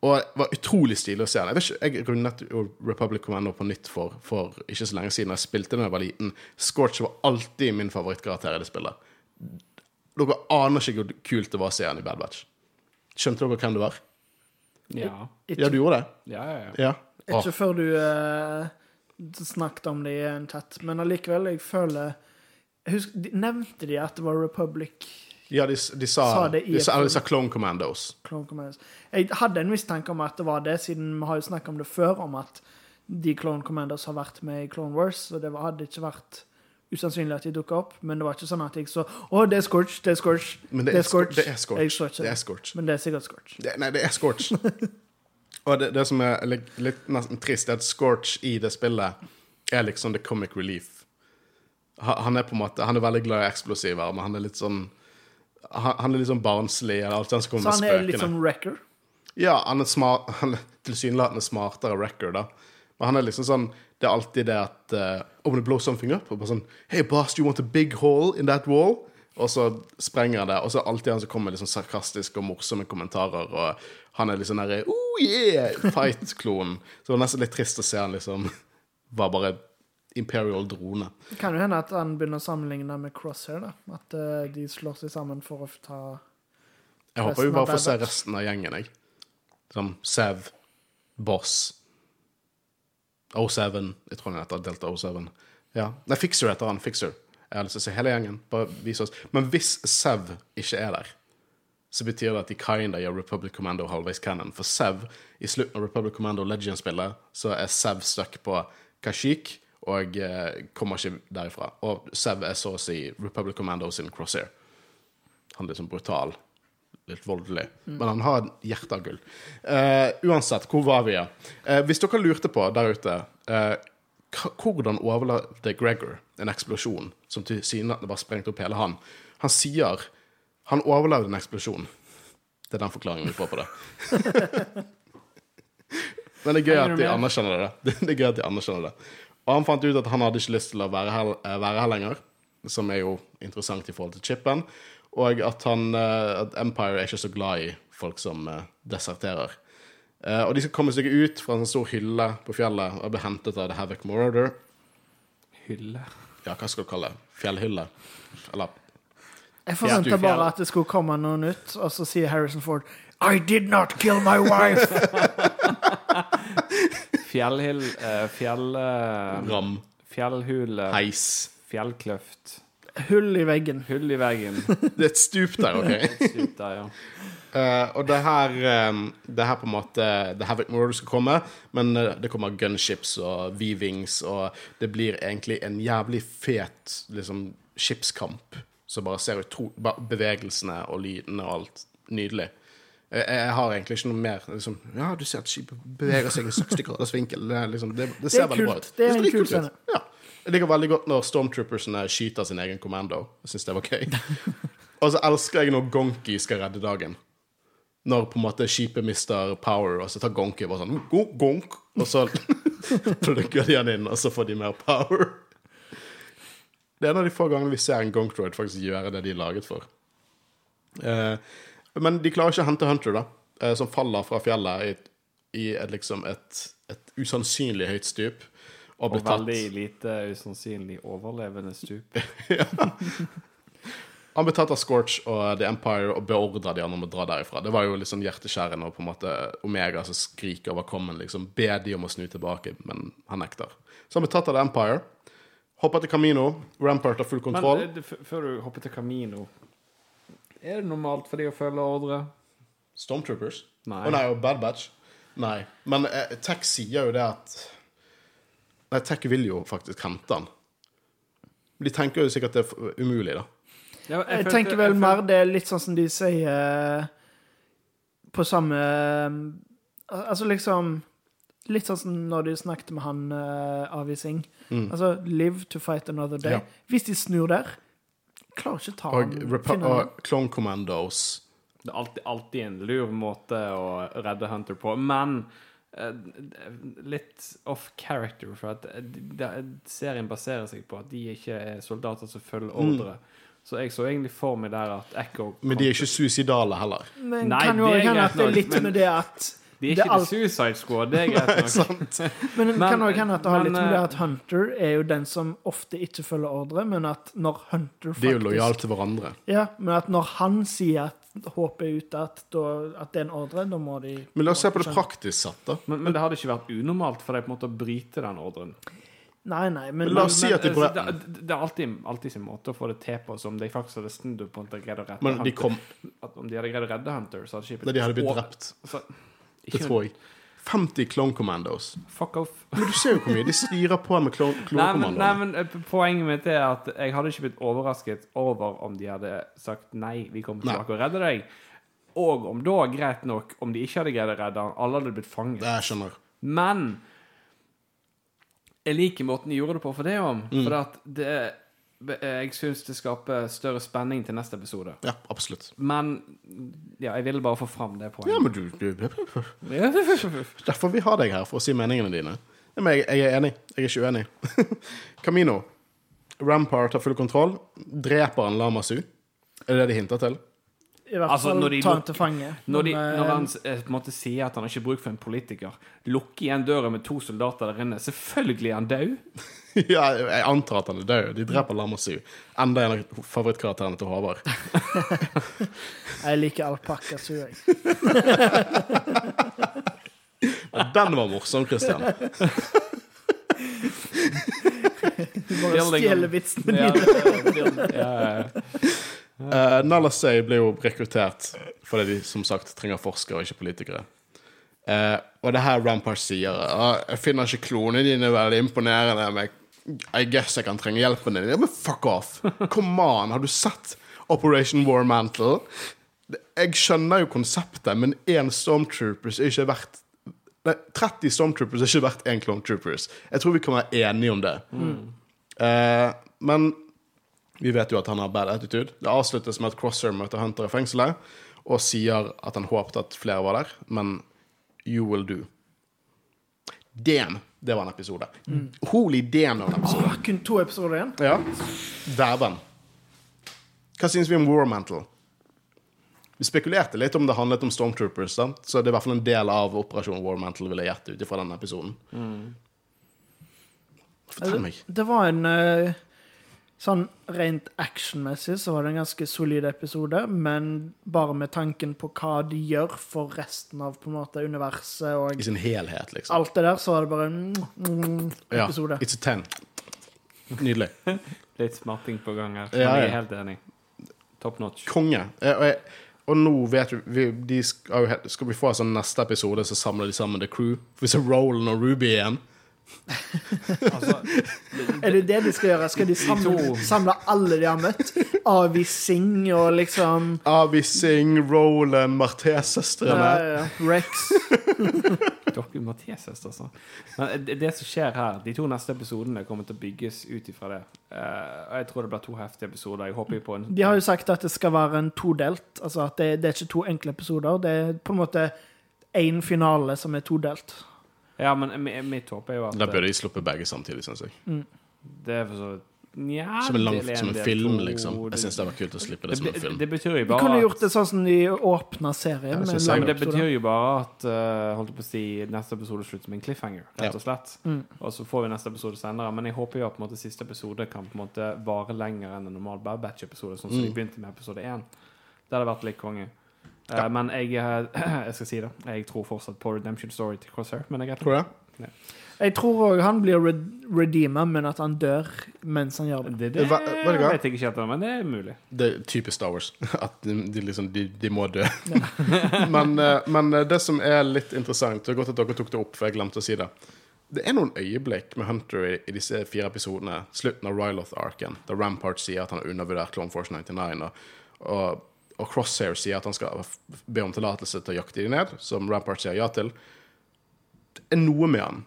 Speaker 1: Og det var utrolig stilig å se han. Jeg, vet ikke, jeg rundet jo Republic Commando på nytt for, for ikke så lenge siden. Jeg spilte da jeg var liten. Scorch var alltid min favorittkarakter i det spillet. Dere aner ikke hvor kult det var å se han i Bad Batch. Skjønte dere hvem det var?
Speaker 2: Ja.
Speaker 1: Ja, du gjorde det?
Speaker 2: Ja, ja, ja.
Speaker 1: Ja.
Speaker 3: Ikke før du eh, snakket om det i en chat, men allikevel, jeg føler husker, de, Nevnte de at det var Republic
Speaker 1: ja de, de sa,
Speaker 3: Sa det i
Speaker 1: de sa, de sa Clone Commandos.
Speaker 3: Clone Commandos? Jeg hadde en mistanke om at det var det, siden vi har jo snakket om det før, om at de Clone Commandos har vært med i Clone Wars, så det hadde ikke vært usannsynlig at de dukket opp, men det var ikke sånn at jeg så Å, det er Scorch, det er Scorch,
Speaker 1: Men
Speaker 3: det,
Speaker 1: det er
Speaker 3: er Scorch.
Speaker 1: Det er Scorch.
Speaker 3: Jeg så ikke
Speaker 1: Det
Speaker 3: det,
Speaker 1: er Scorch.
Speaker 3: men det er sikkert Scorch.
Speaker 1: Det, nei, det er Scorch. Og det, det som er litt, litt nesten trist, er at Scorch i det spillet er liksom the comic relief. Han er på en måte Han er veldig glad i eksplosiver, men han er litt sånn Han, han er litt sånn barnslig. eller alt han
Speaker 3: Så han er litt sånn wrecker.
Speaker 1: Ja, han er smart Han er tilsynelatende smartere wrecker, da. Men han er liksom sånn Det er alltid det at uh, Om when blow something up. Og bare sånn Hey, boss, do you want a big hole in that wall? Og så sprenger det, og så er alltid han som kommer med sånn sarkastiske og morsomme kommentarer, og han er litt sånn derre Oh, yeah! Fight-klonen. Så det var nesten litt trist å se han liksom var bare Imperial drone.
Speaker 3: Det kan jo hende at han begynner å sammenligne med Crosshair, da. At uh, de slår seg sammen for å ta
Speaker 1: Jeg håper vi bare får se resten av gjengen, jeg. Som Sev, Boss, O7 Jeg tror han heter Delta O7. Ja. Nei, Fixer heter han. Fixer. Jeg har lyst til å se hele gjengen. Bare vise oss. Men hvis Sev ikke er der, så betyr det at de kinda gjør Republic Commando halvveis canon. For Sev, i slutten av Republic Commando Legends-spillet, så er Sev stuck på Kashik, og eh, kommer ikke derifra. Og Sev er så å si Republic Commando sin crosshair. Han er liksom brutal, litt voldelig, men han har hjerte av gull. Eh, uansett, hvor var vi? Ja? Eh, hvis dere lurte på der ute eh, hvordan overlevde Gregor en eksplosjon som tilsynelatende bare sprengte opp hele han? Han sier han overlevde en eksplosjon. Det er den forklaringen vi får på det. Men det er gøy at de anerkjenner det. Det er gøy at de anerkjenner det. Og han fant ut at han hadde ikke lyst til å være her, eh, være her lenger, som er jo interessant i forhold til chipen. Og at, han, eh, at Empire er ikke så glad i folk som eh, deserterer. Og de skal komme seg ut fra en stor hylle på fjellet og bli hentet av The Havoc Moroder.
Speaker 2: Hylle.
Speaker 1: Ja, hva skal du kalle det? Fjellhylle? Eller
Speaker 3: Jeg forventa bare at det skulle komme noe nytt, og så sier Harrison Ford I did not kill my wife!
Speaker 2: Fjellhill eh, Fjell... eh,
Speaker 1: ram,
Speaker 2: fjellhule.
Speaker 1: heis.
Speaker 2: Fjellkløft.
Speaker 3: Hull i veggen.
Speaker 2: Hull i veggen.
Speaker 1: Det er et stup der, OK?
Speaker 2: Ut der, ja.
Speaker 1: Eh, og det her, eh, det her på en måte The Havoc Marauder skal komme, men eh, det kommer gunships og V-wings, og det blir egentlig en jævlig fet liksom, skipskamp som bare ser utro... Bevegelsene og lydene og alt. Nydelig. Jeg, jeg har egentlig ikke noe mer liksom, Ja, du ser at skipet beveger seg i 60 graders vinkel. Det, liksom, det, det ser
Speaker 3: det
Speaker 1: veldig bra ut.
Speaker 3: Det er en kul scene.
Speaker 1: Ja. Jeg liker veldig godt når stormtroopersene skyter sin egen kommando. Jeg syns det var gøy. og så elsker jeg når Gonky skal redde dagen. Når på en måte skipet mister power, og så tar Gonky bare sånn gonk, gonk, og så plukker de han inn, og så får de mer power. Det er en av de få gangene vi ser en Gonkdroid faktisk gjøre det de er laget for. Eh, men de klarer ikke å hente Hunter, da, eh, som faller fra fjellet i, i et, liksom et, et usannsynlig høyt stup. Og
Speaker 2: Og veldig lite usannsynlig overlevende stup.
Speaker 1: Han ble tatt av Scorch og The Empire og beordra de andre om å dra derifra. Det var jo litt sånn hjerteskjærende og på en måte Omega som skriker over kommen, liksom Be de om å snu tilbake, men han nekter. Så han ble tatt av The Empire. Hopper til Camino. Rampart har full kontroll.
Speaker 2: Men det- før du hopper til Camino Er det normalt for de å følge ordre?
Speaker 1: Stormtroopers?
Speaker 2: Nei.
Speaker 1: Oh, nei, og Bad Batch? Nei. Men eh, Tech sier jo det at Nei, Tech vil jo faktisk hente han. De tenker jo sikkert det er umulig, da.
Speaker 2: Ja,
Speaker 3: Jeg
Speaker 2: følte-
Speaker 3: tenker vel
Speaker 2: jeg
Speaker 3: mer det er litt sånn som de sier eh, på samme eh, Altså liksom Litt sånn som når de snakket med han uh, Avi Singh. Altså 'live to fight another day'.
Speaker 1: Mm. Ja.
Speaker 3: Hvis de snur der Klarer ikke å ta
Speaker 1: Og,
Speaker 3: han.
Speaker 1: Og Clone Commandos.
Speaker 2: Det er alltid, alltid en lur måte å redde Hunter på, men uh, litt off character, for at det- serien baserer seg på at de ikke er soldater som følger ordre. Så jeg så egentlig for meg der at Echo
Speaker 1: Men de er ikke suicidale heller.
Speaker 3: Men
Speaker 2: Nei,
Speaker 3: kan jo hende at det er litt
Speaker 2: men-
Speaker 3: med det at
Speaker 2: De er
Speaker 3: det
Speaker 2: ikke
Speaker 3: alt-
Speaker 2: The Suicide Squad, det er greit nok.
Speaker 3: Men det
Speaker 2: Men-
Speaker 3: kan også hende at det har litt med det
Speaker 2: eh,
Speaker 3: at Hunter er jo den som ofte ikke følger ordre, men at når Hunter faktisk
Speaker 1: De er jo lojale til hverandre.
Speaker 3: Ja, men at når han sier at håpet er ute, at, da, at det er en ordre, da må de
Speaker 1: Men la oss se på det praktisk sett, da.
Speaker 2: Men, men det hadde ikke vært unormalt for deg på en måte å bryte den ordren.
Speaker 3: Nei, nei, men,
Speaker 1: Men la oss si at de prøver
Speaker 2: det, det er alltid, alltid sin måte å få det til på, som de faktisk hadde snudd på om de hadde greid å redde
Speaker 1: Men de
Speaker 2: Hunter.
Speaker 1: kom
Speaker 2: At om de hadde greid å redde Hunter, så hadde skipet
Speaker 1: Nei, de hadde blitt drept.
Speaker 2: Så,
Speaker 1: Det tror jeg. 50 Clone Commandos.
Speaker 2: Fuck off.
Speaker 1: Men du ser jo hvor mye de styrer på med Clone, clone
Speaker 2: Nei, men, nei, men eh, poenget mitt er at jeg hadde ikke blitt overrasket over om de hadde sagt nei, vi kommer
Speaker 1: Nei.
Speaker 2: tilbake og redder deg. Og om da, greit nok, om de ikke hadde greid å redde han, alle hadde blitt fanget.
Speaker 1: Det jeg skjønner.
Speaker 2: Men jeg liker måten de gjorde det på for det om.
Speaker 1: Mm.
Speaker 2: For at det Jeg syns det skaper større spenning til neste episode.
Speaker 1: Ja, absolutt.
Speaker 2: Men ja, jeg ville bare få fram det
Speaker 1: Ja, men du, du Derfor vi har deg her, for å si meningene dine. Men jeg, jeg er enig. Jeg er ikke uenig. Camino. Rampart har full kontroll. Dreper han Lamasu? Er det det de hinter til?
Speaker 3: I hvert
Speaker 2: Altså,
Speaker 3: fall
Speaker 2: tar
Speaker 3: han til fange.
Speaker 2: Når, de,
Speaker 3: eh,
Speaker 2: når han eh, på en måte sier at han har ikke bruk for en politiker, lukke igjen døra med to soldater der inne Selvfølgelig er han død.
Speaker 1: ja, jeg antar at han er død. De dreper Lamasu. Enda en av favorittkarakterene til Håvard.
Speaker 3: Jeg liker alpakka, så jeg.
Speaker 1: Den var morsom, Christian.
Speaker 3: Du bare stjeler vitsene
Speaker 2: Ja,
Speaker 3: mine.
Speaker 2: ja, ja.
Speaker 1: Uh, Nala Say ble jo rekruttert fordi de som sagt trenger forskere og ikke politikere. Uh, og det her Rampart sier uh, Jeg finner ikke klonene dine veldig imponerende men I guess jeg kan trenge hjelpen din. Men fuck off! Come on, har du sett Operation War Mantle? Jeg skjønner jo konseptet, men én Stormtroopers er ikke verdt Nei, 30 Stormtroopers er ikke verdt én Clone Troopers. Jeg tror vi kan være enige om det. Eh, men vi vet jo at han har bad attitude. Det avsluttes med at Crosser møter Hunter i fengselet og sier at han håpet at flere var der, men you will do. Damn, det var en episode. Holy damn, det var en episode.
Speaker 3: Åh, kun to episoder igjen.
Speaker 1: Ja. Dæven. Hva syns vi om War Mantle? Vi spekulerte litt om det handlet om Stormtroopers, sant? så det er i hvert fall en del av Operasjon War Mantle, vil jeg gjette ut ifra den episoden. Fortell meg.
Speaker 3: Det var en eh, Sånn rent actionmessig så var det en ganske solid episode, men bare med tanken på hva de gjør for resten av på en måte universet og
Speaker 1: I sin helhet, liksom.
Speaker 3: alt det der, så var det bare en mm,
Speaker 1: Ja, it's a ten. Nydelig.
Speaker 2: Litt smarting på gang her.
Speaker 1: Ja,
Speaker 2: Jeg er helt enig. Top notch.
Speaker 1: Konge. Og, jeg, og nå vet vi, vi de skal, skal vi få en sånn neste episode, så samler de sammen The Crew. For vi ser Roland og Ruby igjen.
Speaker 2: Altså,
Speaker 3: Er det det de skal gjøre? Skal de samle, samle alle de har møtt? Avi Singh og liksom
Speaker 1: Avi Singh, Roland, Marté-søstrene.
Speaker 3: eh, Rex.
Speaker 2: dere Mathias, altså. Men det, det som skjer her, de to neste episodene kommer til å bygges ut ifra det. Uh, jeg tror det blir to heftige episoder. Jeg håper på en
Speaker 3: De har jo sagt at det skal være en todelt. Altså at det, det er ikke to enkle episoder. Det er på en måte én finale som er todelt.
Speaker 2: Ja, men mitt håp er jo at
Speaker 1: Da bør de sluppe begge samtidig, syns jeg.
Speaker 2: det er for så vidt Nja,
Speaker 1: Som en, lang, som en film,
Speaker 2: to,
Speaker 1: liksom. Jeg syns det var kult å slippe det
Speaker 2: det,
Speaker 1: som en film.
Speaker 2: det betyr jo
Speaker 3: De
Speaker 2: bare
Speaker 3: kunne
Speaker 2: at-
Speaker 3: gjort det sånn som de åpna serien.
Speaker 1: Ja,
Speaker 2: men Det betyr jo bare at eh, holdt på å si, neste episode slutter med en cliffhanger, rett og slett.
Speaker 3: Mm.
Speaker 2: Og så får vi neste episode senere. Men jeg håper jo at på en måte, siste episode kan på en måte vare lenger enn en normal Bad Batch-episode, sånn som de
Speaker 1: Mm.
Speaker 2: begynte med episode 1. Det hadde vært litt konge. Eh,
Speaker 1: Ja.
Speaker 2: Men jeg, eh, jeg skal si det. Jeg tror fortsatt på Redemption Story til Crosshair. Men jeg
Speaker 1: Tror du Ja.
Speaker 3: Jeg tror òg han blir red redeema, men at han dør mens han gjør det.
Speaker 2: det, det,
Speaker 1: Hva- vet det
Speaker 2: vet jeg ikke helt men det er mulig.
Speaker 1: Det er typisk Star Wars. At de, de liksom de, de må dø. men, eh, men det som er litt interessant Det er godt at dere tok det opp, for jeg glemte å si det. Det er noen øyeblikk med Hunter i, i disse fire episodene, slutten av Ryloth-arken, da Rampart sier at han har undervurdert Clone Force 99, og, og, og Crosshair sier at han skal be om tillatelse til å jakte dem ned, som Rampart sier ja til. Det er noe med han.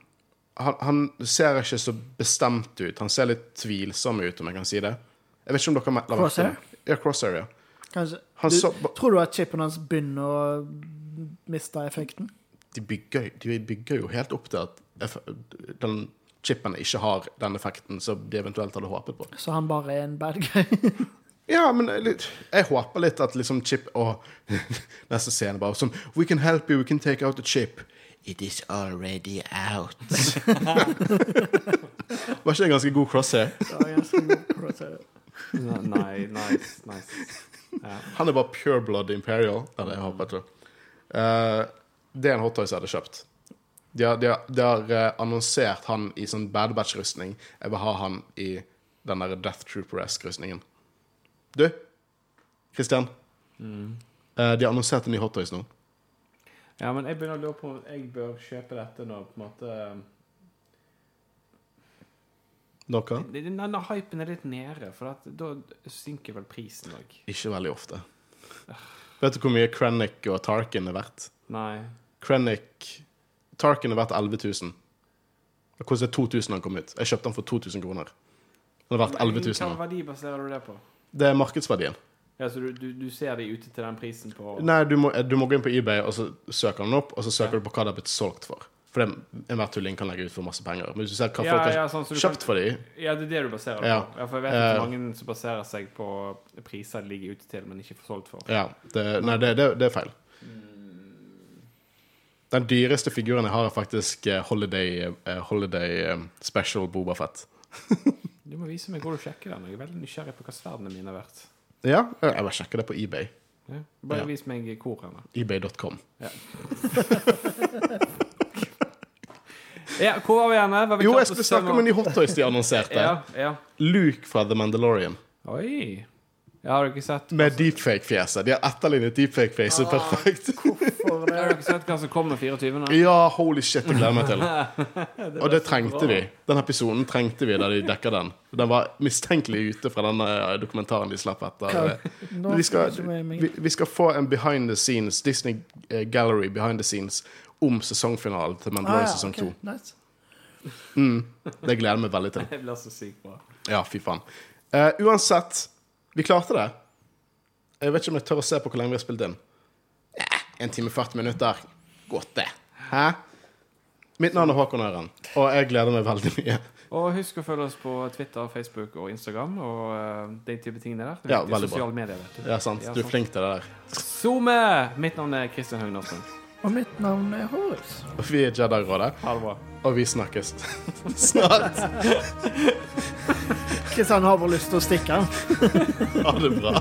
Speaker 1: han. Han ser ikke så bestemt ut. Han ser litt tvilsom ut, om jeg kan si det. Jeg vet ikke om dere la
Speaker 3: Crosshair?
Speaker 1: Ja, Crosshair, ja.
Speaker 3: Kanskje. Du,
Speaker 1: så,
Speaker 3: tror du at chipen hans begynner å miste effekten?
Speaker 1: de, bygger, de bygger jo helt opp til at den chipen ikke har den effekten som de eventuelt hadde håpet på.
Speaker 3: Så han bare er en bad guy?
Speaker 1: Ja, men jeg håper litt at liksom chip og neste scene bare sånn We can help you, we can take out the chip. It is already out. Var ikke det ganske god crosshair?
Speaker 3: Ja, ganske god crosshair.
Speaker 2: Nei, nice, nice. Ja.
Speaker 1: Han er bare pure blood imperial. Eller, jeg håper ikke. Uh, det er en hottoys jeg hadde kjøpt. De har, de har, de har eh, annonsert han i sånn Bad Batch-rustning. Jeg vil ha han i den der Death Trooper-esk-rustningen. Du, Christian. Eh, de har annonsert en ny hottoys nå.
Speaker 2: ja, men jeg begynner å lure på om jeg bør kjøpe dette nå, på en måte
Speaker 1: Noe?
Speaker 2: Denne hypen er litt nede, for at da synker vel prisen òg.
Speaker 1: Ikke veldig ofte. Vet du hvor mye Krennic og Tarkin er verdt?
Speaker 2: Nei.
Speaker 1: Krennic Tarkin er verdt 11 000. Det kostet 2000 da han kom ut. Jeg kjøpte den for 2000 kroner. Den er verdt 11 000
Speaker 2: Hva
Speaker 1: nå.
Speaker 2: verdi baserer du det på?
Speaker 1: Det er markedsverdien.
Speaker 2: Ja, så du, du, du ser de ute til den prisen på
Speaker 1: Nei, du må, du må gå inn på eBay, og så søker den opp, og så søker du på hva det har blitt solgt for. For det, enhver tulling kan legge ut for masse penger. Men hvis du ser hva
Speaker 2: Ja,
Speaker 1: folk har
Speaker 2: ja, sånn, så
Speaker 1: kjøpt
Speaker 2: kan-
Speaker 1: for de,
Speaker 2: Ja, det er det du baserer det
Speaker 1: Ja.
Speaker 2: på. Ja, for jeg vet at
Speaker 1: Eh.
Speaker 2: mange som baserer seg på priser de ligger ute til, men ikke får solgt for.
Speaker 1: ja, det, nei, det, det, det er feil. Den dyreste figuren jeg har, er faktisk eh, Holiday, eh, Holiday eh, Special Boba Fett.
Speaker 2: Du må vise meg hvor du sjekker den. Jeg er veldig nysgjerrig på hva sverdene mine er verdt.
Speaker 1: Ja, jeg bare sjekker det på eBay.
Speaker 2: Ja. Bare
Speaker 1: Ja.
Speaker 2: vis meg hvor hen.
Speaker 1: eBay.com.
Speaker 2: Ja, hvor var vi igjen?
Speaker 1: Jo, jeg skulle snakke om en ny hottoys de annonserte.
Speaker 2: Ja, ja.
Speaker 1: Luke fra The Mandalorian.
Speaker 2: Oi. Ja, har ikke sett
Speaker 1: Med deepfake-fjeset. De har etterlignet deepfake-fjeset perfekt.
Speaker 3: Hvorfor det,
Speaker 2: Har dere sett hva som kommer 24.?
Speaker 1: Ja, holy shit, det gleder jeg meg til. Og det trengte vi. Den episoden trengte vi da de dekka den. Den var mistenkelig ute fra den eh, dokumentaren de slapp etter.
Speaker 3: Nå
Speaker 1: Vi skal,
Speaker 3: jeg meg-
Speaker 1: vi, vi skal få en behind the scenes, Disney eh, Gallery behind the scenes, om sesongfinalen til
Speaker 3: Ah,
Speaker 1: Mandalorian
Speaker 3: ja,
Speaker 1: sesong
Speaker 3: ok,
Speaker 1: to.
Speaker 3: nice.
Speaker 1: Det gleder jeg meg veldig til.
Speaker 2: Det blir så sykt bra.
Speaker 1: Ja, fy faen. Eh, uansett, vi klarte det. Jeg vet ikke om jeg tør å se på hvor lenge vi har spilt inn. Eh, en time 40 minutter. Godt, det. Hæ? Mitt navn er Håkon Øren, og jeg gleder meg veldig mye.
Speaker 2: Og husk å følge oss på Twitter, Facebook og Instagram og uh, den type ting der. Er
Speaker 1: Ja, veldig bra.
Speaker 2: medier, vet du.
Speaker 1: Ja, sant.
Speaker 2: Ja,
Speaker 1: Du er flink til det der.
Speaker 2: SoMe! Mitt navn er Kristian Høgn Aasbø.
Speaker 3: Og mitt navn er Horus.
Speaker 1: Og vi er Jedi-rådet,
Speaker 2: Ha det bra.
Speaker 1: og vi snakkes snart.
Speaker 3: Kristian har bare lyst til å stikke.
Speaker 1: Ha det bra.